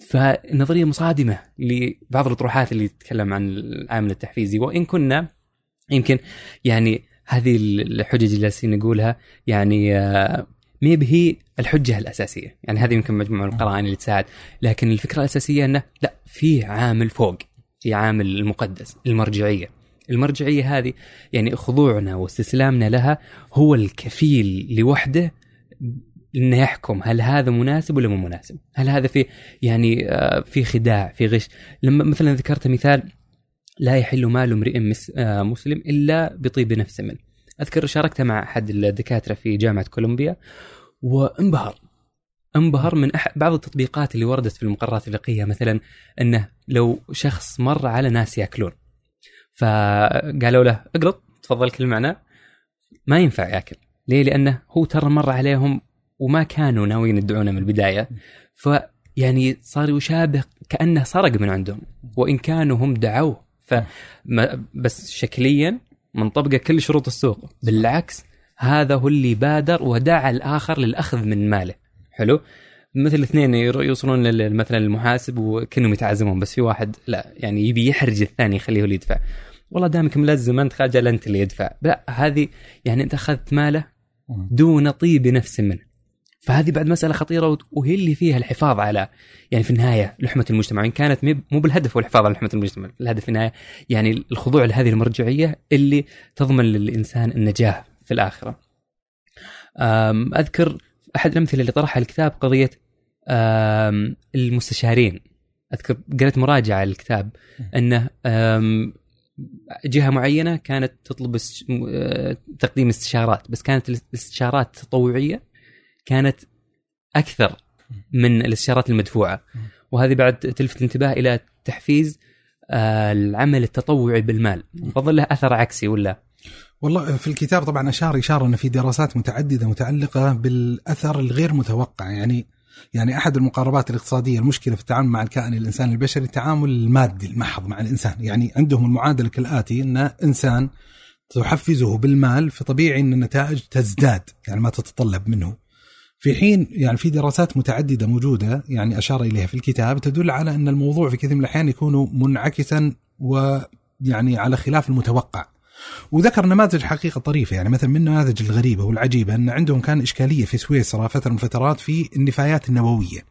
فالنظريه مصادمة لبعض الاطروحات اللي تتكلم عن العامل التحفيزي. وإن كنا يمكن يعني هذه الحجج اللي جالسين نقولها يعني آه، ما هي الحجة الأساسية، يعني هذه يمكن مجموعة من القرائن اللي تساعد، لكن الفكرة الأساسية أنه لا في عامل فوق، في عامل المقدس، المرجعية. المرجعية هذه يعني خضوعنا واستسلامنا لها هو الكفيل لوحده إنه يحكم هل هذا مناسب ولا مو مناسب؟ هل هذا في يعني آه، في خداع في غش؟ لما مثلا ذكرت مثال لا يحل مال امرئ آه، مسلم إلا بطيب نفس منه. أذكر شاركتها مع أحد الدكاترة في جامعة كولومبيا وانبهر انبهر من أح بعض التطبيقات اللي وردت في المقررات الفقهية مثلا إنه لو شخص مر على ناس يأكلون فقالوا له اقلط تفضل كل معنا ما ينفع ياكل. ليه؟ لأنه هو ترى مر عليهم وما كانوا ناويين يدعونه من البداية. فيعني صار يشابه كأنه سرق من عندهم وإن كانوا هم دعوه. ف بس شكليا منطبقه كل شروط السوق. بالعكس هذا هو اللي بادر ودعا الآخر للأخذ من ماله. حلو؟ مثل اثنين يوصلون مثلا المحاسب وكأنهم يتعازمون بس في واحد لا يعني يبي يحرج الثاني يخليه هو اللي يدفع. والله دامك ملزم انت خاجل انت اللي يدفع. لا هذه يعني انت أخذت ماله دون طيب نفس منه. فهذه بعد مسألة خطيرة وهي اللي فيها الحفاظ على يعني في النهاية لحمة المجتمع. إن كانت مو بالهدف هو الحفاظ على لحمة المجتمع الهدف في النهاية يعني الخضوع لهذه المرجعية اللي تضمن للإنسان النجاة في الآخرة. أذكر أحد الأمثلة اللي طرحها الكتاب قضية المستشارين. أذكر قريت مراجعة للكتاب أنه جهة معينة كانت تطلب آه، تقديم استشارات بس كانت الاستشارات تطوعية كانت أكثر من الاستشارات المدفوعة. وهذه بعد تلفت الانتباه إلى تحفيز آه، العمل التطوعي بالمال. فظل له أثر عكسي ولا؟ والله في الكتاب طبعا أشار إشارة ان في دراسات متعددة متعلقة بالأثر الغير متوقع يعني يعني أحد المقاربات الاقتصادية المشكلة في التعامل مع الكائن الإنساني البشري التعامل المادي المحض مع الإنسان، يعني عندهم المعادلة كالاتي أن إنسان تحفزه بالمال فطبيعي أن النتائج تزداد يعني ما تتطلب منه. في حين يعني في دراسات متعددة موجودة يعني أشار إليها في الكتاب تدل على أن الموضوع في كثير من الأحيان يكون منعكسا ويعني على خلاف المتوقع. وذكر نماذج حقيقة طريفة يعني مثلا من النماذج الغريبة والعجيبة أن عندهم كان إشكالية في سويسرا فترة من الفترات في النفايات النووية.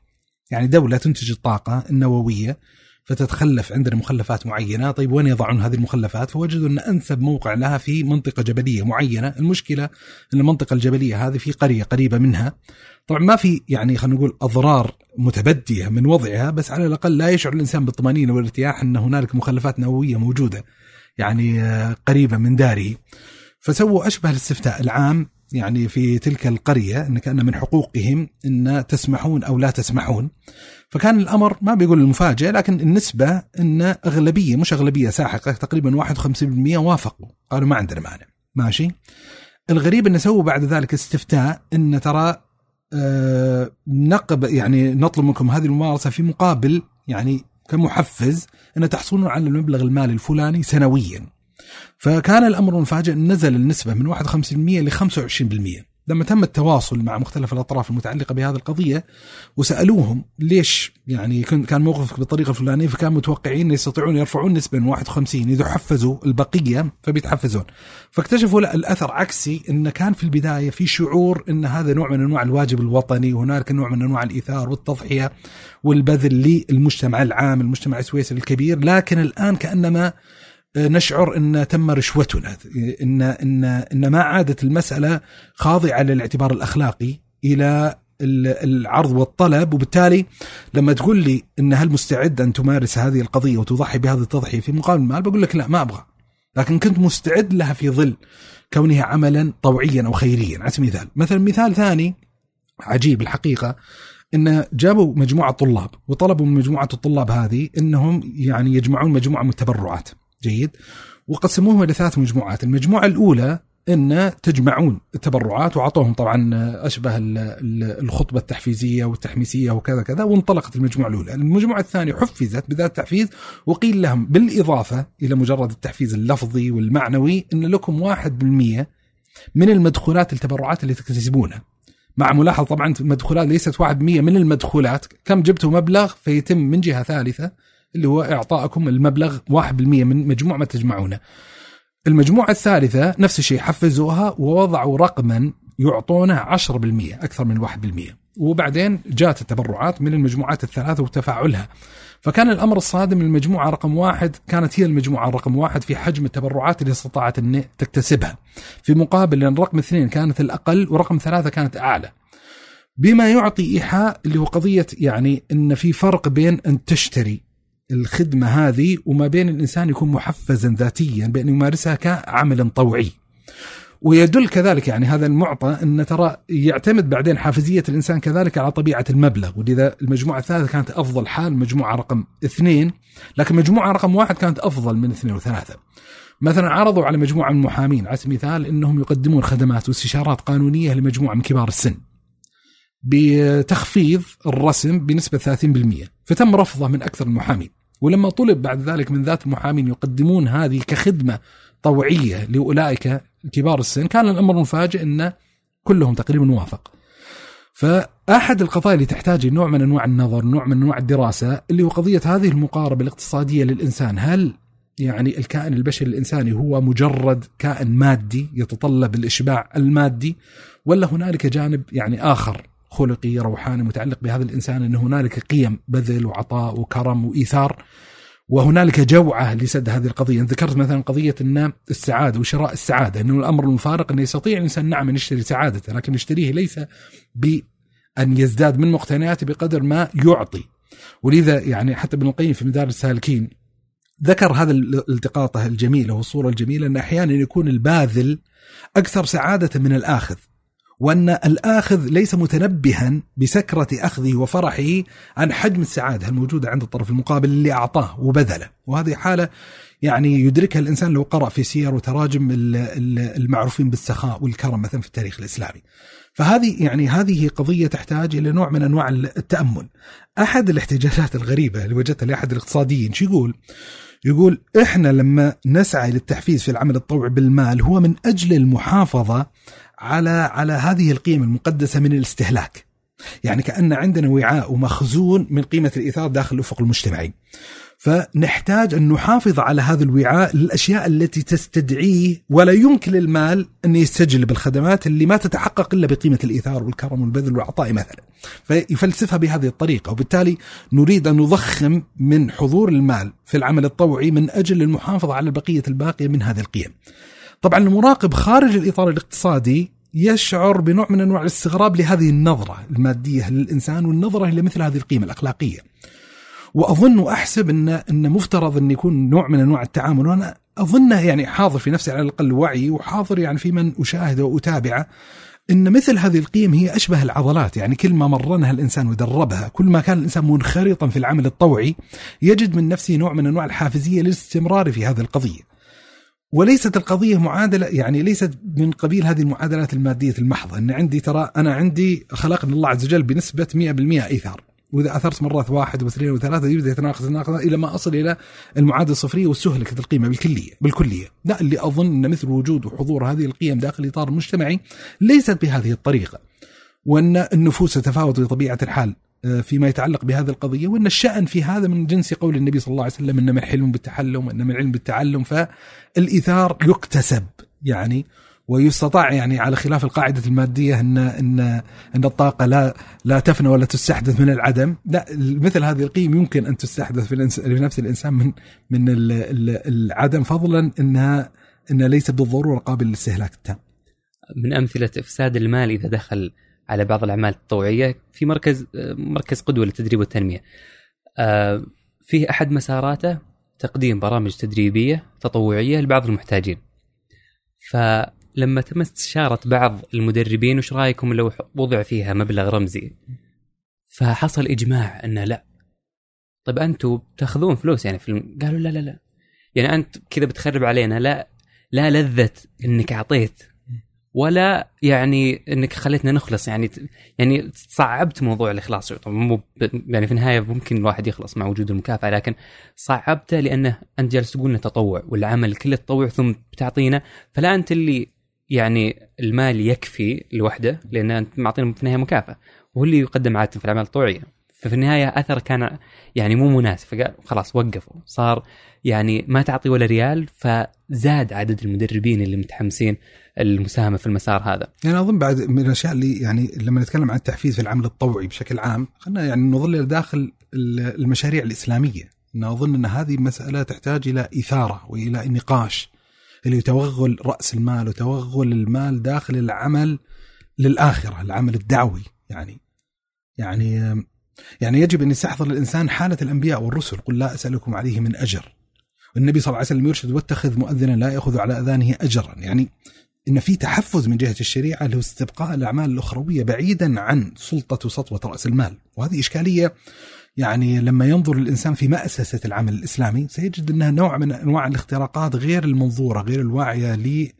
يعني دولة تنتج الطاقة النووية فتتخلف عندنا مخلفات معينة، طيب وين يضعون هذه المخلفات؟ فوجدوا أن أنسب موقع لها في منطقة جبلية معينة، المشكلة أن المنطقة الجبلية هذه في قرية قريبة منها. طبعا ما في يعني خلينا نقول أضرار متبدية من وضعها بس على الأقل لا يشعر الإنسان بالطمأنينة والارتياح أن هنالك مخلفات نووية موجودة. يعني آه، قريبة من داره فسووا أشبه الاستفتاء العام يعني في تلك القرية أن كأن من حقوقهم أن تسمحون أو لا تسمحون. فكان الأمر ما بيقول المفاجئ لكن النسبة أن أغلبية مش أغلبية ساحقة تقريبا 51% وافقوا. قالوا ما عندنا مانع. ماشي. الغريب أن سووا بعد ذلك استفتاء أن ترى آه، نقب يعني نطلب منكم هذه الممارسة في مقابل يعني كمحفز إن تحصلون على المبلغ المالي الفلاني سنويا. فكان الأمر المفاجئ نزل النسبة من 51% ل 25%. لما تم التواصل مع مختلف الأطراف المتعلقة بهذه القضية وسألوهم ليش يعني كان موقفك بالطريقة الفلانية فكانوا متوقعين يستطيعون يرفعون نسبة من 51 إذا حفزوا البقية فبيتحفزون. فاكتشفوا لا الأثر عكسي إن كان في البداية في شعور إن هذا نوع من أنواع الواجب الوطني وهنالك نوع من أنواع الإيثار والتضحية والبذل للمجتمع العام المجتمع السويسري الكبير. لكن الآن كأنما نشعر إن تم رشوتنا. ان ان إن ما عادت المسألة خاضعة للاعتبار الأخلاقي إلى العرض والطلب. وبالتالي لما تقول لي إن هل مستعد أن تمارس هذه القضية وتضحي بهذه التضحية في مقابل المال بقول لك لا ما أبغى. لكن كنت مستعد لها في ظل كونها عملا طوعيا أو خيريا. على سبيل المثال. مثلا مثال ثاني عجيب الحقيقة إن جابوا مجموعة طلاب وطلبوا من مجموعة الطلاب هذه إنهم يعني يجمعون مجموعة من التبرعات جيد وقسموهم إلى ثلاث مجموعات المجموعة الأولى إن تجمعون التبرعات واعطوهم طبعا أشبه الخطبة التحفيزية والتحميسية وكذا كذا وانطلقت المجموعة الأولى، المجموعة الثانية حفزت بذات التحفيز وقيل لهم بالإضافة إلى مجرد التحفيز اللفظي والمعنوي إن لكم 1% من المدخولات التبرعات اللي تكتسبونها. مع ملاحظة طبعا المدخولات ليست 1% من المدخولات، كم جبتوا مبلغ فيتم من جهة ثالثة اللي هو اعطائكم المبلغ 1% من مجموع ما تجمعونه. المجموعة الثالثة نفس الشيء حفزوها ووضعوا رقما يعطونه 10% أكثر من 1% وبعدين جاءت التبرعات من المجموعات الثلاثة وتفاعلها. فكان الأمر الصادم المجموعة رقم واحد كانت هي المجموعة رقم واحد في حجم التبرعات اللي استطاعت أن تكتسبها. في مقابل أن رقم اثنين كانت الأقل ورقم ثلاثة كانت أعلى. بما يعطي إيحاء اللي هو قضية يعني أن في فرق بين أن تشتري الخدمة هذه وما بين الإنسان يكون محفزا ذاتيا بأن يمارسها كعمل طوعي. ويدل كذلك يعني هذا المعطى أن ترى يعتمد بعدين حافزية الإنسان كذلك على طبيعة المبلغ. ولذا المجموعة الثالثة كانت أفضل حال مجموعة رقم اثنين. لكن مجموعة رقم واحد كانت أفضل من اثنين وثلاثة. مثلا عرضوا على مجموعة من المحامين على سبيل المثال أنهم يقدمون خدمات واستشارات قانونية لمجموعة من كبار السن بتخفيض الرسم بنسبة 30% فتم رفضه من أكثر المحامين. ولما طلب بعد ذلك من ذات المحامين يقدمون هذه كخدمة طوعية لأولئك كبار السن كان الأمر مفاجئ أن كلهم تقريبا وافق فأحد القضايا اللي تحتاج نوع من أنواع النظر نوع من أنواع الدراسة اللي هو قضية هذه المقاربة الاقتصادية للإنسان. هل يعني الكائن البشري الإنساني هو مجرد كائن مادي يتطلب الإشباع المادي ولا هنالك جانب يعني آخر خلقي روحاني متعلق بهذا الإنسان إن هنالك قيم بذل وعطاء وكرم وإيثار وهنالك جوعة لسد هذه القضية، ذكرت مثلا قضية إن السعادة وشراء السعادة إنه الأمر المفارق انه يستطيع الإنسان نعم أن يشتري سعادته لكن يشتريه ليس بأن يزداد من مقتنياته بقدر ما يعطي. ولذا يعني حتى ابن القيم في مدارس السالكين ذكر هذا الالتقاطه الجميله والصورة الجميلة إن أحيانا يكون الباذل أكثر سعادة من الآخذ. وأن الآخذ ليس متنبها بسكرة أخذه وفرحه عن حجم السعادة. الموجودة عند الطرف المقابل اللي أعطاه وبذله؟ وهذه حالة يعني يدركها الإنسان لو قرأ في سير وتراجم المعروفين بالسخاء والكرم مثلا في التاريخ الإسلامي. فهذه يعني هذه قضية تحتاج إلى نوع من أنواع التأمل. أحد الاحتجاجات الغريبة اللي وجدتها لأحد الاقتصاديين شو يقول؟ يقول إحنا لما نسعى للتحفيز في العمل الطوعي بالمال هو من أجل المحافظة على على هذه القيم المقدسة من الاستهلاك. يعني كأن عندنا وعاء ومخزون من قيمة الإيثار داخل الأفق المجتمعي. فنحتاج أن نحافظ على هذا الوعاء للأشياء التي تستدعيه ولا يمكن للمال أن يستجلب الخدمات اللي ما تتحقق إلا بقيمة الإيثار والكرم والبذل والعطاء مثلا. فيفلسفها بهذه الطريقة وبالتالي نريد أن نضخم من حضور المال في العمل الطوعي من أجل المحافظة على البقيه الباقيه من هذه القيم. طبعا المراقب خارج الإطار الاقتصادي يشعر بنوع من أنواع الاستغراب لهذه النظرة المادية للإنسان والنظرة لمثل هذه القيمة الأخلاقية. وأظن وأحسب ان أن مفترض أن يكون نوع من أنواع التعامل وأنا اظنه يعني حاضر في نفسي على الأقل وعي وحاضر يعني في من اشاهده وأتابعه أن مثل هذه القيم هي أشبه العضلات يعني كل ما مرنها الإنسان ودربها كل ما كان الإنسان منخرطا في العمل الطوعي يجد من نفسه نوع من أنواع الحافزية للاستمرار في هذه القضية وليست القضية معادلة يعني ليست من قبيل هذه المعادلات المادية المحضة. أن عندي ترى أنا عندي خلقني الله عز وجل بنسبة 100% إيثار. وإذا أثرت مرات واحد واثنين وثلاثة يبدأ يتناقص يتناقص إلى ما أصل إلى المعادلة الصفرية واستهلكت القيمه بالكلية بالكلية، لا اللي أظن إن مثل وجود وحضور هذه القيم داخل الاطار المجتمعي ليست بهذه الطريقة. وأن النفوس تتفاوت بطبيعة الحال. فيما يتعلق بهذه القضية وإن الشأن في هذا من جنس قول النبي صلى الله عليه وسلم إنما الحلم بالتحلم وإنما العلم بالتعلم فالإيثار يكتسب يعني ويستطاع يعني على خلاف القاعدة المادية إن إن إن الطاقة لا لا تفنى ولا تستحدث من العدم، لا مثل هذه القيم يمكن أن تستحدث في, في نفس الإنسان من من العدم فضلا إنها إنها ليست بالضرورة قابلة للاستهلاك التام. من أمثلة إفساد المال إذا دخل على بعض الأعمال التطوعيه في مركز مركز قدوة للتدريب والتنمية. آه، فيه أحد مساراته تقديم برامج تدريبية تطوعية لبعض المحتاجين. فلما تم استشارة بعض المدربين وش رأيكم لو وضع فيها مبلغ رمزي؟ فحصل إجماع إنه لا. طيب أنتم تأخذون فلوس يعني في الم... قالوا لا لا لا. يعني أنت كذا بتخرب علينا لا لا لذة إنك أعطيت ولا يعني إنك خليتنا نخلص يعني يعني صعبت موضوع الإخلاص. يعني في النهاية ممكن الواحد يخلص مع وجود المكافأة لكن صعبته لأنه أنت جالس تقول تطوع والعمل كله تطوع ثم بتعطينا فلا أنت اللي يعني المال يكفي لوحده لأن أنت معطينا في النهاية مكافأة. وهو اللي يقدم عادة في الأعمال الطوعية. ففي النهاية اثر كان يعني مو مناسب فقال خلاص وقفوا. صار يعني ما تعطي ولا ريال فزاد عدد المدربين اللي متحمسين. المساهمة في المسار هذا. يعني أظن بعد من الأشياء اللي يعني لما نتكلم عن التحفيز في العمل الطوعي بشكل عام خلينا يعني نظل داخل المشاريع الإسلامية، إن أظن إن هذه مساله تحتاج إلى إثارة وإلى نقاش اللي يتوغل رأس المال وتوغل المال داخل العمل للآخرة، العمل الدعوي يعني يعني يعني يجب أن يستحضر الإنسان حالة الأنبياء والرسل قل لا أسألكم عليه من أجر. والنبي صلى الله عليه وسلم يرشد واتخذ مؤذنا لا يأخذ على أذانه أجرا، يعني إن في تحفز من جهة الشريعة اللي هو استبقاء الأعمال الأخروية بعيدا عن سلطة وسطوه راس المال، وهذه إشكالية يعني لما ينظر الإنسان في مأسسة العمل الإسلامي سيجد أنها نوع من أنواع الاختراقات غير المنظورة غير الواعية ل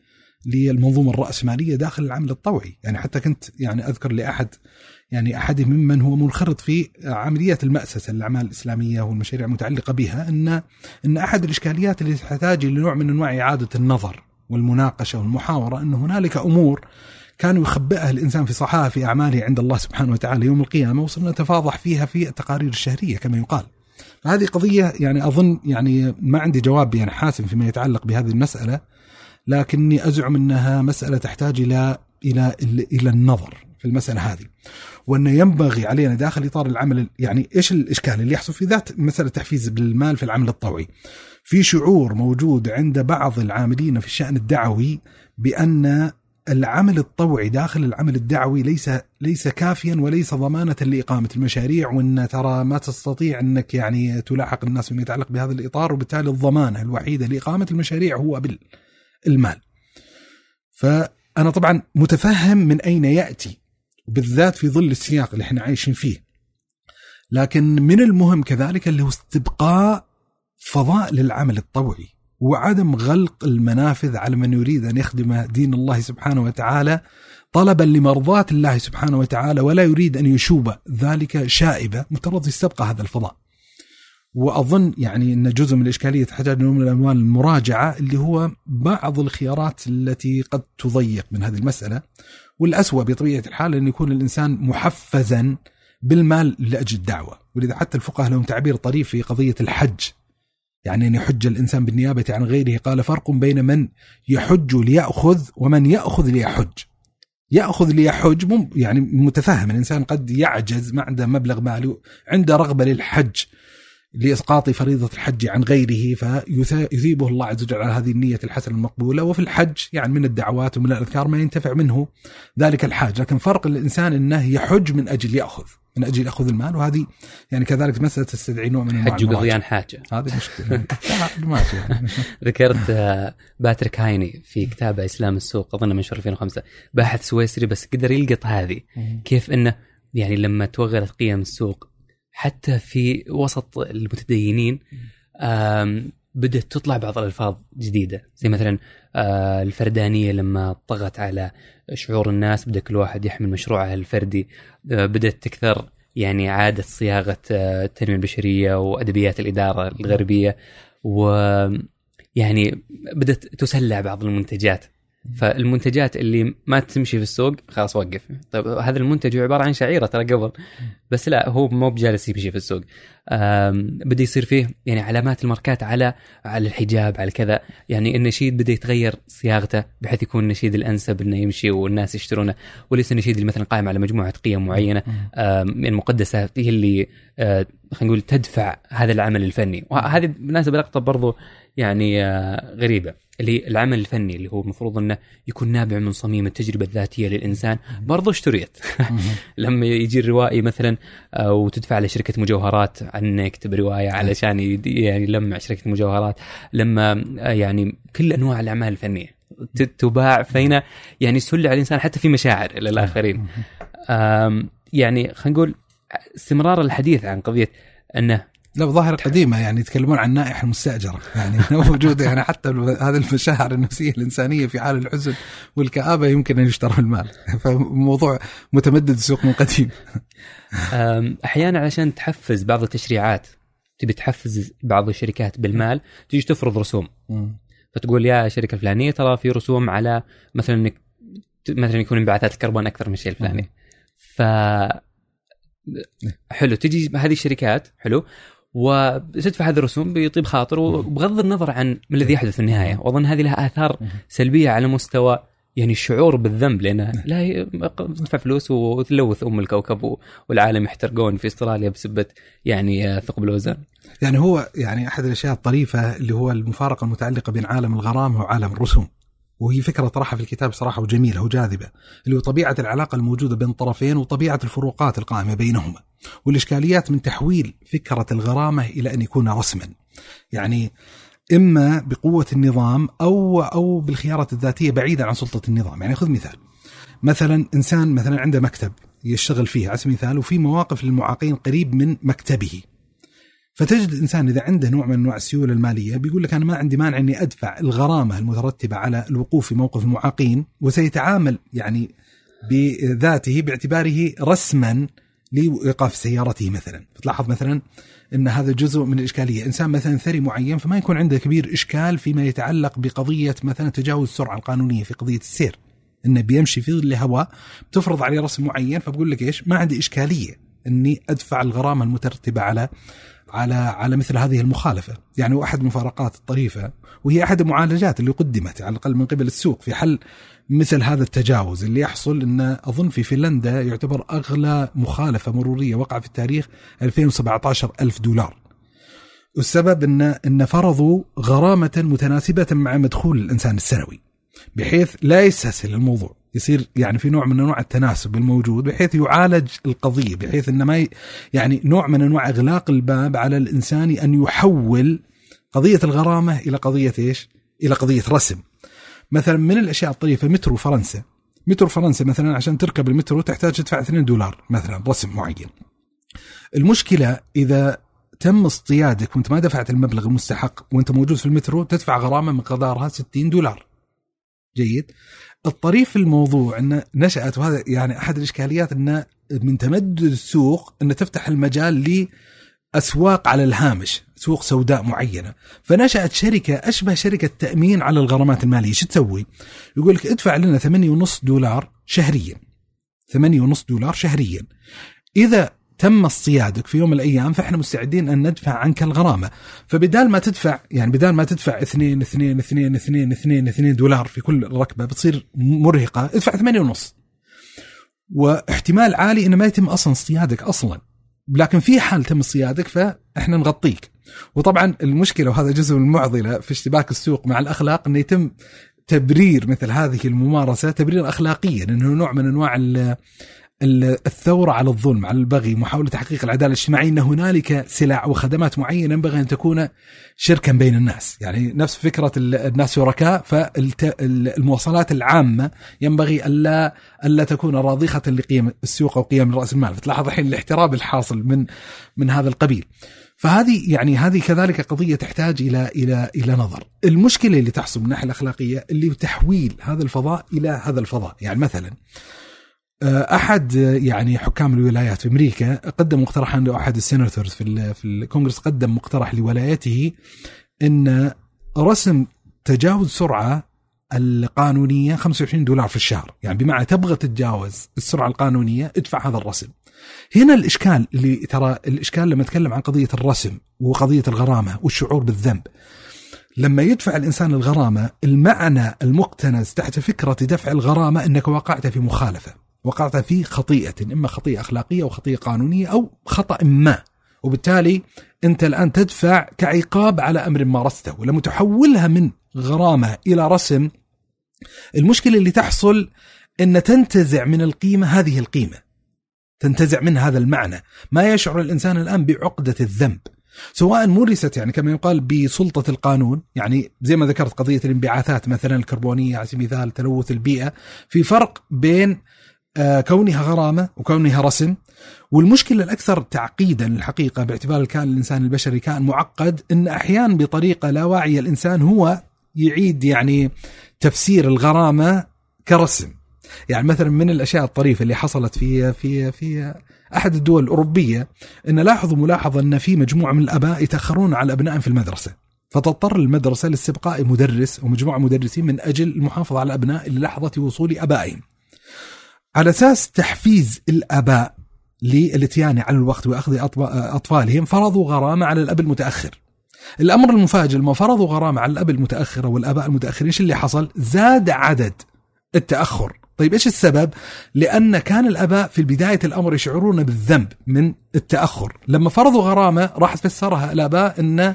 للمنظومة الرأسمالية داخل العمل الطوعي، يعني حتى كنت يعني أذكر لأحد يعني أحد ممن هو منخرط في عمليات المأسسة الاعمال الإسلامية والمشاريع المتعلقة بها ان أن أحد الإشكاليات اللي تحتاج لنوع من أنواع إعادة النظر والمناقشة والمحاورة أن هنالك أمور كانوا يخبئها الإنسان في صحائف أعماله عند الله سبحانه وتعالى يوم القيامة وصرنا نتفاضح فيها في التقارير الشهرية كما يقال. فهذه قضية يعني أظن يعني ما عندي جواب يعني حاسم فيما يتعلق بهذه المسألة لكني أزعم أنها مسألة تحتاج إلى إلى إلى النظر في المسألة هذه. وانه ينبغي علينا داخل إطار العمل يعني إيش الاشكال اللي يحصل في ذات مسألة تحفيز بالمال في العمل الطوعي. في شعور موجود عند بعض العاملين في الشأن الدعوي بأن العمل الطوعي داخل العمل الدعوي ليس ليس كافيا وليس ضمانة لإقامة المشاريع وأن ترى ما تستطيع أنك يعني تلاحق الناس فيما يتعلق بهذا الإطار وبالتالي الضمانة الوحيدة لإقامة المشاريع هو بالمال فأنا طبعا متفهم من أين يأتي بالذات في ظل السياق اللي إحنا عايشين فيه لكن من المهم كذلك اللي هو استبقاء فضاء للعمل الطوعي وعدم غلق المنافذ على من يريد أن يخدم دين الله سبحانه وتعالى طلبا لمرضاة الله سبحانه وتعالى ولا يريد أن يشوب ذلك شائبة مفترض يستبقى هذا الفضاء. وأظن يعني إن جزء من الإشكالية تحتاج من الاموال المراجعة اللي هو بعض الخيارات التي قد تضيق من هذه المسألة والأسوأ بطبيعة الحال أن يكون الإنسان محفزا بالمال لأجل الدعوة، ولذا حتى الفقهاء لهم تعبير طريف في قضية الحج. يعني أن يحج الإنسان بالنيابة عن غيره قال فرق بين من يحج ليأخذ ومن يأخذ ليحج. يأخذ ليحج يعني متفهم الإنسان قد يعجز ما عنده مبلغ مالي عنده رغبة للحج. لإسقاط فريضة الحج عن غيره فيثيبه الله عز وجل على هذه النية الحسنة المقبولة وفي الحج يعني من الدعوات ومن الأذكار ما ينتفع منه ذلك الحاج. لكن فرق الإنسان أنه يحج من أجل يأخذ من أجل يأخذ المال وهذه يعني كذلك مسألة تستدعي نوع من حج وقضيان حاجة. هذه مشكلة. ماشي ذكرت آه، باتريك هايني في كتابه إسلام السوق أظن من شهر 2005 باحث سويسري بس قدر يلقط هذه كيف إنه يعني لما توغلت قيم السوق حتى في وسط المتدينين بدأت تطلع بعض الألفاظ جديدة. زي مثلا آه، الفردانية لما طغت على شعور الناس بدأ كل واحد يحمل مشروعه الفردي. آه، بدأت تكثر يعني عادة صياغة آه، التنمية البشرية وأدبيات الإدارة الغربية. و يعني بدأت تسلع بعض المنتجات. فالمنتجات اللي ما تمشي في السوق خلاص وقف. طيب هذا المنتج هو عبارة عن شعيرة ترى قبل بس لا هو مو بجالس يمشي في السوق. بدا يصير فيه يعني علامات الماركات على على الحجاب على كذا. يعني النشيد بدا يتغير صياغته بحيث يكون النشيد الأنسب إنه يمشي والناس يشترونه. وليس النشيد اللي مثلا قائم على مجموعة قيم معينة المقدسه هي اللي آه، خلينا نقول تدفع هذا العمل الفني. وهذه بالمناسبه لقطة برضو يعني آه، غريبة. اللي العمل الفني اللي هو المفروض إنه يكون نابع من صميم التجربة الذاتية للإنسان. برضو اشتريت لما يجي الروائي مثلا آه، وتدفع لشركة مجوهرات انه يكتب رواية علشان يعني يلمع شركة مجوهرات. لما آه، يعني كل أنواع الأعمال الفنية تباع فهنا يعني سلع الإنسان حتى في مشاعر إلى الآخرين. يعني خلينا نقول استمرار الحديث عن قضية أنه لا ظاهرة قديمة يعني يتكلمون عن النائحة المستأجرة يعني موجودة. يعني حتى هذه المشاعر النفسية الإنسانية في حال الحزن والكآبة يمكن أن يشترى المال. فموضوع متمدد السوق من قديم. أحيانا عشان تحفز بعض التشريعات تبي تحفز بعض الشركات بالمال تيجي تفرض رسوم. فتقول يا شركة الفلانية ترى في رسوم على مثلا إنك مثلا يكون انبعاثات الكربون أكثر من الشيء الفلاني. ف حلو تجي هذه الشركات حلو وتدفع هذه الرسوم بيطيب خاطر وبغض النظر عن ما الذي يحدث في النهاية وأظن هذه لها آثار سلبية على مستوى يعني الشعور بالذنب لأنه لا تدفع فلوس وتلوث أم الكوكب والعالم يحترقون في استراليا بسبة يعني ثقب الأوزان. يعني هو يعني أحد الأشياء الطريفة اللي هو المفارقة المتعلقة بين عالم الغرامه وعالم الرسوم. وهي فكرة طرحها في الكتاب صراحة وجميلة وجاذبة اللي هو طبيعة العلاقة الموجودة بين الطرفين وطبيعة الفروقات القائمة بينهما والإشكاليات من تحويل فكرة الغرامة إلى أن يكون رسما. يعني إما بقوة النظام أو أو بالخيارة الذاتية بعيدا عن سلطة النظام. يعني خذ مثال مثلا إنسان مثلا عنده مكتب يشتغل فيه على سبيل المثال وفي مواقف للمعاقين قريب من مكتبه. فتجد الإنسان إذا عنده نوع من أنواع السيولة المالية بيقول لك أنا ما عندي مانع إني أدفع الغرامة المترتبة على الوقوف في موقف المعاقين وسيتعامل يعني بذاته باعتباره رسما لإيقاف سيارته مثلا. فتلاحظ مثلا إن هذا جزء من الإشكالية. إنسان مثلا ثري معين فما يكون عنده كبير إشكال فيما يتعلق بقضية مثلا تجاوز السرعه القانونية في قضية السير. انه بيمشي في ظل هواء تفرض عليه رسم معين فبقول لك إيش؟ ما عندي إشكالية إني أدفع الغرامة المترتبة على على على مثل هذه المخالفة، يعني واحد المفارقات الطريفة وهي أحد المعالجات اللي قدمت على الأقل من قبل السوق في حل مثل هذا التجاوز اللي يحصل إن أظن في فنلندا يعتبر أغلى مخالفة مرورية وقع في التاريخ 2017 ألف دولار. والسبب إن إن فرضوا غرامة متناسبة مع مدخول الإنسان السنوي بحيث لا يستسهل الموضوع يصير يعني في نوع من أنواع التناسب الموجود بحيث يعالج القضية بحيث إنه ما يعني نوع من أنواع إغلاق الباب على الإنسان أن يحول قضية الغرامة إلى قضية إيش؟ إلى قضية رسم. مثلا من الأشياء الطريفة مترو فرنسا. مترو فرنسا مثلا عشان تركب المترو تحتاج تدفع 2 دولار مثلا رسم معين. المشكلة إذا تم اصطيادك وأنت ما دفعت المبلغ المستحق وأنت موجود في المترو تدفع غرامة مقدارها 60 دولار. جيد؟ الطريف في الموضوع انه نشأت وهذا يعني أحد الإشكاليات انه من تمدد السوق انه تفتح المجال لأسواق على الهامش، سوق سوداء معينة، فنشأت شركة أشبه شركة تأمين على الغرامات المالية، شو تسوي؟ يقول لك ادفع لنا 8.5 دولار شهريا. 8.5 دولار شهريا. إذا تم اصطيادك في يوم من الأيام فإحنا مستعدين أن ندفع عنك الغرامة. فبدال ما تدفع يعني بدال ما تدفع 2 2 2 2 2 2 دولار في كل ركبة بتصير مرهقة. ادفع 8 ونص. واحتمال عالي إنه ما يتم أصلا اصطيادك أصلا. لكن في حال تم اصطيادك فإحنا نغطيك. وطبعا المشكلة وهذا جزء من المعضلة في اشتباك السوق مع الأخلاق إنه يتم تبرير مثل هذه الممارسة تبرير اخلاقيا إنه نوع من أنواع الثورة على الظلم على البغي محاولة تحقيق العدالة الاجتماعية أن هنالك سلع وخدمات معينة ينبغي أن تكون شركا بين الناس. يعني نفس فكرة الناس شركاء فالمواصلات العامة ينبغي ألا ألا تكون راضخة لقيم السوق أو قيم رأس المال. فتلاحظ الحين الاحتراب الحاصل من من هذا القبيل. فهذه يعني هذه كذلك قضية تحتاج إلى إلى إلى نظر. المشكلة اللي تحصل من الناحية الأخلاقية اللي تحويل هذا الفضاء إلى هذا الفضاء، يعني مثلا أحد يعني حكام الولايات في أمريكا قدم مقترح عنده احد السيناتورز في في الكونغرس قدم مقترح لولايته إن رسم تجاوز سرعة القانونية 25 دولار في الشهر، يعني بمعنى تبغى تتجاوز السرعة القانونية ادفع هذا الرسم. هنا الإشكال اللي ترى الإشكال لما أتكلم عن قضية الرسم وقضية الغرامة والشعور بالذنب. لما يدفع الإنسان الغرامة المعنى المقتنز تحت فكرة دفع الغرامة إنك وقعت في مخالفة، وقعت في خطيئة إما خطيئة أخلاقية أو خطيئة قانونية أو خطأ ما. وبالتالي أنت الآن تدفع كعقاب على أمر مارسته ولما تحولها من غرامة إلى رسم. المشكلة اللي تحصل إن تنتزع من القيمة هذه القيمة. تنتزع من هذا المعنى. ما يشعر الإنسان الآن بعقدة الذنب. سواء مورست يعني كما يقال بسلطة القانون يعني زي ما ذكرت قضية الانبعاثات مثلا الكربونية على سبيل المثال تلوث البيئة في فرق بين كونها غرامة وكونها رسم. والمشكلة الأكثر تعقيدا الحقيقة باعتبار الكائن الإنسان البشري كائن معقد إن أحيانا بطريقة لا واعية الإنسان هو يعيد يعني تفسير الغرامة كرسم. يعني مثلا من الأشياء الطريفة اللي حصلت في في في أحد الدول الأوروبية إن لاحظوا ملاحظة إن في مجموعة من الأباء يتأخرون على أبنائهم في المدرسة. فتضطر المدرسة لاستبقاء مدرس ومجموعة مدرسين من أجل المحافظة على الأبناء للحظه وصول أبائهم. على أساس تحفيز الأباء للاتيان على الوقت وأخذ أطفالهم فرضوا غرامة على الأب المتأخر. الأمر المفاجئ لما فرضوا غرامة على الأب المتأخر والاباء المتأخرين إيش اللي حصل؟ زاد عدد التأخر. طيب إيش السبب؟ لأن كان الأباء في بداية الأمر يشعرون بالذنب من التأخر، لما فرضوا غرامة راح فسرها الأباء انه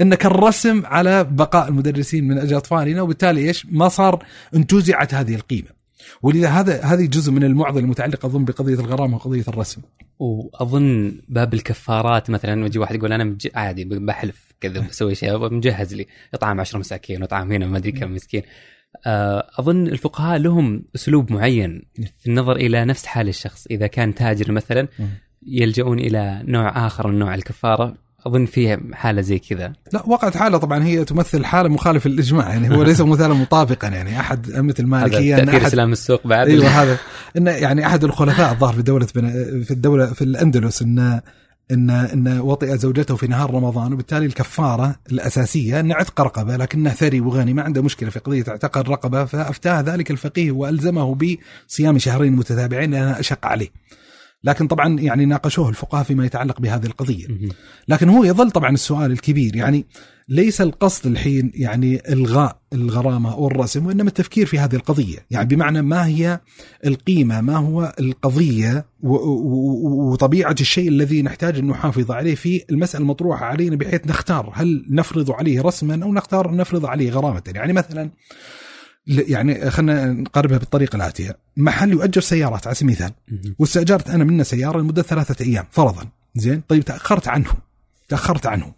إن كالرسم على بقاء المدرسين من أجل أطفالنا وبالتالي إيش؟ ما صار انتزعت هذه القيمة. ولذا هذا هذه جزء من المعضلة المتعلقة أظن بقضية الغرامة وقضية الرسم. وأظن باب الكفارات مثلا يجي واحد يقول أنا مج... عادي بحلف كذا بسوي شيء مجهز لي. اطعام 10 مساكين واطعام هنا ما أدري كم مسكين. آه، أظن الفقهاء لهم أسلوب معين في النظر إلى نفس حال الشخص، إذا كان تاجر مثلا يلجؤون إلى نوع آخر من نوع الكفارة. أظن فيها حالة زي كذا. لا وقعت حالة طبعا هي تمثل حالة مخالفة للإجماع يعني هو ليس مثالا مطابقا يعني أحد ائمه المالكية هذا تأثير إسلام السوق بعد. أيوه هذا. إن يعني أحد الخلفاء الظاهر في دوله في الدولة في الأندلس ان ان إن وطئ زوجته في نهار رمضان وبالتالي الكفارة الأساسية أن عتق رقبة لكنه ثري وغني ما عنده مشكلة في قضية اعتق الرقبة فأفتاه ذلك الفقيه وألزمه بصيام شهرين متتابعين لانها أشق عليه. لكن طبعا يعني ناقشوه الفقهاء فيما يتعلق بهذه القضية. لكن هو يظل طبعا السؤال الكبير يعني ليس القصد الحين يعني إلغاء الغرامة أو الرسم وإنما التفكير في هذه القضية، يعني بمعنى ما هي القيمة، ما هو القضية وطبيعة الشيء الذي نحتاج أن نحافظ عليه في المسألة المطروحة علينا بحيث نختار هل نفرض عليه رسما أو نختار نفرض عليه غرامة، يعني مثلا يعني خلينا نقربها بالطريقة الآتية. محل يؤجر سيارات على سبيل المثال. واستأجرت أنا منه سيارة لمدة ثلاثة أيام فرضا. زين؟ طيب تأخرت عنه. تأخرت عنه.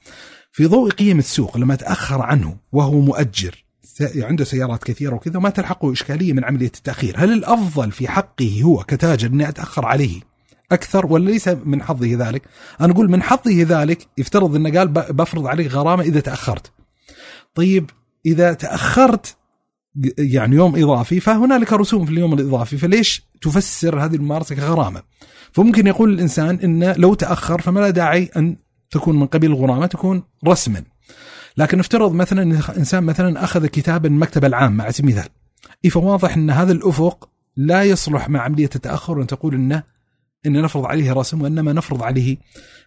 في ضوء قيم السوق لما تأخر عنه وهو مؤجر عنده سيارات كثيرة وكذا ما تلحقه إشكالية من عملية التأخير، هل الأفضل في حقه هو كتاجر أني أتأخر عليه أكثر ولا ليس من حظه ذلك؟ أنا أقول من حظه ذلك يفترض انه قال بفرض عليك غرامة إذا تأخرت. طيب إذا تأخرت يعني يوم إضافي فهنالك رسوم في اليوم الإضافي فليش تفسر هذه الممارسة كغرامة؟ فممكن يقول الإنسان إن لو تأخر فما لا داعي أن تكون من قبيل الغرامة تكون رسما. لكن نفترض مثلا إن إنسان مثلا أخذ كتابا المكتبه العامه على سبيل المثال. فواضح إن هذا الأفق لا يصلح مع عملية التأخر ان تقول إنه إن نفرض عليه رسم وإنما نفرض عليه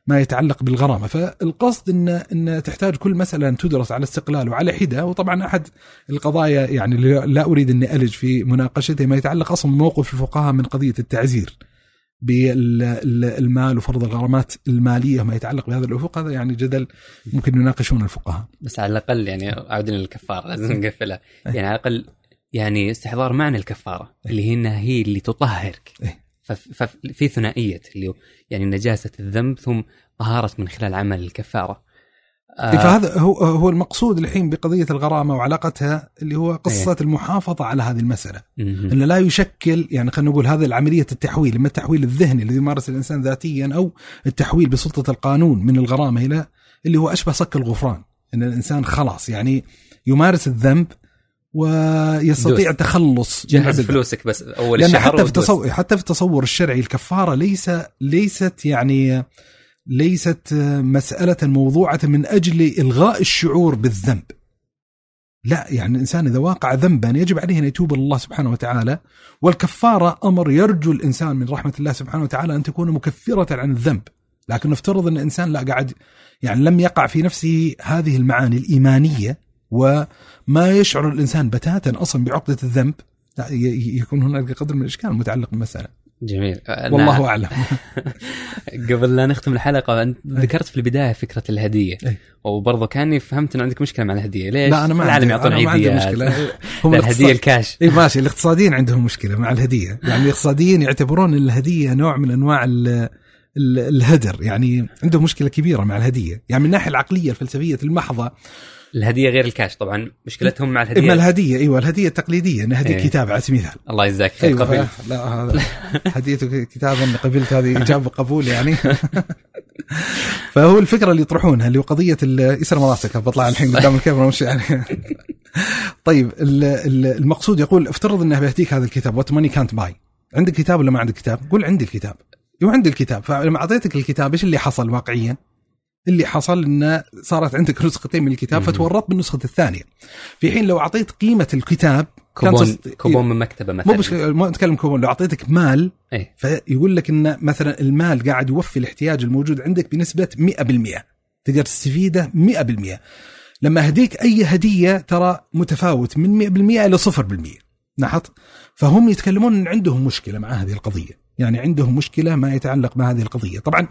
ما يتعلق بالغرامة، فالقصد إن إن تحتاج كل مسألة أن تدرس على استقلال وعلى حدة، وطبعا أحد القضايا يعني لا أريد إني ألج في مناقشته ما يتعلق أصلا بموقف الفقهاء من قضية التعزير. بالمال وفرض الغرامات المالية ما يتعلق بهذا الأفق. هذا يعني جدل ممكن يناقشون الفقهاء. بس على الأقل يعني عودنا للكفاره لازم نقفلها، يعني على الأقل يعني استحضار معنى الكفارة اللي هي إنها هي اللي تطهرك. إيه. ففي ثنائية اللي يعني نجاسة الذنب ثم طهارة من خلال عمل الكفارة. آه فهذا هو هو المقصود الحين بقضية الغرامة وعلاقتها اللي هو قصة إيه. المحافظة على هذه المسألة. إنه لا يشكل يعني خلينا نقول هذا العملية التحويل إما التحويل الذهني الذي يمارس الإنسان ذاتيا أو التحويل بسلطة القانون من الغرامة إلى اللي هو أشبه صك الغفران إن الإنسان خلاص يعني يمارس الذنب ويستطيع دوس. التخلص من جهز. فلوسك بس أول الشهر حتى في. التصور حتى في التصور الشرعي الكفارة ليس ليست يعني ليست مسألة موضوعة من أجل إلغاء الشعور بالذنب. لا يعني الإنسان إذا واقع ذنبا يجب عليه أن يتوب إلى الله سبحانه وتعالى والكفارة أمر يرجو الإنسان من رحمة الله سبحانه وتعالى أن تكون مكفرة عن الذنب. لكن نفترض أن الإنسان لا قاعد يعني لم يقع في نفسه هذه المعاني الإيمانية وما يشعر الإنسان بتاتا أصلا بعقدة الذنب. يكون هناك قدر من الإشكال المتعلق بالمسألة. جميل. والله أعلم. قبل لا نختم الحلقة أنت. ذكرت في البداية فكرة الهدية. وبرضه كاني فهمت ان عندك مشكلة مع الهدية. ليش؟ لا أنا ما العالم يعطون عندي مشكلة. هم الهدية الكاش. إي ماشي. الاقتصاديين عندهم مشكلة مع الهدية. يعني الاقتصاديين يعتبرون الهدية نوع من أنواع ال ال- الهدر. يعني عندهم مشكلة كبيرة مع الهدية. يعني من الناحية العقلية الفلسفية المحضة الهدية غير الكاش طبعا مشكلتهم مع إما الهدية الهديه إيوه الهدية التقليدية إن هديك إيه. كتاب على سبيل المثال الله يجزاك خير قبل ف- لا هذا هديته كتابا قبلت هذه اجابه قبول يعني. فهو الفكرة اللي يطرحونها اللي هو قضية يسر راسك بطلع الحين قدام الكاميرا مش يعني طيب ال- ال- المقصود يقول افترض إنه بيهديك هذا الكتاب وات ماني كانت باي عندك كتاب ولا ما عندك كتاب؟ قول عندي الكتاب. أيوه عندي الكتاب فلما أعطيتك الكتاب إيش اللي حصل واقعيا؟ اللي حصل انه صارت عندك نسختين من الكتاب. فتورطت بالنسخة الثانية. في حين لو أعطيت قيمة الكتاب كوبون تص- كوبون من مكتبة مثلا. مو بش... ما نتكلم كوبون لو أعطيتك مال إيه. فيقول لك إن مثلا المال قاعد يوفي الاحتياج الموجود عندك بنسبة 100% تقدر تستفيده 100% لما أهديك أي هدية ترى متفاوت من 100% إلى 0% لاحظت؟ فهم يتكلمون إن عندهم مشكلة مع هذه القضية. يعني عندهم مشكلة ما يتعلق مع هذه القضية. طبعا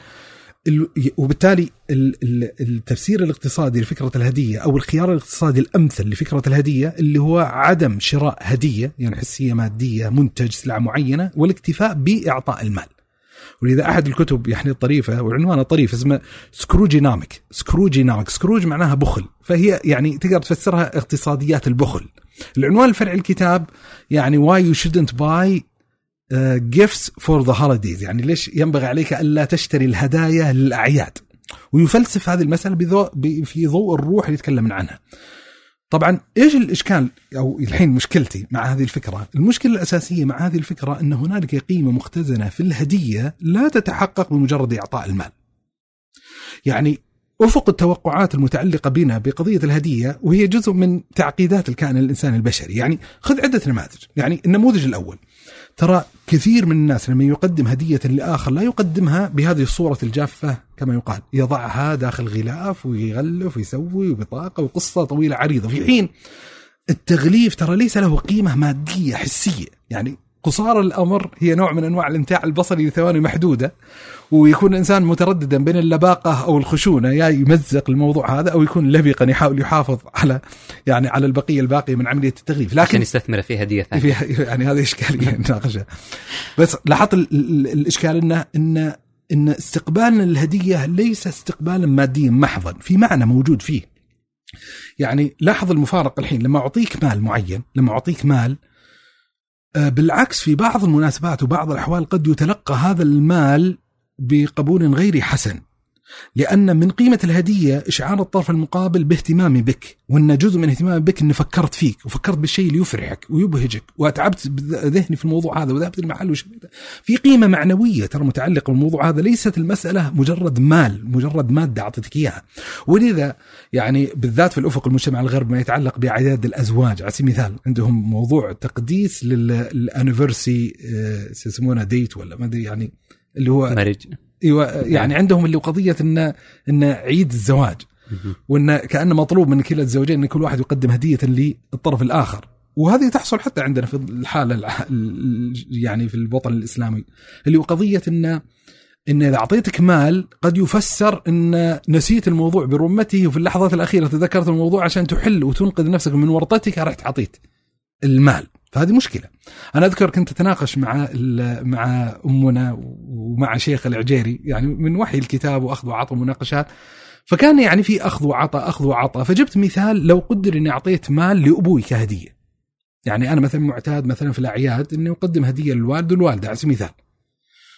وبالتالي ال- ال- التفسير الاقتصادي لفكرة الهدية أو الخيار الاقتصادي الأمثل لفكرة الهدية اللي هو عدم شراء هدية يعني حسية مادية منتج سلعه معينة والاكتفاء بإعطاء المال. ولذا أحد الكتب يعني الطريفة وعنوانها طريف اسمه Scroogenomics Scroogenomics Scrooge معناها بخل فهي يعني تقدر تفسرها اقتصاديات البخل. العنوان الفرعي الكتاب يعني why you shouldn't buy gifts for the holidays يعني ليش ينبغي عليك ألا تشتري الهدايا للأعياد؟ ويفلسف هذه المسألة في ضوء الروح اللي يتكلم عنها. طبعا إيش الإشكال أو الحين مشكلتي مع هذه الفكرة؟ المشكلة الأساسية مع هذه الفكرة أن هنالك قيمة مختزنة في الهدية لا تتحقق بمجرد إعطاء المال. يعني أفق التوقعات المتعلقة بنا بقضية الهدية وهي جزء من تعقيدات الكائن الانساني البشري، يعني خذ عدة نماذج، يعني النموذج الأول. ترى كثير من الناس لما يقدم هدية لآخر لا يقدمها بهذه الصورة الجافة كما يقال، يضعها داخل غلاف ويغلف ويسوي وبطاقة وقصة طويلة عريضة، في حين التغليف ترى ليس له قيمة مادية حسية، يعني قصار الأمر هي نوع من أنواع الامتاع البصري لثواني محدودة ويكون الإنسان مترددا بين اللباقة أو الخشونة يا يمزق الموضوع هذا أو يكون لبقا يحاول يحافظ على يعني على البقية الباقية من عملية التغليف عشان لكن يستثمر في هدية ثانية. في يعني هذه اشكاليه نناقشها بس لاحظت ال- ال- الإشكال انه ان إن استقبالنا للهديه ليس استقبالا ماديا محضا في معنى موجود فيه. يعني لاحظ المفارقه الحين لما أعطيك مال معين لما أعطيك مال بالعكس في بعض المناسبات وبعض الأحوال قد يتلقى هذا المال بقبول غير حسن. لأن من قيمة الهدية إشعار الطرف المقابل باهتمامي بك وأن جزء من اهتمامي بك أني فكرت فيك وفكرت بالشيء اللي يفرحك ويبهجك وأتعبت ذهني في الموضوع هذا وذهبت المحل وشريته في قيمة معنوية ترى متعلقة بالموضوع هذا ليست المسألة مجرد مال مجرد مادة أعطيتك إياها. ولذا يعني بالذات في الأفق المجتمع الغربي ما يتعلق بأعداد الأزواج على سبيل المثال عندهم موضوع تقديس للأنيفرسي يسمونه ديت ولا ما أدري يعني اللي هو أيوه يعني عندهم اللي قضية انه انه عيد الزواج. وإن كانه مطلوب من كلا الزوجين إن كل واحد يقدم هدية للطرف الآخر. وهذه تحصل حتى عندنا في الحالة يعني في الوطن الإسلامي. اللي هو قضية انه إن إذا أعطيتك مال قد يفسر إن نسيت الموضوع برمته وفي اللحظات الأخيرة تذكرت الموضوع عشان تحل وتنقذ نفسك من ورطتك رحت اعطيت المال. فهذه مشكلة. أنا أذكر كنت أتناقش مع مع أمنا ومع شيخ العجيري يعني من وحي الكتاب وأخذ وعطى مناقشات. فكان يعني في أخذ وعطاء أخذ وعطاء فجبت مثال لو قدر إني أعطيت مال لأبوي كهدية. يعني أنا مثلا معتاد مثلا في الأعياد إني أقدم هدية للوالد والوالده على سبيل المثال.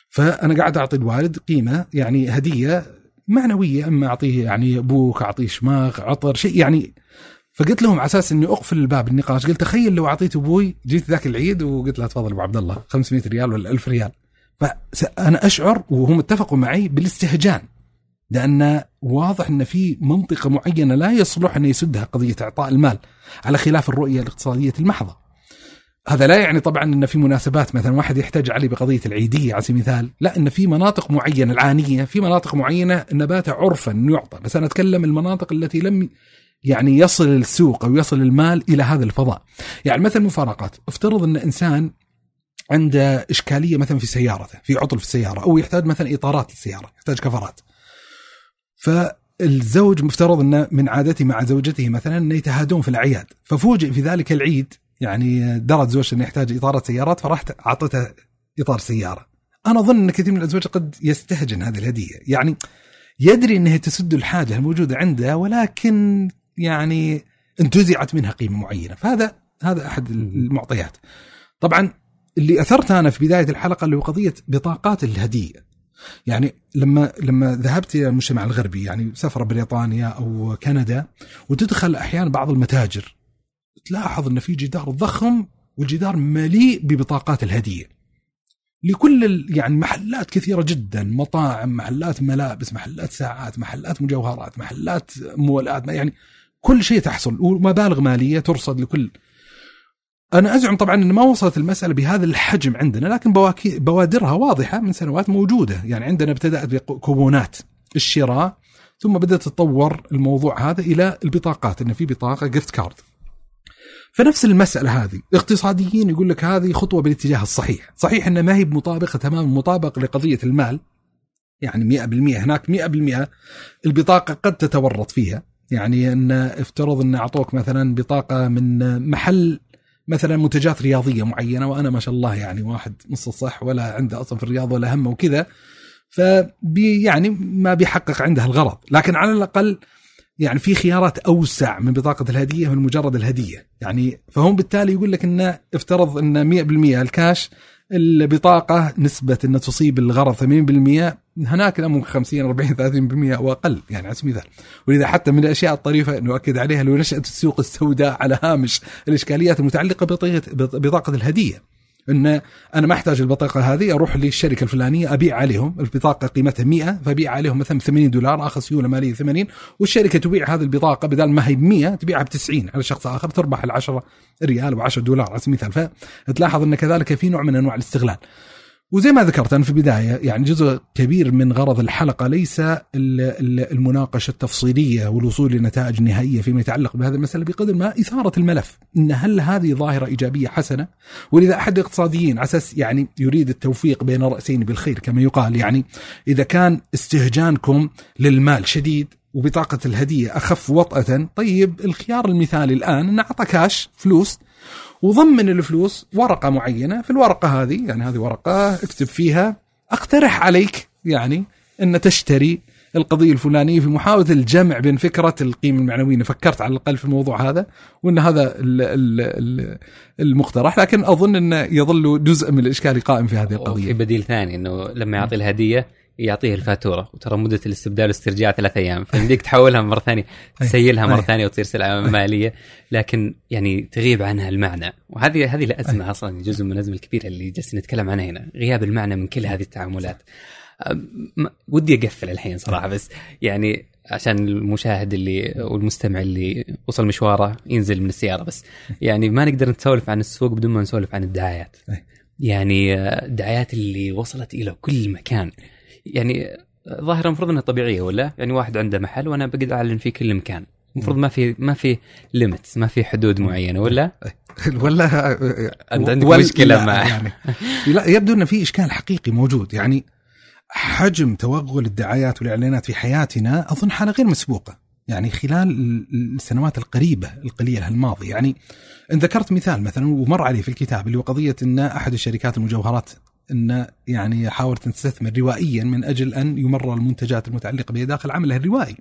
فأنا قاعد أعطي الوالد قيمة يعني هدية معنوية أما أعطيه يعني أبوك أعطيه شماغ عطر شيء يعني فقلت لهم على أساس إني أقفل الباب النقاش قلت تخيل لو أعطيت أبوي جيت ذاك العيد وقلت له تفضل أبو عبد الله 500 ريال ولا 1000 ريال فأنا أشعر وهم اتفقوا معي بالاستهجان لأن واضح إن في منطقة معينة لا يصلح أن يسدها قضية إعطاء المال على خلاف الرؤية الاقتصادية المحضة. هذا لا يعني طبعا إن في مناسبات مثلا واحد يحتاج علي بقضية العيدية على سبيل المثال، لا إن في مناطق معينة العانية، في مناطق معينة النبات عرفا يعطى، بس أنا أتكلم المناطق التي لم يعني يصل السوق أو يصل المال إلى هذا الفضاء. يعني مثلا مفارقات، افترض أن إنسان عنده إشكالية مثلا في سيارته، في عطل في السيارة أو يحتاج مثلا إطارات للسيارة، يحتاج كفرات. فالزوج مفترض انه من عادته مع زوجته مثلا انه يتهادون في الأعياد، ففوجئ في ذلك العيد يعني درت زوجته انه يحتاج اطارات سيارات فرحت اعطيته إطار سيارة. أنا أظن أن كثير من الأزواج قد يستهجن هذه الهدية، يعني يدري أنها تسد الحاجة الموجودة عنده ولكن يعني انتزعت منها قيمة معينة، فهذا هذا أحد المعطيات. طبعا اللي أثرت أنا في بداية الحلقة اللي هو قضية بطاقات الهدية. يعني لما لما ذهبت إلى المجتمع الغربي يعني سفر بريطانيا أو كندا وتدخل أحيانا بعض المتاجر تلاحظ إن في جدار ضخم والجدار مليء ببطاقات الهدية. لكل يعني محلات كثيرة جدا مطاعم محلات ملابس محلات ساعات محلات مجوهرات محلات مولات يعني كل شيء تحصل ومبالغ مالية ترصد لكل. أنا أزعم طبعا إن ما وصلت المسألة بهذا الحجم عندنا لكن بوادرها واضحة من سنوات موجودة. يعني عندنا ابتدأت بكوبونات الشراء ثم بدأت تتطور الموضوع هذا إلى البطاقات إن في بطاقة جيفت كارد فنفس المسألة هذه اقتصاديين يقول لك هذه خطوة بالاتجاه الصحيح. صحيح أنها ما هي مطابقة تمام مطابق لقضية المال. يعني 100% هناك 100% البطاقة قد تتورط فيها. يعني أن افترض أن أعطوك مثلا بطاقة من محل مثلا منتجات رياضية معينة وأنا ما شاء الله يعني واحد نص الصح ولا عنده أصلا في الرياضة ولا همه وكذا فبي يعني ما بيحقق عنده الغرض. لكن على الأقل يعني في خيارات أوسع من بطاقة الهدية من مجرد الهدية. يعني فهم بالتالي يقول لك انه افترض إن 100% الكاش البطاقة نسبة إنها تصيب الغرض 80% هناك ممكن 50 40 30% أو أقل يعني على سبيل المثال. ولذا حتى من الأشياء الطريفة نؤكد عليها لو نشأت السوق السوداء على هامش الإشكاليات المتعلقة ببطاقه الهدية. إن أنا ما أحتاج البطاقة هذه أروح للشركة الفلانية أبيع عليهم البطاقة قيمتها 100 فأبيع عليهم مثلا 80 دولار اخذ سيولة مالية 80 والشركة تبيع هذه البطاقة بدل ما هي ب 100 تبيعها ب 90 على شخص آخر تربح ال 10 ريال و10 دولار على سبيل المثال فتلاحظ إن كذلك في نوع من أنواع الاستغلال. وزي ما ذكرت أنا في البداية يعني جزء كبير من غرض الحلقة ليس المناقشة التفصيلية والوصول لنتائج نهائية فيما يتعلق بهذه المسألة بقدر ما إثارة الملف. إن هل هذه ظاهرة إيجابية حسنة؟ ولذا أحد الاقتصاديين على أساس يعني يريد التوفيق بين رأسين بالخير كما يقال يعني إذا كان استهجانكم للمال شديد وبطاقة الهدية أخف وطأة طيب الخيار المثالي الآن أن أعطى كاش فلوس وضمن الفلوس ورقة معينة في الورقة هذه يعني هذه ورقة اكتب فيها أقترح عليك يعني أن تشتري القضية الفلانية في محاولة الجمع بين فكرة القيمه المعنوية فكرت على الأقل في الموضوع هذا وأن هذا المقترح لكن أظن انه يظل جزء من الإشكال قائم في هذه القضية. في بديل ثاني إنه لما يعطي الهدية يعطيه الفاتورة. وترى مدة الاستبدال والاسترجاع ثلاث أيام. فيمديك تحولها مرة ثانية تسيلها مرة ثانية وتصير سلعة مالية. لكن يعني تغيب عنها المعنى. وهذه هذه الازمه أصلا جزء من الأزمة الكبيرة اللي جالسين نتكلم عنها هنا. غياب المعنى من كل هذه التعاملات. ودي أقفل الحين صراحة بس. يعني عشان المشاهد اللي والمستمع اللي وصل مشواره ينزل من السيارة بس. يعني ما نقدر نسولف عن السوق بدون ما نسولف عن الدعايات. يعني الدعايات اللي وصلت إلى كل مكان. يعني ظاهرة المفروض إنها طبيعية ولا؟ يعني واحد عنده محل وأنا بقدر أعلن في كل مكان. المفروض ما في ما في ليميتس ما في حدود معينة ولا؟ ولا أنت عندك مشكلة مع يعني. لا يبدو ان في إشكال حقيقي موجود. يعني حجم توغل الدعايات والإعلانات في حياتنا أظن حالة غير مسبوقة. يعني خلال السنوات القريبة القليلة الماضية. يعني إن ذكرت مثال مثلا ومر علي في الكتاب اللي هو قضية إن أحد الشركات المجوهرات إن يعني حاولت ان تستثمر روائيا من أجل أن يمرر المنتجات المتعلقة به داخل عمله الروائي.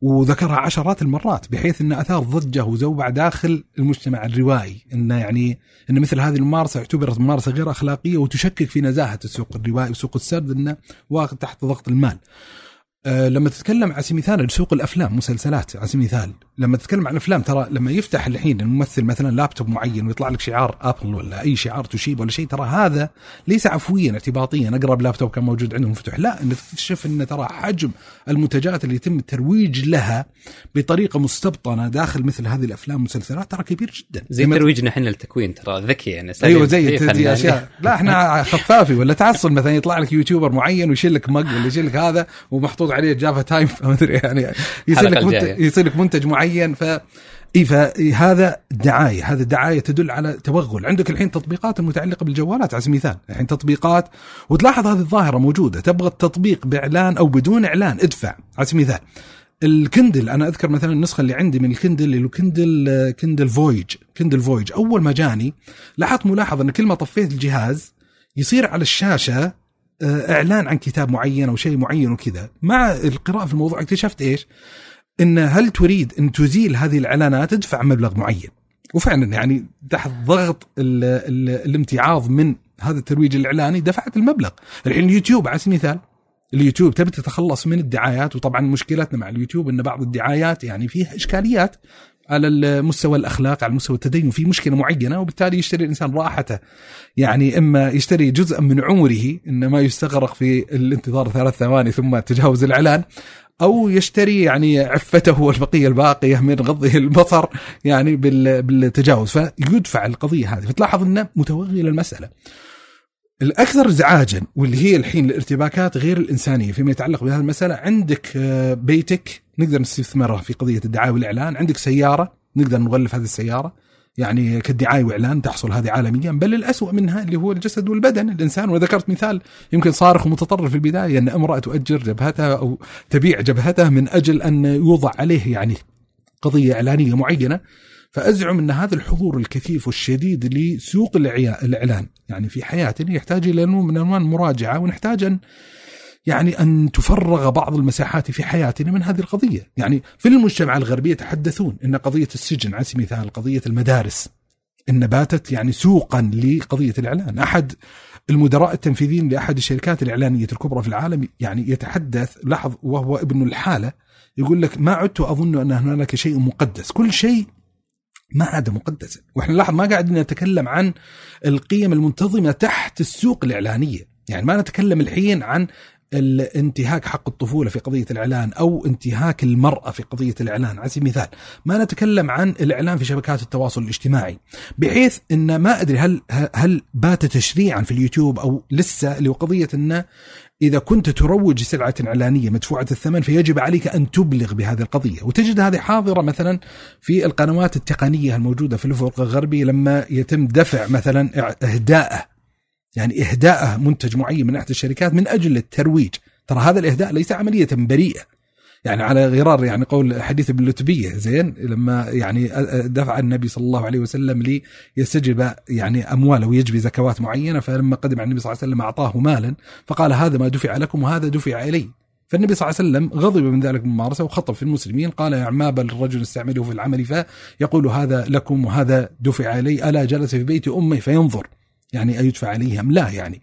وذكرها عشرات المرات بحيث إن أثار ضجة وزوبعه داخل المجتمع الروائي انه يعني إن مثل هذه الممارسة اعتبرت ممارسة غير أخلاقية وتشكك في نزاهة السوق الروائي وسوق السرد إنه واقع تحت ضغط المال. أه لما تتكلم على سبيل المثال سوق الأفلام مسلسلات على سبيل المثال لما تتكلم عن الافلام ترى لما يفتح الحين الممثل مثلا لابتوب معين ويطلع لك شعار أبل ولا أي شعار توشيبا ولا شيء ترى هذا ليس عفويا اعتباطيا. أقرب لابتوب كان موجود عندهم مفتوح لا انك تكتشف إن ترى حجم المنتجات اللي يتم الترويج لها بطريقة مستبطنة داخل مثل هذه الأفلام والمسلسلات ترى كبير جدا. زي ترويجنا إحنا للتكوين ترى ذكي يعني. أيوه زي تدي أشياء. لا إحنا خفافي ولا تعصب. مثلا يطلع لك YouTuber معين ويشيل لك mug ولا يشيل لك هذا ومحطوط عليه Java Time ما أدري يعني. يصير لك يصير لك منتج معين ف اي فهذا دعاية. هذا دعاية تدل على توغل. عندك الحين تطبيقات المتعلقة بالجوالات على سبيل المثال. الحين تطبيقات وتلاحظ هذه الظاهرة موجودة. تبغى التطبيق بإعلان أو بدون إعلان ادفع. على سبيل المثال ال Kindle أنا أذكر مثلا النسخة اللي عندي من ال Kindle اللي Kindle Kindle Voyage. Kindle Voyage. أول ما جاني لاحظت ملاحظة إن كل ما طفيت الجهاز يصير على الشاشة إعلان عن كتاب معين أو شيء معين وكذا. مع القراءة في الموضوع اكتشفت إيش؟ إن هل تريد أن تزيل هذه الإعلانات ادفع مبلغ معين؟ وفعلا يعني تحت ضغط ال ال الامتعاض من هذا الترويج الإعلاني دفعت المبلغ. الحين اليوتيوب على سبيل المثال اليوتيوب تبي تتخلص من الدعايات وطبعا مشكلتنا مع اليوتيوب ان بعض الدعايات يعني فيها إشكاليات على المستوى الاخلاق على المستوى التدين في مشكلة معينة وبالتالي يشتري الإنسان راحته. يعني إما يشتري جزءا من عمره ان ما يستغرق في الانتظار ثلاث ثواني ثم تجاوز الإعلان أو يشتري يعني عفته والبقية الباقية من غضه البصر يعني بالتجاوز. فيدفع القضية هذه. فتلاحظ إنه متوغل المسألة. الأكثر ازعاجا واللي هي الحين الارتباكات غير الإنسانية فيما يتعلق بهذه المسألة عندك بيتك نقدر نستثمره في قضية الدعاية والإعلان، عندك سيارة نقدر نغلف هذه السيارة. يعني كدعاية وإعلان تحصل هذه عالميا بل الأسوأ منها اللي هو الجسد والبدن. الإنسان وذكرت مثال يمكن صارخ ومتطرف في البداية أن امرأة تؤجر جبهتها أو تبيع جبهتها من أجل أن يوضع عليه يعني قضية إعلانية معينة. فأزعم أن هذا الحضور الكثيف والشديد لسوق الإعلان. يعني في حياتنا يحتاج إلى نوع من انواع المراجعه ونحتاج أن يعني أن تفرغ بعض المساحات في حياتنا من هذه القضية. يعني في المجتمع الغربي يتحدثون أن قضية السجن على سبيل المثال قضية المدارس إن باتت يعني سوقا لقضية الإعلان. أحد المدراء التنفيذيين لأحد الشركات الإعلانية الكبرى في العالم يعني يتحدث لاحظ وهو ابن الحالة يقول لك ما عدت أظن أن هنالك شيء مقدس. كل شيء ما عاد مقدسا وإحنا لاحظ ما قاعدين نتكلم عن القيم المنتظمة تحت السوق الإعلانية. يعني ما نتكلم الحين عن الانتهاك حق الطفولة في قضية الإعلان أو انتهاك المرأة في قضية الإعلان. على سبيل المثال ما نتكلم عن الإعلان في شبكات التواصل الاجتماعي بحيث إن ما أدري هل هل بات تشريعا في اليوتيوب أو لسه اللي قضية انه إذا كنت تروج سلعة إعلانية مدفوعة الثمن فيجب عليك أن تبلغ بهذه القضية. وتجد هذه حاضرة مثلا في القنوات التقنية الموجودة في الأفق الغربي لما يتم دفع مثلا إهداءه يعني إهداءه منتج معين من أحد الشركات من أجل الترويج. ترى هذا الإهداء ليس عملية بريئة. يعني على غرار يعني قول حديث ابن لتبية زين؟ لما يعني دفع النبي صلى الله عليه وسلم ليستجب يعني أمواله ويجبي زكوات معينة فلما قدم على النبي صلى الله عليه وسلم أعطاه مالا فقال هذا ما دفع لكم وهذا دفع إلي. فالنبي صلى الله عليه وسلم غضب من ذلك الممارسة وخطب في المسلمين قال يا ما بل الرجل استعمله في العمل فيقول هذا لكم وهذا دفع إلي ألا جلس في بيت امه فينظر. يعني أيدفع عليه أم لا يعني.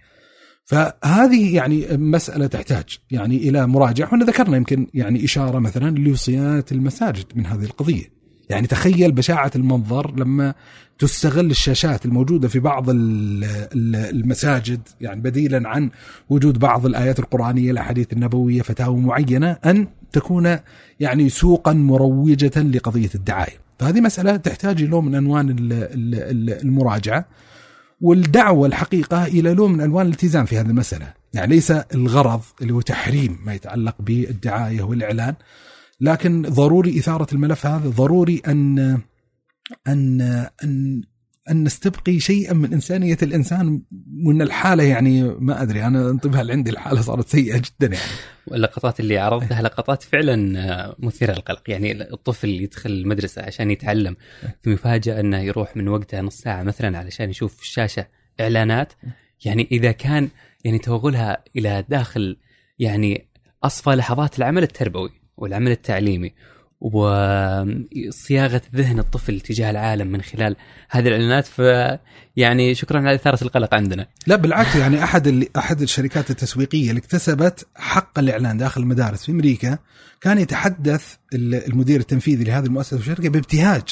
فهذه يعني مسألة تحتاج يعني إلى مراجعة وأنا ذكرنا يمكن يعني إشارة مثلا لصيانة المساجد من هذه القضية. يعني تخيل بشاعة المنظر لما تستغل الشاشات الموجودة في بعض المساجد يعني بديلا عن وجود بعض الآيات القرآنية الأحاديث النبوية فتاوى معينة أن تكون يعني سوقا مروجة لقضية الدعاية. فهذه مسألة تحتاج إلى من أنواع المراجعة. والدعوة الحقيقة إلى نوع من ألوان الالتزام في هذه المسألة. يعني ليس الغرض اللي هو تحريم ما يتعلق بالدعاية والإعلان لكن ضروري إثارة الملف هذا ضروري أن أن أن أن نستبقي شيئا من إنسانية الإنسان وأن الحالة يعني ما أدري أنا انتبه عندي الحالة صارت سيئة جدا يعني. اللقطات اللي عرضتها لقطات فعلا مثيرة للقلق. يعني الطفل يدخل المدرسة عشان يتعلم ثم يفاجأ أنه يروح من وقتها نص ساعة مثلا علشان يشوف في الشاشة إعلانات. يعني إذا كان يعني توغلها إلى داخل يعني أصفى لحظات العمل التربوي والعمل التعليمي وصياغة ذهن الطفل تجاه العالم من خلال هذه الإعلانات ف يعني شكرا على إثارة القلق عندنا. لا بالعكس يعني أحد اللي أحد الشركات التسويقية اللي اكتسبت حق الإعلان داخل المدارس في أمريكا كان يتحدث المدير التنفيذي لهذه المؤسسة والشركة بابتهاج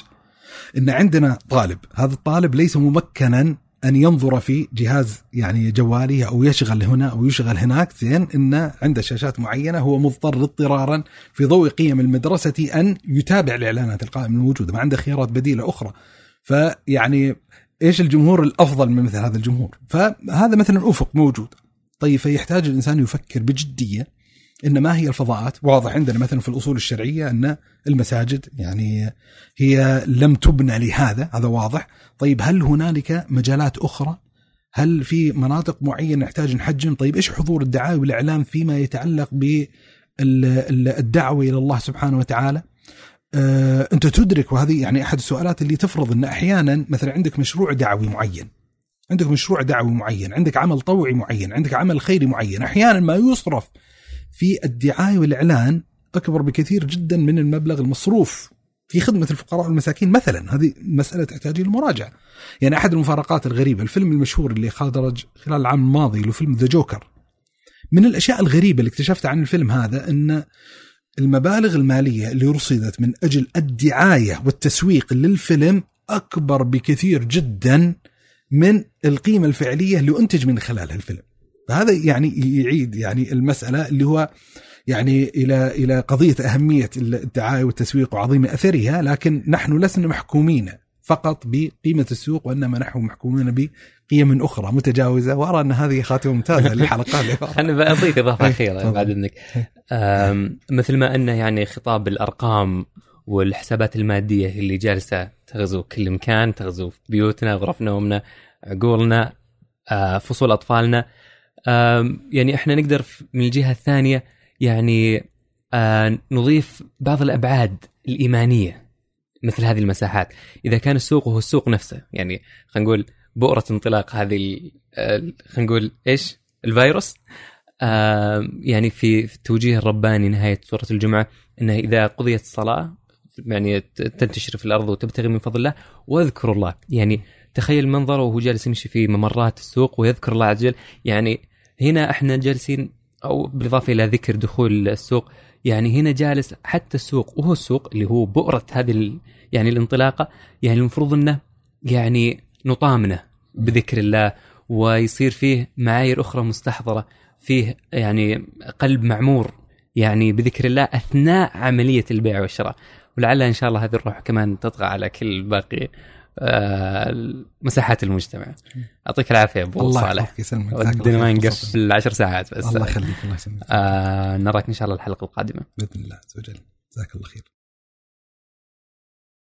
إن عندنا طالب، هذا الطالب ليس ممكنا أن ينظر في جهاز يعني جوالي أو يشغل هنا أو يشغل هناك زين انه عنده شاشات معينة هو مضطر اضطرارا في ضوء قيم المدرسة أن يتابع الإعلانات القائمة الموجودة ما عنده خيارات بديلة أخرى. فيعني إيش الجمهور الأفضل من مثل هذا الجمهور؟ فهذا مثلا أفق موجود. طيب فيحتاج الإنسان يفكر بجدية إن ما هي الفضاءات؟ واضح عندنا مثلا في الأصول الشرعية أن المساجد يعني هي لم تبنى لهذا هذا واضح. طيب هل هنالك مجالات أخرى؟ هل في مناطق معينة نحتاج نحجم؟ طيب إيش حضور الدعايه والإعلام فيما يتعلق بالدعوة إلى الله سبحانه وتعالى؟ آه، أنت تدرك وهذه يعني أحد السؤالات اللي تفرض أن أحيانا مثلا عندك مشروع دعوي معين عندك مشروع دعوي معين عندك عمل طوعي معين عندك عمل خيري معين أحيانا ما يصرف في الدعاية والإعلان اكبر بكثير جدا من المبلغ المصروف في خدمة الفقراء والمساكين. مثلا هذه مسألة تحتاج إلى مراجعة. يعني أحد المفارقات الغريبة الفيلم المشهور اللي خرج خلال العام الماضي اللي فيلم ذا جوكر من الأشياء الغريبة اللي اكتشفتها عن الفيلم هذا إن المبالغ المالية اللي رصدت من أجل الدعاية والتسويق للفيلم أكبر بكثير جدا من القيمة الفعلية اللي أنتج من خلال الفيلم فهذا يعني يعيد يعني المسألة اللي هو يعني إلى إلى قضية أهمية الدعايه والتسويق وعظيم أثرها لكن نحن لسنا محكومين فقط بقيمة السوق وإنما نحن محكومين بقيم أخرى متجاوزة. وأرى أن هذه خاتمة ممتازة للحلقة أنا بضيف إضافة أخيرة بعد إنك. مثل ما انه يعني خطاب الأرقام والحسابات المادية اللي جالسة تغزو كل مكان تغزو بيوتنا غرف نومنا عقولنا آه، فصول أطفالنا يعني إحنا نقدر من الجهة الثانية يعني نضيف بعض الأبعاد الإيمانية مثل هذه المساحات. إذا كان السوق هو السوق نفسه يعني خلينا نقول بؤرة انطلاق هذه خلينا نقول إيش؟ الفيروس. يعني في التوجيه الرباني نهاية سورة الجمعة انه إذا قضيت الصلاة يعني تنتشر في الأرض وتبتغي من فضل الله واذكروا الله. يعني تخيل منظره وهو جالس يمشي في ممرات السوق ويذكر الله عز وجل. يعني هنا إحنا جالسين أو بالاضافه إلى ذكر دخول السوق يعني هنا جالس حتى السوق وهو السوق اللي هو بؤرة هذه يعني الانطلاقة يعني المفروض انه يعني نطامنه بذكر الله ويصير فيه معايير أخرى مستحضرة فيه يعني قلب معمور يعني بذكر الله أثناء عملية البيع والشراء. ولعل إن شاء الله هذه الروح كمان تطغى على كل باقي مساحات المجتمع. يعطيك العافية أبو الله صالح. يسلمك. ودنا ما نقفل عشر ساعات بس. الله يخليك الله يسلمك. آه نراك إن شاء الله الحلقة القادمة. بإذن الله عز وجل. جزاك الله خير.